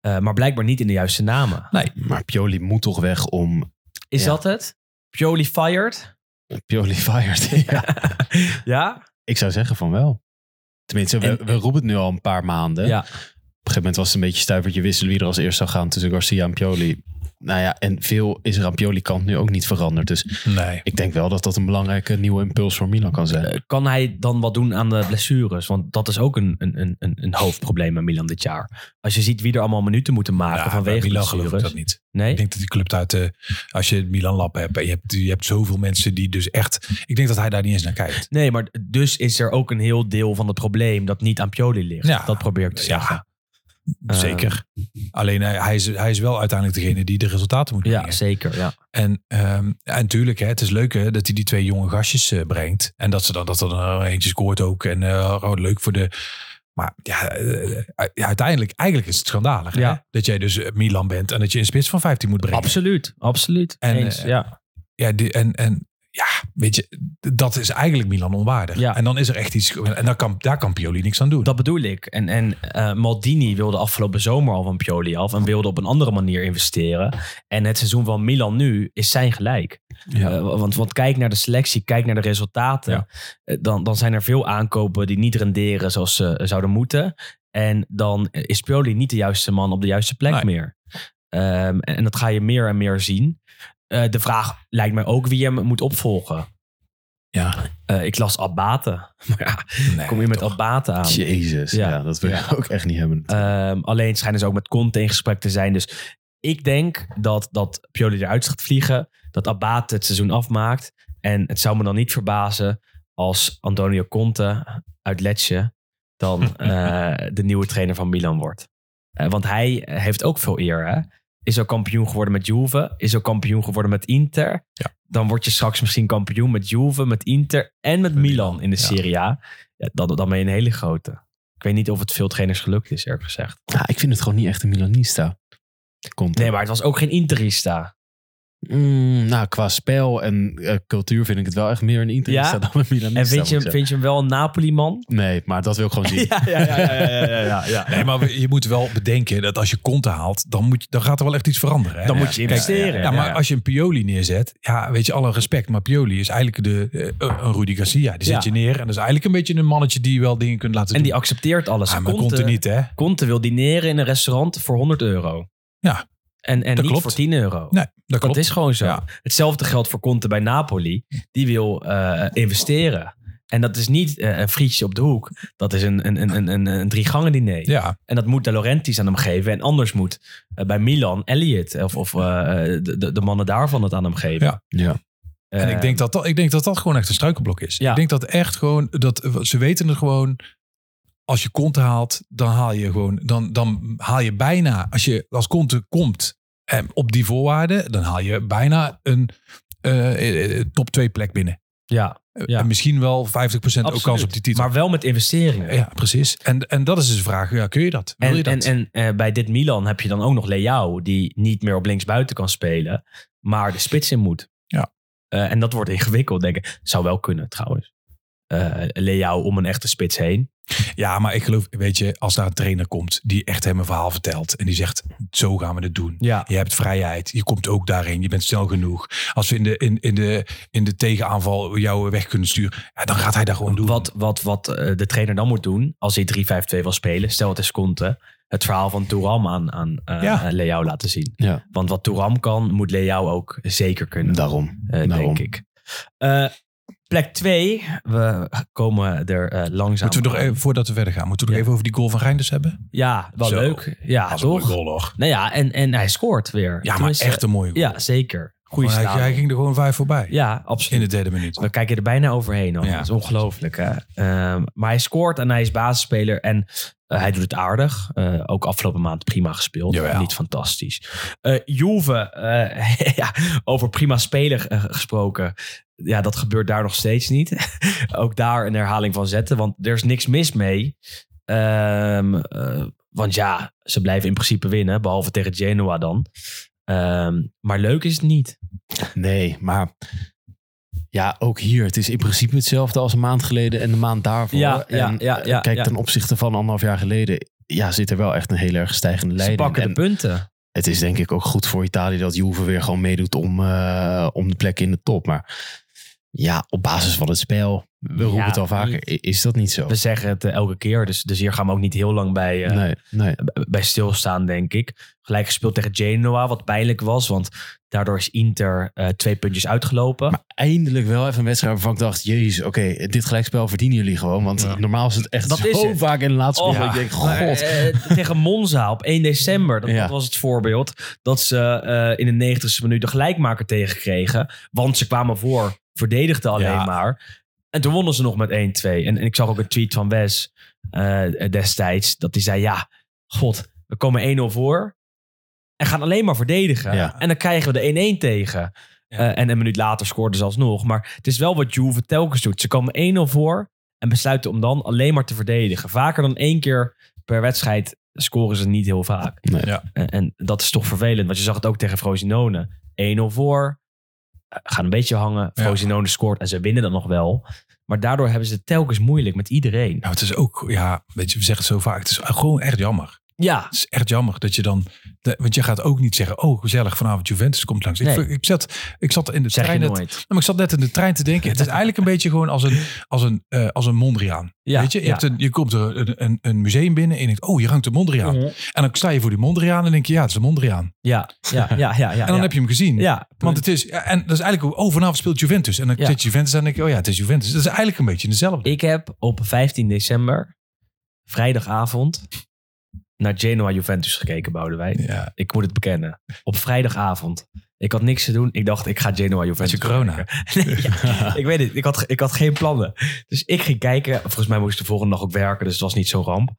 Eh, maar blijkbaar niet in de juiste namen. Nee. Maar Pioli moet toch weg om Is Ja. dat het? Pioli fired? Pioli fired. (laughs) ja. ja? Ik zou zeggen van wel. Tenminste, we, En- we roepen het nu al een paar maanden. Ja. Op een gegeven moment was het een beetje stuivertje wisselen wie er als eerst zou gaan tussen Garcia en Pioli. Nou ja, en veel is er aan Pioli kant nu ook niet veranderd. Dus Nee. ik denk wel dat dat een belangrijke nieuwe impuls voor Milan kan zijn. Eh, kan hij dan wat doen aan de blessures? Want dat is ook een, een, een, een een hoofdprobleem bij Milan dit jaar. Als je ziet wie er allemaal minuten moeten maken Ja, vanwege Milan geloof ik blessures. dat niet. Nee? Ik denk dat die club uit de... Als je het Milan lab hebt en je hebt, je hebt zoveel mensen die dus echt... Ik denk dat hij daar niet eens naar kijkt. Nee, maar dus is er ook een heel deel van het probleem dat niet aan Pioli ligt. Ja. dat probeer ik te Ja, zeggen. Zeker. Alleen hij, hij, is, hij is wel uiteindelijk degene die de resultaten moet Ja, brengen. zeker. Ja. En, ehm, en natuurlijk, hè, het is leuk hè, dat hij die twee jonge gastjes eh, brengt. En dat ze dan dat er dan eentje scoort ook. En eh, oh, leuk voor de. Maar ja, eh, ja, uiteindelijk, eigenlijk is het schandalig. Ja. Hè? Dat jij dus eh, Milan bent en dat je een spits van 15 moet brengen. Absoluut, absoluut. En, Eens, eh, ja. Ja, die, en, en ja, weet je, dat is eigenlijk Milan onwaardig. Ja. En dan is er echt iets. En daar kan, daar kan Pioli niks aan doen. Dat bedoel ik. En, en eh, Maldini wilde afgelopen zomer al van Pioli af en wilde op een andere manier investeren. En het seizoen van Milan nu is zijn gelijk. Ja. Eh, want, want kijk naar de selectie, kijk naar de resultaten. Ja. Eh, dan, dan zijn er veel aankopen die niet renderen zoals ze zouden moeten. En dan is Pioli niet de juiste man op de juiste plek Nee. meer. Ehm, en, en dat ga je meer en meer zien. Eh, de vraag lijkt mij ook wie hem moet opvolgen. ja, Eh, ik las Abate. (laughs) Maar ja, nee, kom je met toch. Abate aan? Jezus, ja, Ja. dat wil Ja. ik ook echt niet hebben. Ehm, alleen schijnen ze ook met Conte in gesprek te zijn. Dus ik denk dat, dat Pioli eruit gaat vliegen. Dat Abate het seizoen afmaakt. En het zou me dan niet verbazen als Antonio Conte uit Lecce dan (laughs) eh, de nieuwe trainer van Milan wordt. Want hij heeft ook veel eer. Hè? Is ook kampioen geworden met Juve. Is ook kampioen geworden met Inter. Ja. Dan word je straks misschien kampioen met Juve, met Inter en met Milan in de. Serie A. Ja, dan, dan ben je een hele grote. Ik weet niet of het veel trainers gelukt is, eerlijk gezegd. Ja, ik vind het gewoon niet echt een Milanista. Komt Nee, maar het was ook geen Interista. Mm, nou, qua spel en eh, cultuur vind ik het wel echt meer een Interista Ja? dan een Milanista. En vind je, hem- vind je hem wel een Napoli-man? Nee, maar dat wil ik gewoon zien. (laughs) ja, ja, ja, ja, ja, ja. Nee, maar je moet wel bedenken dat als je Conte haalt, dan, moet, je- dan gaat er wel echt iets veranderen. Hè? Dan moet je investeren. Ja, maar als je een Pioli neerzet, ja, weet je, alle respect, maar Pioli is eigenlijk de, eh, een Rudy Garcia. Die zet Ja. je neer en dat is eigenlijk een beetje een mannetje die wel dingen kunt laten En doen. die accepteert alles. ah, maar Conte niet, hè? Conte wil dineren in een restaurant voor 100 euro. Ja. En, en Dat niet klopt. voor 10 euro. Nee, dat dat klopt. is gewoon zo. Ja. Hetzelfde geldt voor Conte bij Napoli. Die wil eh, investeren. En dat is niet eh, een frietje op de hoek. Dat is een, een, een, een, een, een drie gangen diner. Ja, En dat moet De Laurentiis aan hem geven. En anders moet eh, bij Milan Elliot of, of eh, de, de, de mannen daarvan het aan hem geven. Ja. Ja. en ik denk, dat dat, ik denk dat dat gewoon echt een struikelblok is. Ja. Ik denk dat echt gewoon, dat ze weten het gewoon. Als je Conte haalt, dan haal je gewoon, dan, dan haal je bijna, als je als Conte komt eh, op die voorwaarden, dan haal je bijna een eh, eh, top 2 plek binnen. Ja, Ja. En misschien wel 50% ook kans op die titel. Maar wel met investeringen. ja, precies. En, en dat is dus de vraag, ja, kun je dat? Wil En, je dat? en, en eh, bij dit Milan heb je dan ook nog Leao, die niet meer op linksbuiten kan spelen, maar de spits in moet. Ja. Eh, en dat wordt ingewikkeld, denk ik. Zou wel kunnen, trouwens. Eh Leao om een echte spits heen. Ja, maar ik geloof, weet je, als daar een trainer komt die echt hem een verhaal vertelt en die zegt, zo gaan we het doen. Ja. Je hebt vrijheid, je komt ook daarheen, je bent snel genoeg. Als we in de, in, in de, in de tegenaanval jou weg kunnen sturen, ja, dan gaat hij dat gewoon doen. Wat, wat, wat eh, de trainer dan moet doen, als hij 3-5-2 wil spelen, stel het is Conte, het verhaal van Touram aan, aan Ja. Leao laten zien. Ja. Want wat Touram kan, moet Leao ook zeker kunnen. Daarom. Daarom. denk ik. Eh, Plek 2, we komen er eh, langzaam Moeten we nog even, voordat we verder gaan, moeten we nog Ja. even over die goal van Reinders hebben? Ja, wel Zo. leuk. Ja, een toch? goal. Nou ja, en, en hij scoort weer. Ja, maar echt een mooie goal. Ja, zeker. Goeie hij, ging er gewoon vijf voorbij. Ja, In absoluut. de derde minuut. We kijken er bijna overheen al. Ja. Dat is ongelooflijk. Hè? Ehm, maar hij scoort en hij is basisspeler. En eh, hij doet het aardig. Eh, ook afgelopen maand prima gespeeld. Jawel. Niet fantastisch. Eh Juve, (laughs) ja, over prima speler gesproken. Ja, dat gebeurt daar nog steeds niet. (laughs) ook daar een herhaling van zetten. Want er is niks mis mee. Ehm, eh, want ja, ze blijven in principe winnen. Behalve tegen Genoa dan. Ehm, maar leuk is het niet. Nee, maar ja, ook hier. Het is in principe hetzelfde als een maand geleden en de maand daarvoor. Ja, ja, en, ja, eh, ja, kijk, ten opzichte van anderhalf jaar geleden, ja, zit er wel echt een heel erg stijgende lijn Ze pakken de En punten. het is denk ik ook goed voor Italië dat Juve weer gewoon meedoet om, eh, om de plek in de top. Maar ja, op basis van het spel, we roepen Ja, het al vaker, is dat niet zo. We zeggen het eh, elke keer, dus, dus hier gaan we ook niet heel lang bij, eh, nee, nee. bij stilstaan, denk ik. Gelijk gespeeld tegen Genoa, wat pijnlijk was, want daardoor is Inter eh, twee puntjes uitgelopen. Maar eindelijk wel even een wedstrijd waarvan ik dacht, jezus, oké, dit gelijkspel verdienen jullie gewoon. Want Ja. normaal is het echt Dat zo is het. vaak in de laatste Oh, ik denk, god. tegen Monza op 1 december, dat, Ja. dat was het voorbeeld. Dat ze in de 90ste minuut de gelijkmaker tegenkregen. Want ze kwamen voor, verdedigden alleen Ja. maar. En toen wonnen ze nog met 1-2. En, en ik zag ook een tweet van Wes eh, destijds. Dat hij zei, ja, god, we komen 1-0 voor. En gaan alleen maar verdedigen. Ja. En dan krijgen we de 1-1 tegen. Ja. Eh, en een minuut later scoorden ze alsnog. Maar het is wel wat Juve telkens doet. Ze komen 1-0 voor en besluiten om dan alleen maar te verdedigen. Vaker dan één keer per wedstrijd scoren ze niet heel vaak. Nee. Ja. En, en dat is toch vervelend. Want je zag het ook tegen Frosinone. 1-0 voor. Gaan een beetje hangen. Frosinone scoort en ze winnen dan nog wel. Maar daardoor hebben ze het telkens moeilijk met iedereen. Nou, het is ook, ja, weet je, we zeggen het zo vaak. Het is gewoon echt jammer. Ja, Het is echt jammer dat je dan, de- want je gaat ook niet zeggen, oh gezellig, vanavond Juventus komt langs. Nee. Ik, ik, zat, ik zat in de zeg je trein net, nooit. Nou, maar ik zat net in de trein te denken. Het is eigenlijk een beetje gewoon als een, als een, eh, als een Mondriaan. Ja, Weet je, je, ja. hebt een, je komt er een, een, een museum binnen en je denkt, oh, hier hangt een Mondriaan. Mhm. En dan sta je voor die Mondriaan en denk je, ja, het is een Mondriaan. Ja, ja, ja, ja. ja (laughs) en dan ja. heb je hem gezien. Ja, Want het is, en dat is eigenlijk, oh, vanavond speelt Juventus. En dan Ja. zit Juventus en dan denk je, oh ja, het is Juventus. Dat is eigenlijk een beetje dezelfde. Ik heb op 15 december, vrijdagavond, naar Genoa Juventus gekeken, Boudewijn. Ja. Ik moet het bekennen. Op vrijdagavond. Ik had niks te doen. Ik dacht, ik ga Genoa Juventus Had je corona? (laughs) Nee, ja, (laughs) ik weet het. Ik had, ik had geen plannen. Dus ik ging kijken. Volgens mij moest ik de volgende dag ook werken. Dus het was niet zo'n ramp.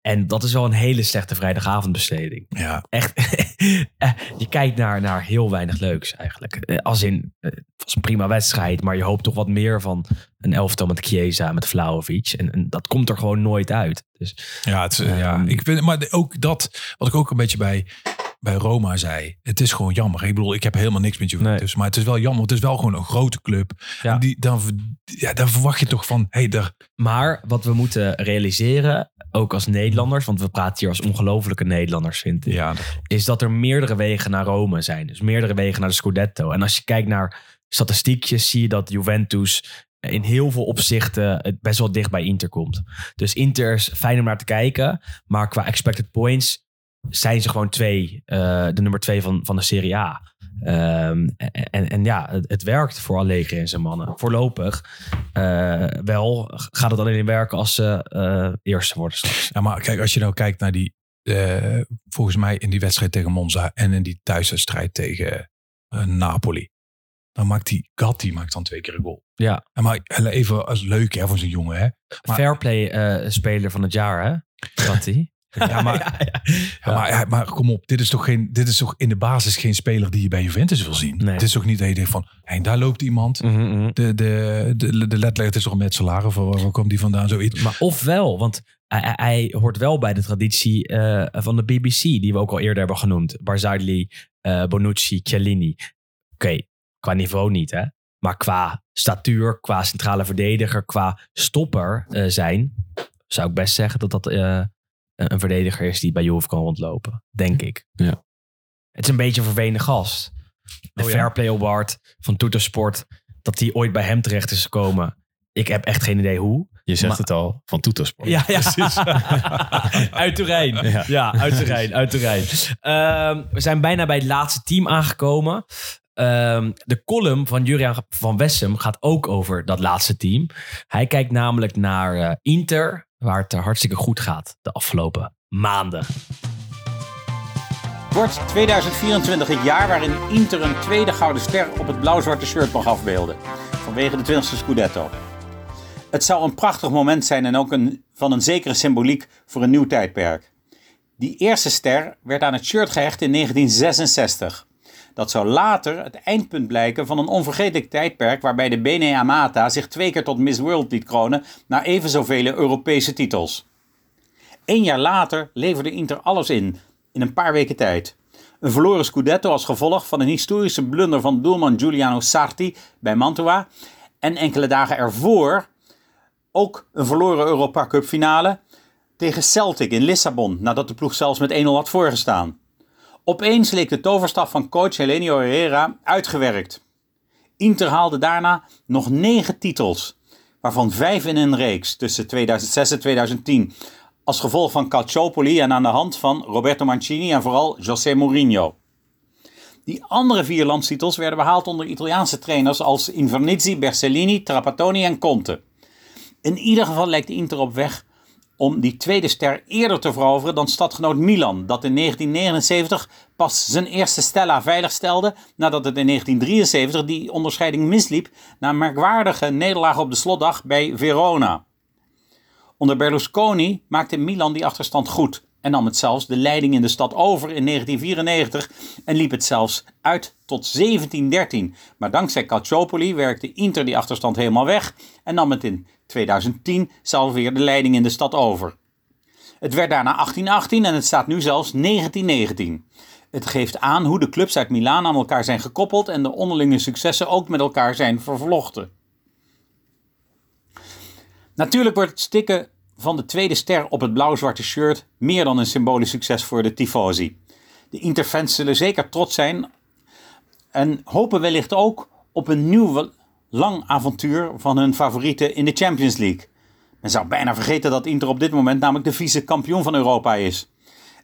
En dat is wel een hele slechte vrijdagavondbesteding. Ja. Echt. (laughs) eh, je kijkt naar, naar heel weinig leuks eigenlijk. Eh, Als in, eh, het was een prima wedstrijd. Maar je hoopt toch wat meer van een elftal met Chiesa, met Vlaovic. En, en dat komt er gewoon nooit uit. Dus Ja, het, ja Ehm. ik vind, maar ook dat, wat ik ook een beetje bij, bij Roma zei. Het is gewoon jammer. Ik bedoel, ik heb helemaal niks met Juventus. Maar het is wel jammer. Het is wel gewoon een grote club. Ja. En Die, dan, ja, dan verwacht je toch van, hey, daar, Maar wat we moeten realiseren, ook als Nederlanders, want we praten hier als ongelofelijke Nederlanders, vind ik, ja, is dat er meerdere wegen naar Rome zijn. Dus meerdere wegen naar de Scudetto. En als je kijkt naar statistiekjes, zie je dat Juventus in heel veel opzichten het best wel dicht bij Inter komt. Dus Inter is fijn om naar te kijken, maar qua expected points zijn ze gewoon twee, eh, de nummer twee van, van de Serie A. Ehm, en, en ja, het, het werkt voor Allegri en zijn mannen. Voorlopig eh, wel gaat het alleen werken als ze eh, eerste worden straks. Ja, maar kijk, als je nou kijkt naar die, volgens mij in die wedstrijd tegen Monza en in die thuiswedstrijd tegen Napoli. Dan maakt die Gatti maakt dan twee keer een goal. Ja. En maar even als leuk hè, voor zo'n jongen. Hè. Maar- Fairplay speler van het jaar, hè? Wat hij? (laughs) Ja, maar, ja, maar, maar kom op, dit is, toch geen, dit is toch in de basis geen speler die je bij Juventus wil zien. Nee. Het is toch niet dat je denkt van, hey, daar loopt iemand. Mhm, mhm. De, de, de, de is toch een metselaar of waar, komt die vandaan? Zoiets. Maar ofwel, want hij, hoort wel bij de traditie eh, van de BBC, die we ook al eerder hebben genoemd. Barzagli, eh, Bonucci, Chiellini. Oké, qua niveau niet, hè? Maar qua statuur, qua centrale verdediger, qua stopper eh, zijn, zou ik best zeggen dat dat een verdediger is die bij Juve kan rondlopen. Denk ik. Ja. Het is een beetje een vervelende gast. De Oh? Fairplay Award van Toetersport, dat die ooit bij hem terecht is gekomen. Ik heb echt geen idee hoe. Je zegt Maar- het al, van Toetosport. Ja, ja. (laughs) uit Turijn. Ja. Ja. uit Turijn, uit Turijn. Ehm, we zijn bijna bij het laatste team aangekomen. ehm, de column van Juriaan van Wessem gaat ook over dat laatste team. Hij kijkt namelijk naar eh, Inter, waar het hartstikke goed gaat de afgelopen maanden. Wordt 2024 het jaar waarin Inter een tweede gouden ster op het blauw-zwarte shirt mag afbeelden. Vanwege de 20e Scudetto. Het zou een prachtig moment zijn en ook een, van een zekere symboliek voor een nieuw tijdperk. Die eerste ster werd aan het shirt gehecht in 1966. Dat zou later het eindpunt blijken van een onvergetelijk tijdperk waarbij de Bene Amata zich twee keer tot Miss World liet kronen na even zoveel Europese titels. Eén jaar later leverde Inter alles in, in een paar weken tijd. Een verloren Scudetto als gevolg van een historische blunder van doelman Giuliano Sarti bij Mantua. En enkele dagen ervoor ook een verloren Europa Cup finale tegen Celtic in Lissabon, nadat de ploeg zelfs met 1-0 had voorgestaan. Opeens leek de toverstaf van coach Helenio Herrera uitgewerkt. Inter haalde daarna nog negen titels, waarvan vijf in een reeks tussen 2006 en 2010, als gevolg van Calciopoli en aan de hand van Roberto Mancini en vooral José Mourinho. Die andere vier landstitels werden behaald onder Italiaanse trainers als Invernizzi, Bersellini, Trapattoni en Conte. In ieder geval lijkt Inter op weg om die tweede ster eerder te veroveren dan stadgenoot Milan, dat in 1979 pas zijn eerste Stella veiligstelde nadat het in 1973 die onderscheiding misliep na een merkwaardige nederlaag op de slotdag bij Verona. Onder Berlusconi maakte Milan die achterstand goed en nam het zelfs de leiding in de stad over in 1994 en liep het zelfs uit tot 1713. Maar dankzij Calciopoli werkte Inter die achterstand helemaal weg en nam het in 2010 zelf weer de leiding in de stad over. Het werd daarna 1818 en het staat nu zelfs 1919. Het geeft aan hoe de clubs uit Milaan aan elkaar zijn gekoppeld en de onderlinge successen ook met elkaar zijn vervlochten. Natuurlijk wordt het stikken van de tweede ster op het blauw-zwarte shirt meer dan een symbolisch succes voor de Tifosi. De Interfans zullen zeker trots zijn en hopen wellicht ook op een nieuw lang avontuur van hun favorieten in de Champions League. Men zou bijna vergeten dat Inter op dit moment namelijk de vice-kampioen van Europa is.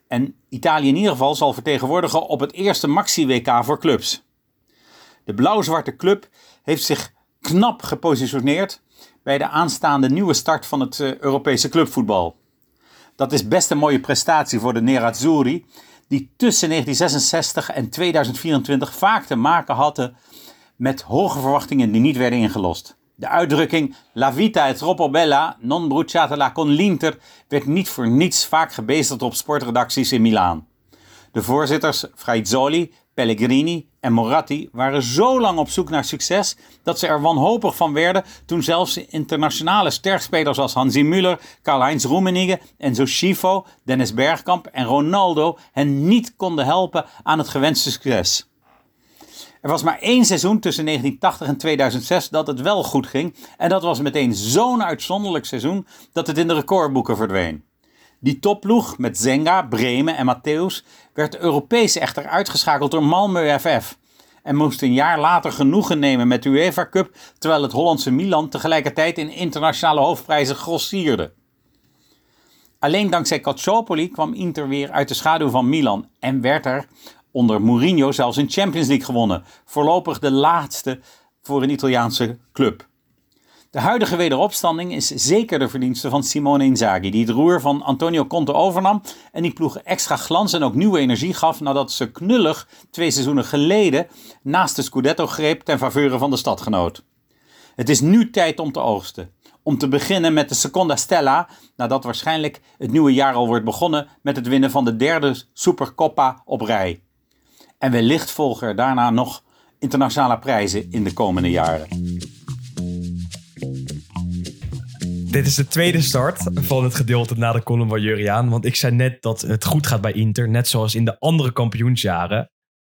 En Italië in ieder geval zal vertegenwoordigen op het eerste Maxi-WK voor clubs. De blauw-zwarte club heeft zich knap gepositioneerd bij de aanstaande nieuwe start van het uh, Europese clubvoetbal. Dat is best een mooie prestatie voor de Nerazzurri, die tussen 1966 en 2024 vaak te maken hadden met hoge verwachtingen die niet werden ingelost. De uitdrukking La vita è troppo bella, non bruciatela con l'Inter werd niet voor niets vaak gebezigd op sportredacties in Milaan. De voorzitters Fraizzoli, Pellegrini en Moratti waren zo lang op zoek naar succes dat ze er wanhopig van werden toen zelfs internationale sterkspelers als Hansi Müller, Karl-Heinz Rummenigge, Enzo Schifo, Dennis Bergkamp en Ronaldo hen niet konden helpen aan het gewenste succes. Er was maar één seizoen tussen 1980 en 2006 dat het wel goed ging. En dat was meteen zo'n uitzonderlijk seizoen dat het in de recordboeken verdween. Die topploeg met Zenga, Bremen en Matthäus werd Europees echter uitgeschakeld door Malmö FF. En moest een jaar later genoegen nemen met de UEFA Cup, terwijl het Hollandse Milan tegelijkertijd in internationale hoofdprijzen grossierde. Alleen dankzij Calciopoli kwam Inter weer uit de schaduw van Milan en werd er onder Mourinho zelfs een Champions League gewonnen. Voorlopig de laatste voor een Italiaanse club. De huidige wederopstanding is zeker de verdienste van Simone Inzaghi, die het roer van Antonio Conte overnam en die ploeg extra glans en ook nieuwe energie gaf nadat ze knullig twee seizoenen geleden naast de Scudetto greep ten faveur van de stadgenoot. Het is nu tijd om te oogsten. Om te beginnen met de Seconda Stella, nadat waarschijnlijk het nieuwe jaar al wordt begonnen met het winnen van de derde Supercoppa op rij. En wellicht volgen er daarna nog internationale prijzen in de komende jaren. Dit is de tweede start van het gedeelte na de column van Juriaan. Want ik zei net dat het goed gaat bij Inter. Net zoals in de andere kampioensjaren.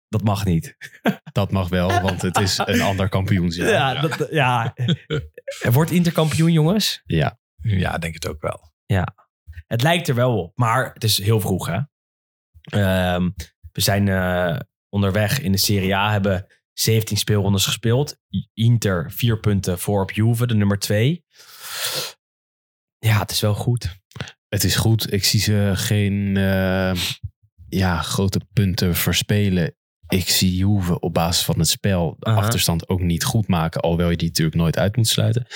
Dat mag niet. (laughs) Dat mag wel, want het is een ander kampioensjaar. Ja, dat, ja. Wordt Inter kampioen, jongens? Ja. Ja, denk het ook wel. Ja. Het lijkt er wel op, maar het is heel vroeg, hè? Ehm, we zijn eh, onderweg in de Serie A, hebben 17 speelrondes gespeeld. Inter vier punten voor op Juve, de nummer twee. Ja, het is wel goed. Het is goed. Ik zie ze geen eh, ja, grote punten verspelen ik zie Juve op basis van het spel de achterstand ook niet goed maken. Alhoewel je die natuurlijk nooit uit moet sluiten.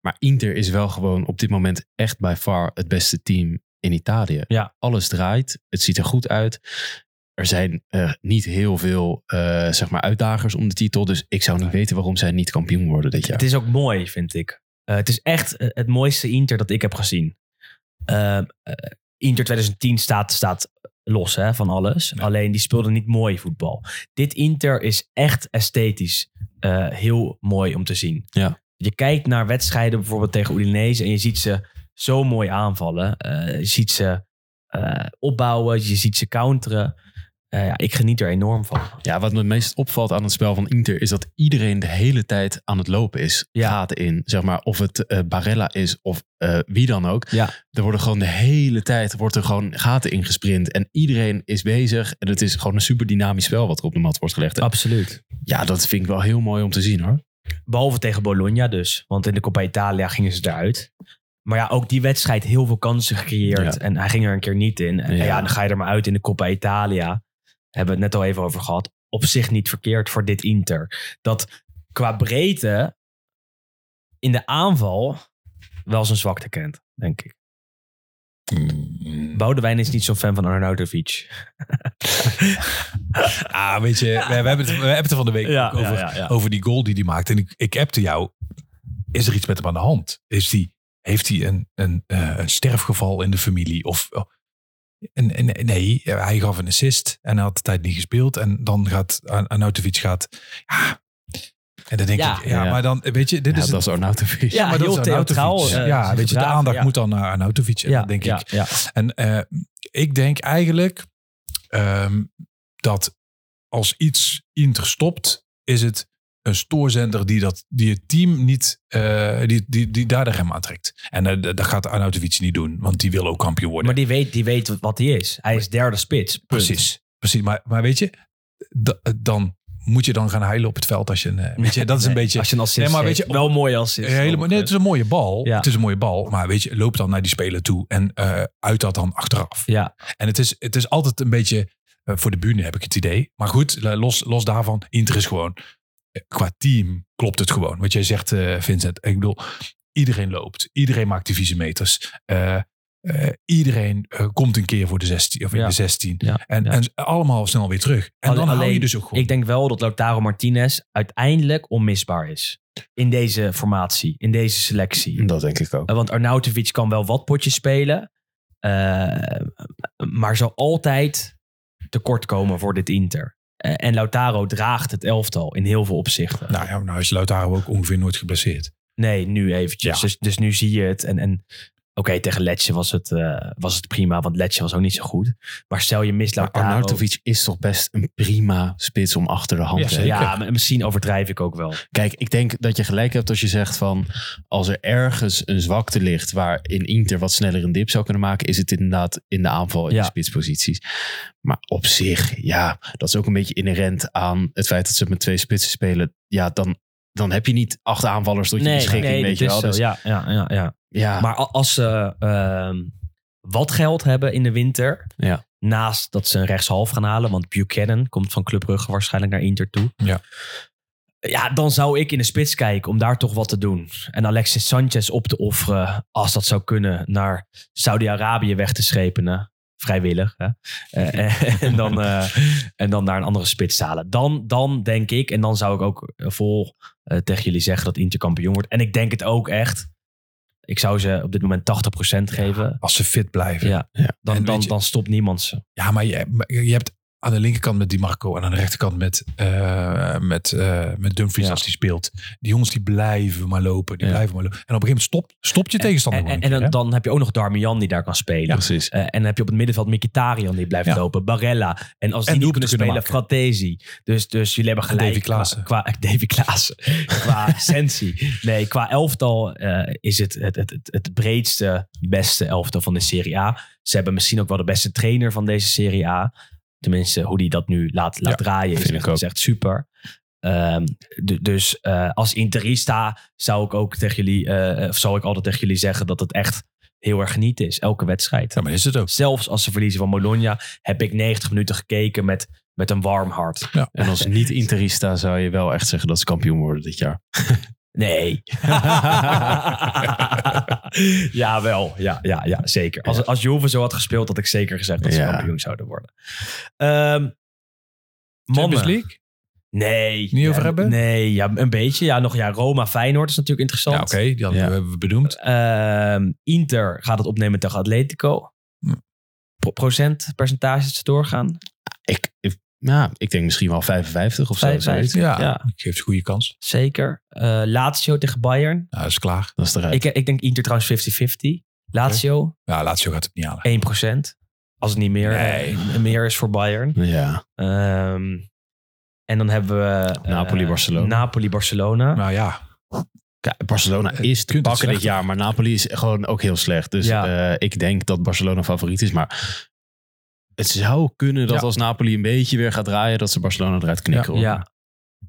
Maar Inter is wel gewoon op dit moment echt by far het beste team in Italië. Ja. Alles draait. Het ziet er goed uit. Er zijn eh, niet heel veel eh, zeg maar uitdagers om de titel. Dus ik zou niet weten waarom zij niet kampioen worden dit jaar. Het is ook mooi, vind ik. Eh, het is echt het mooiste Inter dat ik heb gezien. Inter 2010 staat, staat los hè, van alles. Alleen die speelde niet mooi voetbal. Dit Inter is echt esthetisch heel mooi om te zien. Ja. Je kijkt naar wedstrijden bijvoorbeeld tegen Udinese en je ziet ze zo mooi aanvallen. Je ziet ze opbouwen, je ziet ze counteren. Eh, ja, ik geniet er enorm van. Ja, wat me het meest opvalt aan het spel van Inter is dat iedereen de hele tijd aan het lopen is. Ja. Gaten in. Zeg maar, of het eh, Barella is of eh, wie dan ook. Ja. Er worden gewoon de hele tijd wordt er gewoon gaten ingesprint. En iedereen is bezig. En het is gewoon een super dynamisch spel wat er op de mat wordt gelegd. Absoluut. ja, dat vind ik wel heel mooi om te zien hoor. Behalve tegen Bologna dus. Want in de Coppa Italia gingen ze eruit. Maar ja, ook die wedstrijd heel veel kansen gecreëerd. Ja. En hij ging er een keer niet in. En ja. Ja. dan ga je er maar uit in de Coppa Italia. Hebben we het net al even over gehad. Op zich niet verkeerd voor dit Inter. Dat qua breedte in de aanval wel zijn zwakte kent, denk ik. Boudewijn is niet zo'n fan van Arnautovic. (laughs) Ah, weet je, we, we hebben het, we hebben het er van de week Ja, over, ja, ja, ja. over die goal die hij maakte. En ik, ik appte jou, is er iets met hem aan de hand? Is die, heeft hij een, een, eh, een sterfgeval in de familie? Of, oh, en, en, nee, hij gaf een assist en hij had de tijd niet gespeeld. En dan gaat Ar- Arnautovic gaat, ja... En dan denk Ja. ik, ja, Ja. maar dan, weet je, dit Ja, is... dat is Arnautovic. Ja, maar dat heel is Arnautovic. eh, ja, weet je, de aandacht ja. moet dan naar Arnautovic. En dan denk ja, ik, ja. en eh, ik denk eigenlijk ehm, dat als iets Inter stopt, is het een stoorzender die, dat, die het team niet, eh, die, die, die daar de rem aan trekt. En eh, dat gaat Arnautovic niet doen, want die wil ook kampioen worden. Maar die weet, die weet wat hij is. Hij is derde spits. Punt. Precies, precies. Maar, maar weet je, da- dan moet je dan gaan huilen op het veld als je een, eh, weet je, dat is een Nee, beetje... Als je een assist Nee, maar weet je, wel mooi assist. Helemaal, nee, het is een mooie bal. Ja. Het is een mooie bal. Maar weet je, loop dan naar die speler toe en uit dat dan achteraf. Ja, En het is, het is altijd een beetje voor de bühne heb ik het idee. Maar goed, los, los daarvan, Inter is gewoon qua team klopt het gewoon. Wat jij zegt, eh, Vincent. Ik bedoel, iedereen loopt. Iedereen maakt die vieze meters. Eh, eh, iedereen eh, komt een keer voor de 16 of in Ja. de 16. ja. En, ja. en allemaal snel weer terug. En Alleen- dan hou je alleen, dus ook gewoon. Ik denk wel dat Lautaro Martinez uiteindelijk onmisbaar is. In deze formatie, in deze selectie. Dat denk ik ook. Want Arnautovic kan wel wat potjes spelen. eh, maar zal altijd tekort komen voor dit Inter. Eh, en Lautaro draagt het elftal in heel veel opzichten. nou ja, nou is Lautaro ook ongeveer nooit geblesseerd. Nee, nu eventjes. Ja. Dus, dus nu zie je het. En, en oké, tegen Letje was het, eh, was het prima, want Letje was ook niet zo goed. Maar stel je mist Maar Lautaro. Arnautovic is toch best een prima spits om achter de hand Ja, te ja, maar misschien overdrijf ik ook wel. Kijk, ik denk dat je gelijk hebt als je zegt van... als er ergens een zwakte ligt waar in Inter wat sneller een dip zou kunnen maken... is het inderdaad in de aanval in Ja. de spitsposities. Maar op zich, ja, dat is ook een beetje inherent aan het feit dat ze met twee spitsen spelen. Ja, dan, dan heb je niet acht aanvallers tot je beschikking, weet je is wel. zo. Dus, ja, ja, ja, ja. Ja, Maar als ze ehm, wat geld hebben in de winter, Ja. naast dat ze een rechtshalf gaan halen, want Buchanan komt van Club Brugge waarschijnlijk naar Inter toe. Ja. Ja, dan zou ik in de spits kijken om daar toch wat te doen. En Alexis Sanchez op te offeren, als dat zou kunnen, naar Saudi-Arabië weg te schepenen. Vrijwillig. Hè? Eh, (laughs) en, dan, eh, en dan naar een andere spits te halen. Dan, dan denk ik, en dan zou ik ook vol eh, tegen jullie zeggen dat Inter kampioen wordt. En ik denk het ook echt. Ik zou ze op dit moment 80% geven. Als ze fit blijven. Ja, dan, En dan, je- dan stopt niemand ze. Ja, maar je, maar je hebt aan de linkerkant met Di Marco en aan de rechterkant met, eh, met, eh, met Dumfries Ja. als die speelt. Die jongens die blijven maar lopen. Die Ja. blijven maar lopen. En op een gegeven moment stopt, stopt je tegenstander En, en, en dan, heb je ook nog Darmian die daar kan spelen. precies. Eh, en dan heb je op het middenveld Mkhitaryan die blijft lopen. Barella. En als die niet kunnen spelen, Fratesi. Dus, dus jullie hebben En gelijk. (laughs) Davy Klaassen. Qua, (laughs) qua, Davy Klaassen. qua sensie. Nee, qua elftal is het het, het, het het breedste, beste elftal van de Serie A. Ze hebben misschien ook wel de beste trainer van deze Serie A. Tenminste, hoe die dat nu laat, laat Ja, draaien is echt, ik ook. is echt super. Ehm, du- dus eh, als interista zou ik ook tegen jullie, eh, of zou ik altijd tegen jullie zeggen dat het echt heel erg genieten is. Elke wedstrijd. Ja, maar is het ook. Zelfs als ze verliezen van Bologna, heb ik 90 minuten gekeken met, met een warm hart. En als niet-interista zou je wel echt zeggen dat ze kampioen worden dit jaar. (laughs) Nee. (laughs) ja, wel. Ja, ja, ja zeker. Als, als Juve zo had gespeeld, had ik zeker gezegd dat ze Ja. kampioen zouden worden. Ehm Champions. League? Nee. Niet over Ja, hebben? Nee, ja, een beetje. Ja, nog ja, Roma Feyenoord is natuurlijk interessant. Ja, oké. Die hadden Ja. we- hebben we benoemd. Ehm, Inter gaat het opnemen tegen Atletico. Hm. Pro- procent, percentages doorgaan. Ik, ik, ja, ik denk misschien wel 55 of zo. 55. zoiets. Ja, Ja. ik geef ze goede kans. Zeker. Eh Lazio tegen Bayern. Nou, dat is klaar. Dat is eruit. Ik, ik denk Inter trouwens 50-50. Lazio Ja, Lazio gaat het niet halen. 1%. Als het niet meer, Nee. eh, meer is voor Bayern. ja, Ehm, en dan hebben we... eh, Napoli-Barcelona. Napoli-Barcelona. Nou ja, Kijk, Barcelona is te pakken dit jaar, maar Napoli is gewoon ook heel slecht. Dus Ja. eh, ik denk dat Barcelona favoriet is. Maar het zou kunnen dat Ja. als Napoli een beetje weer gaat draaien, dat ze Barcelona eruit knikken. hoor. ja.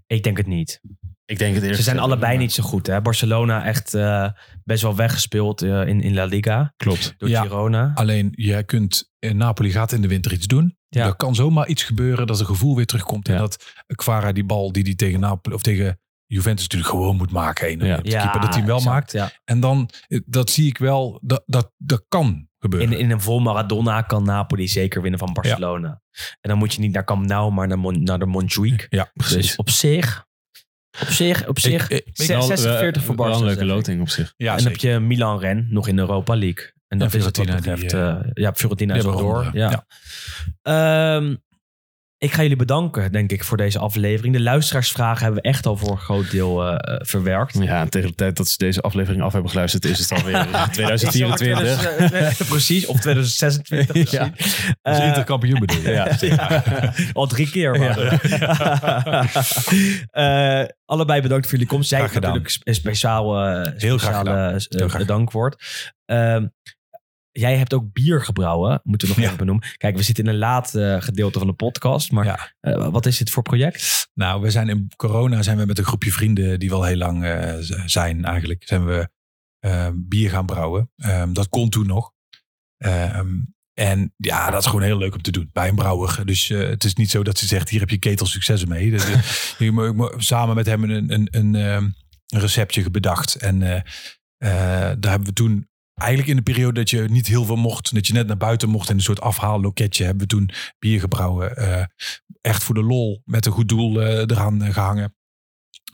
Ik denk het niet. Ik denk het eerst. Ze zijn allebei niet zo goed. Hè? Barcelona echt eh, best wel weggespeeld eh, in, in La Liga. Klopt. Door Ja. Girona. alleen je kunt... eh, Napoli gaat in de winter iets doen. Ja. Er kan zomaar iets gebeuren dat het gevoel weer terugkomt. En Ja. dat Quara die bal die hij tegen Napoli of tegen Juventus natuurlijk gewoon moet maken. Een, Ja. keeper, dat hij wel exact, maakt. Ja. En dan, dat zie ik wel, dat, dat, dat kan gebeuren. In, in een vol Maradona kan Napoli zeker winnen van Barcelona. En dan moet je niet naar Camp Nou, maar naar, Mon, naar de Montjuïc. ja, Dus op zich, op zich, op zich, ik- ik- zes- 46 voor Wel Barca. een leuke loting op zich. ja, en dan heb je Milan-Ren nog in de Europa League. En dat En is het wat Fiorentina, betreft. die, eh, ja, Fiorentina is door. ronde, Ja. Ehm, ik ga jullie bedanken, denk ik, voor deze aflevering. De luisteraarsvragen hebben we echt al voor een groot deel eh, eh, verwerkt. Ja, en tegen de tijd dat ze deze aflevering af hebben geluisterd, is het (laughs) alweer 2024. eh, Precies, of 2026 (laughs) misschien. Als Eh, interkampioen bedoel je. Ja. (laughs) Ja. Al drie keer. Eh, allebei bedankt voor jullie komst. Gedaan. natuurlijk een speciaal, eh, Heel graag speciale gedaan. eh, Heel graag dankwoord. Ehm, jij hebt ook bier gebrouwen, moeten we nog even benoemen. Kijk, we zitten in een laat eh, gedeelte van de podcast. Maar eh, wat is dit voor project? Nou, we zijn in corona zijn we met een groepje vrienden die wel heel lang eh, zijn eigenlijk, zijn we bier gaan brouwen. Ehm, dat kon toen nog. Ehm, en ja, dat is gewoon heel leuk om te doen bij een brouwer. Dus het is niet zo dat ze zegt, hier heb je ketel successen mee. Dus, (laughs) je samen met hem een, een, een, ehm, een receptje bedacht. En daar hebben we toen eigenlijk in de periode dat je niet heel veel mocht, dat je net naar buiten mocht in een soort afhaalloketje, hebben we toen bier gebrouwen. eh, echt voor de lol met een goed doel eh, eraan eh, gehangen.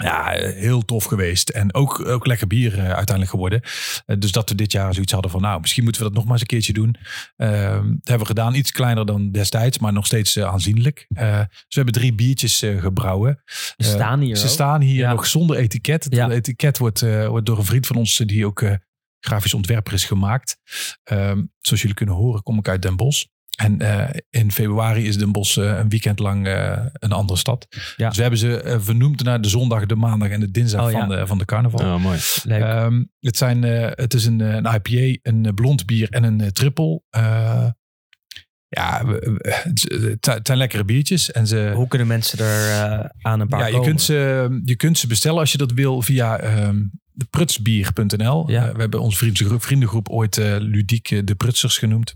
Ja, heel tof geweest. En ook, ook lekker bier uiteindelijk geworden. Dus dat we dit jaar zoiets hadden van, nou, misschien moeten we dat nog maar eens een keertje doen. Dat hebben we gedaan. Iets kleiner dan destijds, maar nog steeds aanzienlijk. Dus we hebben drie biertjes gebrouwen. Ze staan hier Ze ook. staan hier Ja. nog zonder etiket. Het Ja. etiket wordt, wordt door een vriend van ons, die ook grafisch ontwerper is, gemaakt. Ehm, zoals jullie kunnen horen, kom ik uit Den Bosch. En eh, in februari is Den Bosch eh, een weekend lang eh, een andere stad. Ja. Dus we hebben ze vernoemd naar de zondag, de maandag en de dinsdag Oh, ja. van, de, van de carnaval. Oh, mooi. Leuk. Ehm, het, zijn, eh, het is een, een IPA, een blond bier en een triple. Eh, ja, het, zijn lekkere biertjes. En ze, Hoe kunnen mensen er eh, aan een paar ja, je komen? kunt, ze, je kunt ze bestellen als je dat wil via ehm de prutsbier.nl. Ja. Eh, we hebben onze vriendengroep, vriendengroep ooit eh, ludiek eh, de Prutsers genoemd.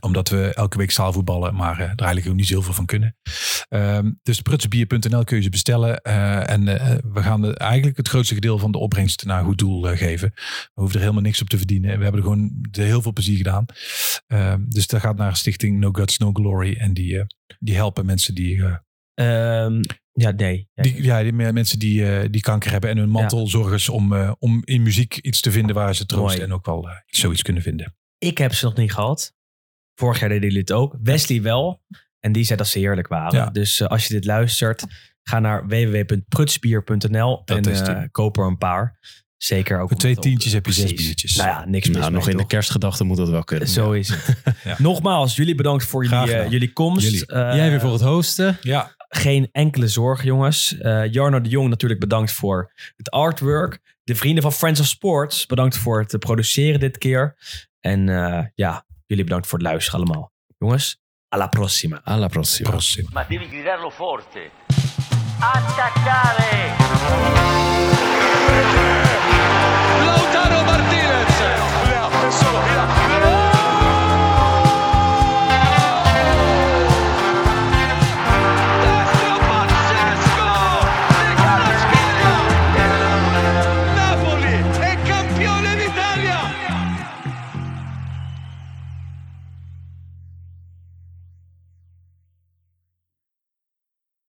Omdat we elke week zaalvoetballen, maar er eigenlijk ook niet zoveel van kunnen. Ehm, dus prutsbier.nl kun je ze bestellen. en we gaan eigenlijk het grootste gedeelte van de opbrengst naar goed doel geven. We hoeven er helemaal niks op te verdienen. We hebben er gewoon heel veel plezier gedaan. Ehm, dus dat gaat naar stichting No Guts, No Glory. En die, die helpen mensen die Ehm, ja, nee. Ja, die, ja, die me- mensen die, eh, die kanker hebben en hun mantelzorgers om, eh, om in muziek iets te vinden waar ze troost Mooi. en ook wel eh, zoiets kunnen vinden. Ik heb ze nog niet gehad. Vorig jaar deden jullie het ook. Wesley wel. En die zei dat ze heerlijk waren. Ja. Dus als je dit luistert, ga naar www.prutsbier.nl en eh, koop er een paar. Zeker ook. Voor twee tientjes heb je zes precies. biertjes. Nou ja, niks mis Nou, mee, nog in de toch? kerstgedachte moet dat wel kunnen. Zo is het. (laughs) Ja. Nogmaals, jullie bedankt voor jullie, jullie komst. Jullie. Eh, Jij weer voor het hosten. Ja, Geen enkele zorg, jongens. Eh Jarno de Jong natuurlijk bedankt voor het artwork. De vrienden van Friends of Sports, bedankt voor het produceren dit keer. En eh, ja, jullie bedankt voor het luisteren allemaal. Jongens, alla prossima. Alla prossima. Ma devi gridarlo forte. Attaccare! Lautaro Martinez. solo, via,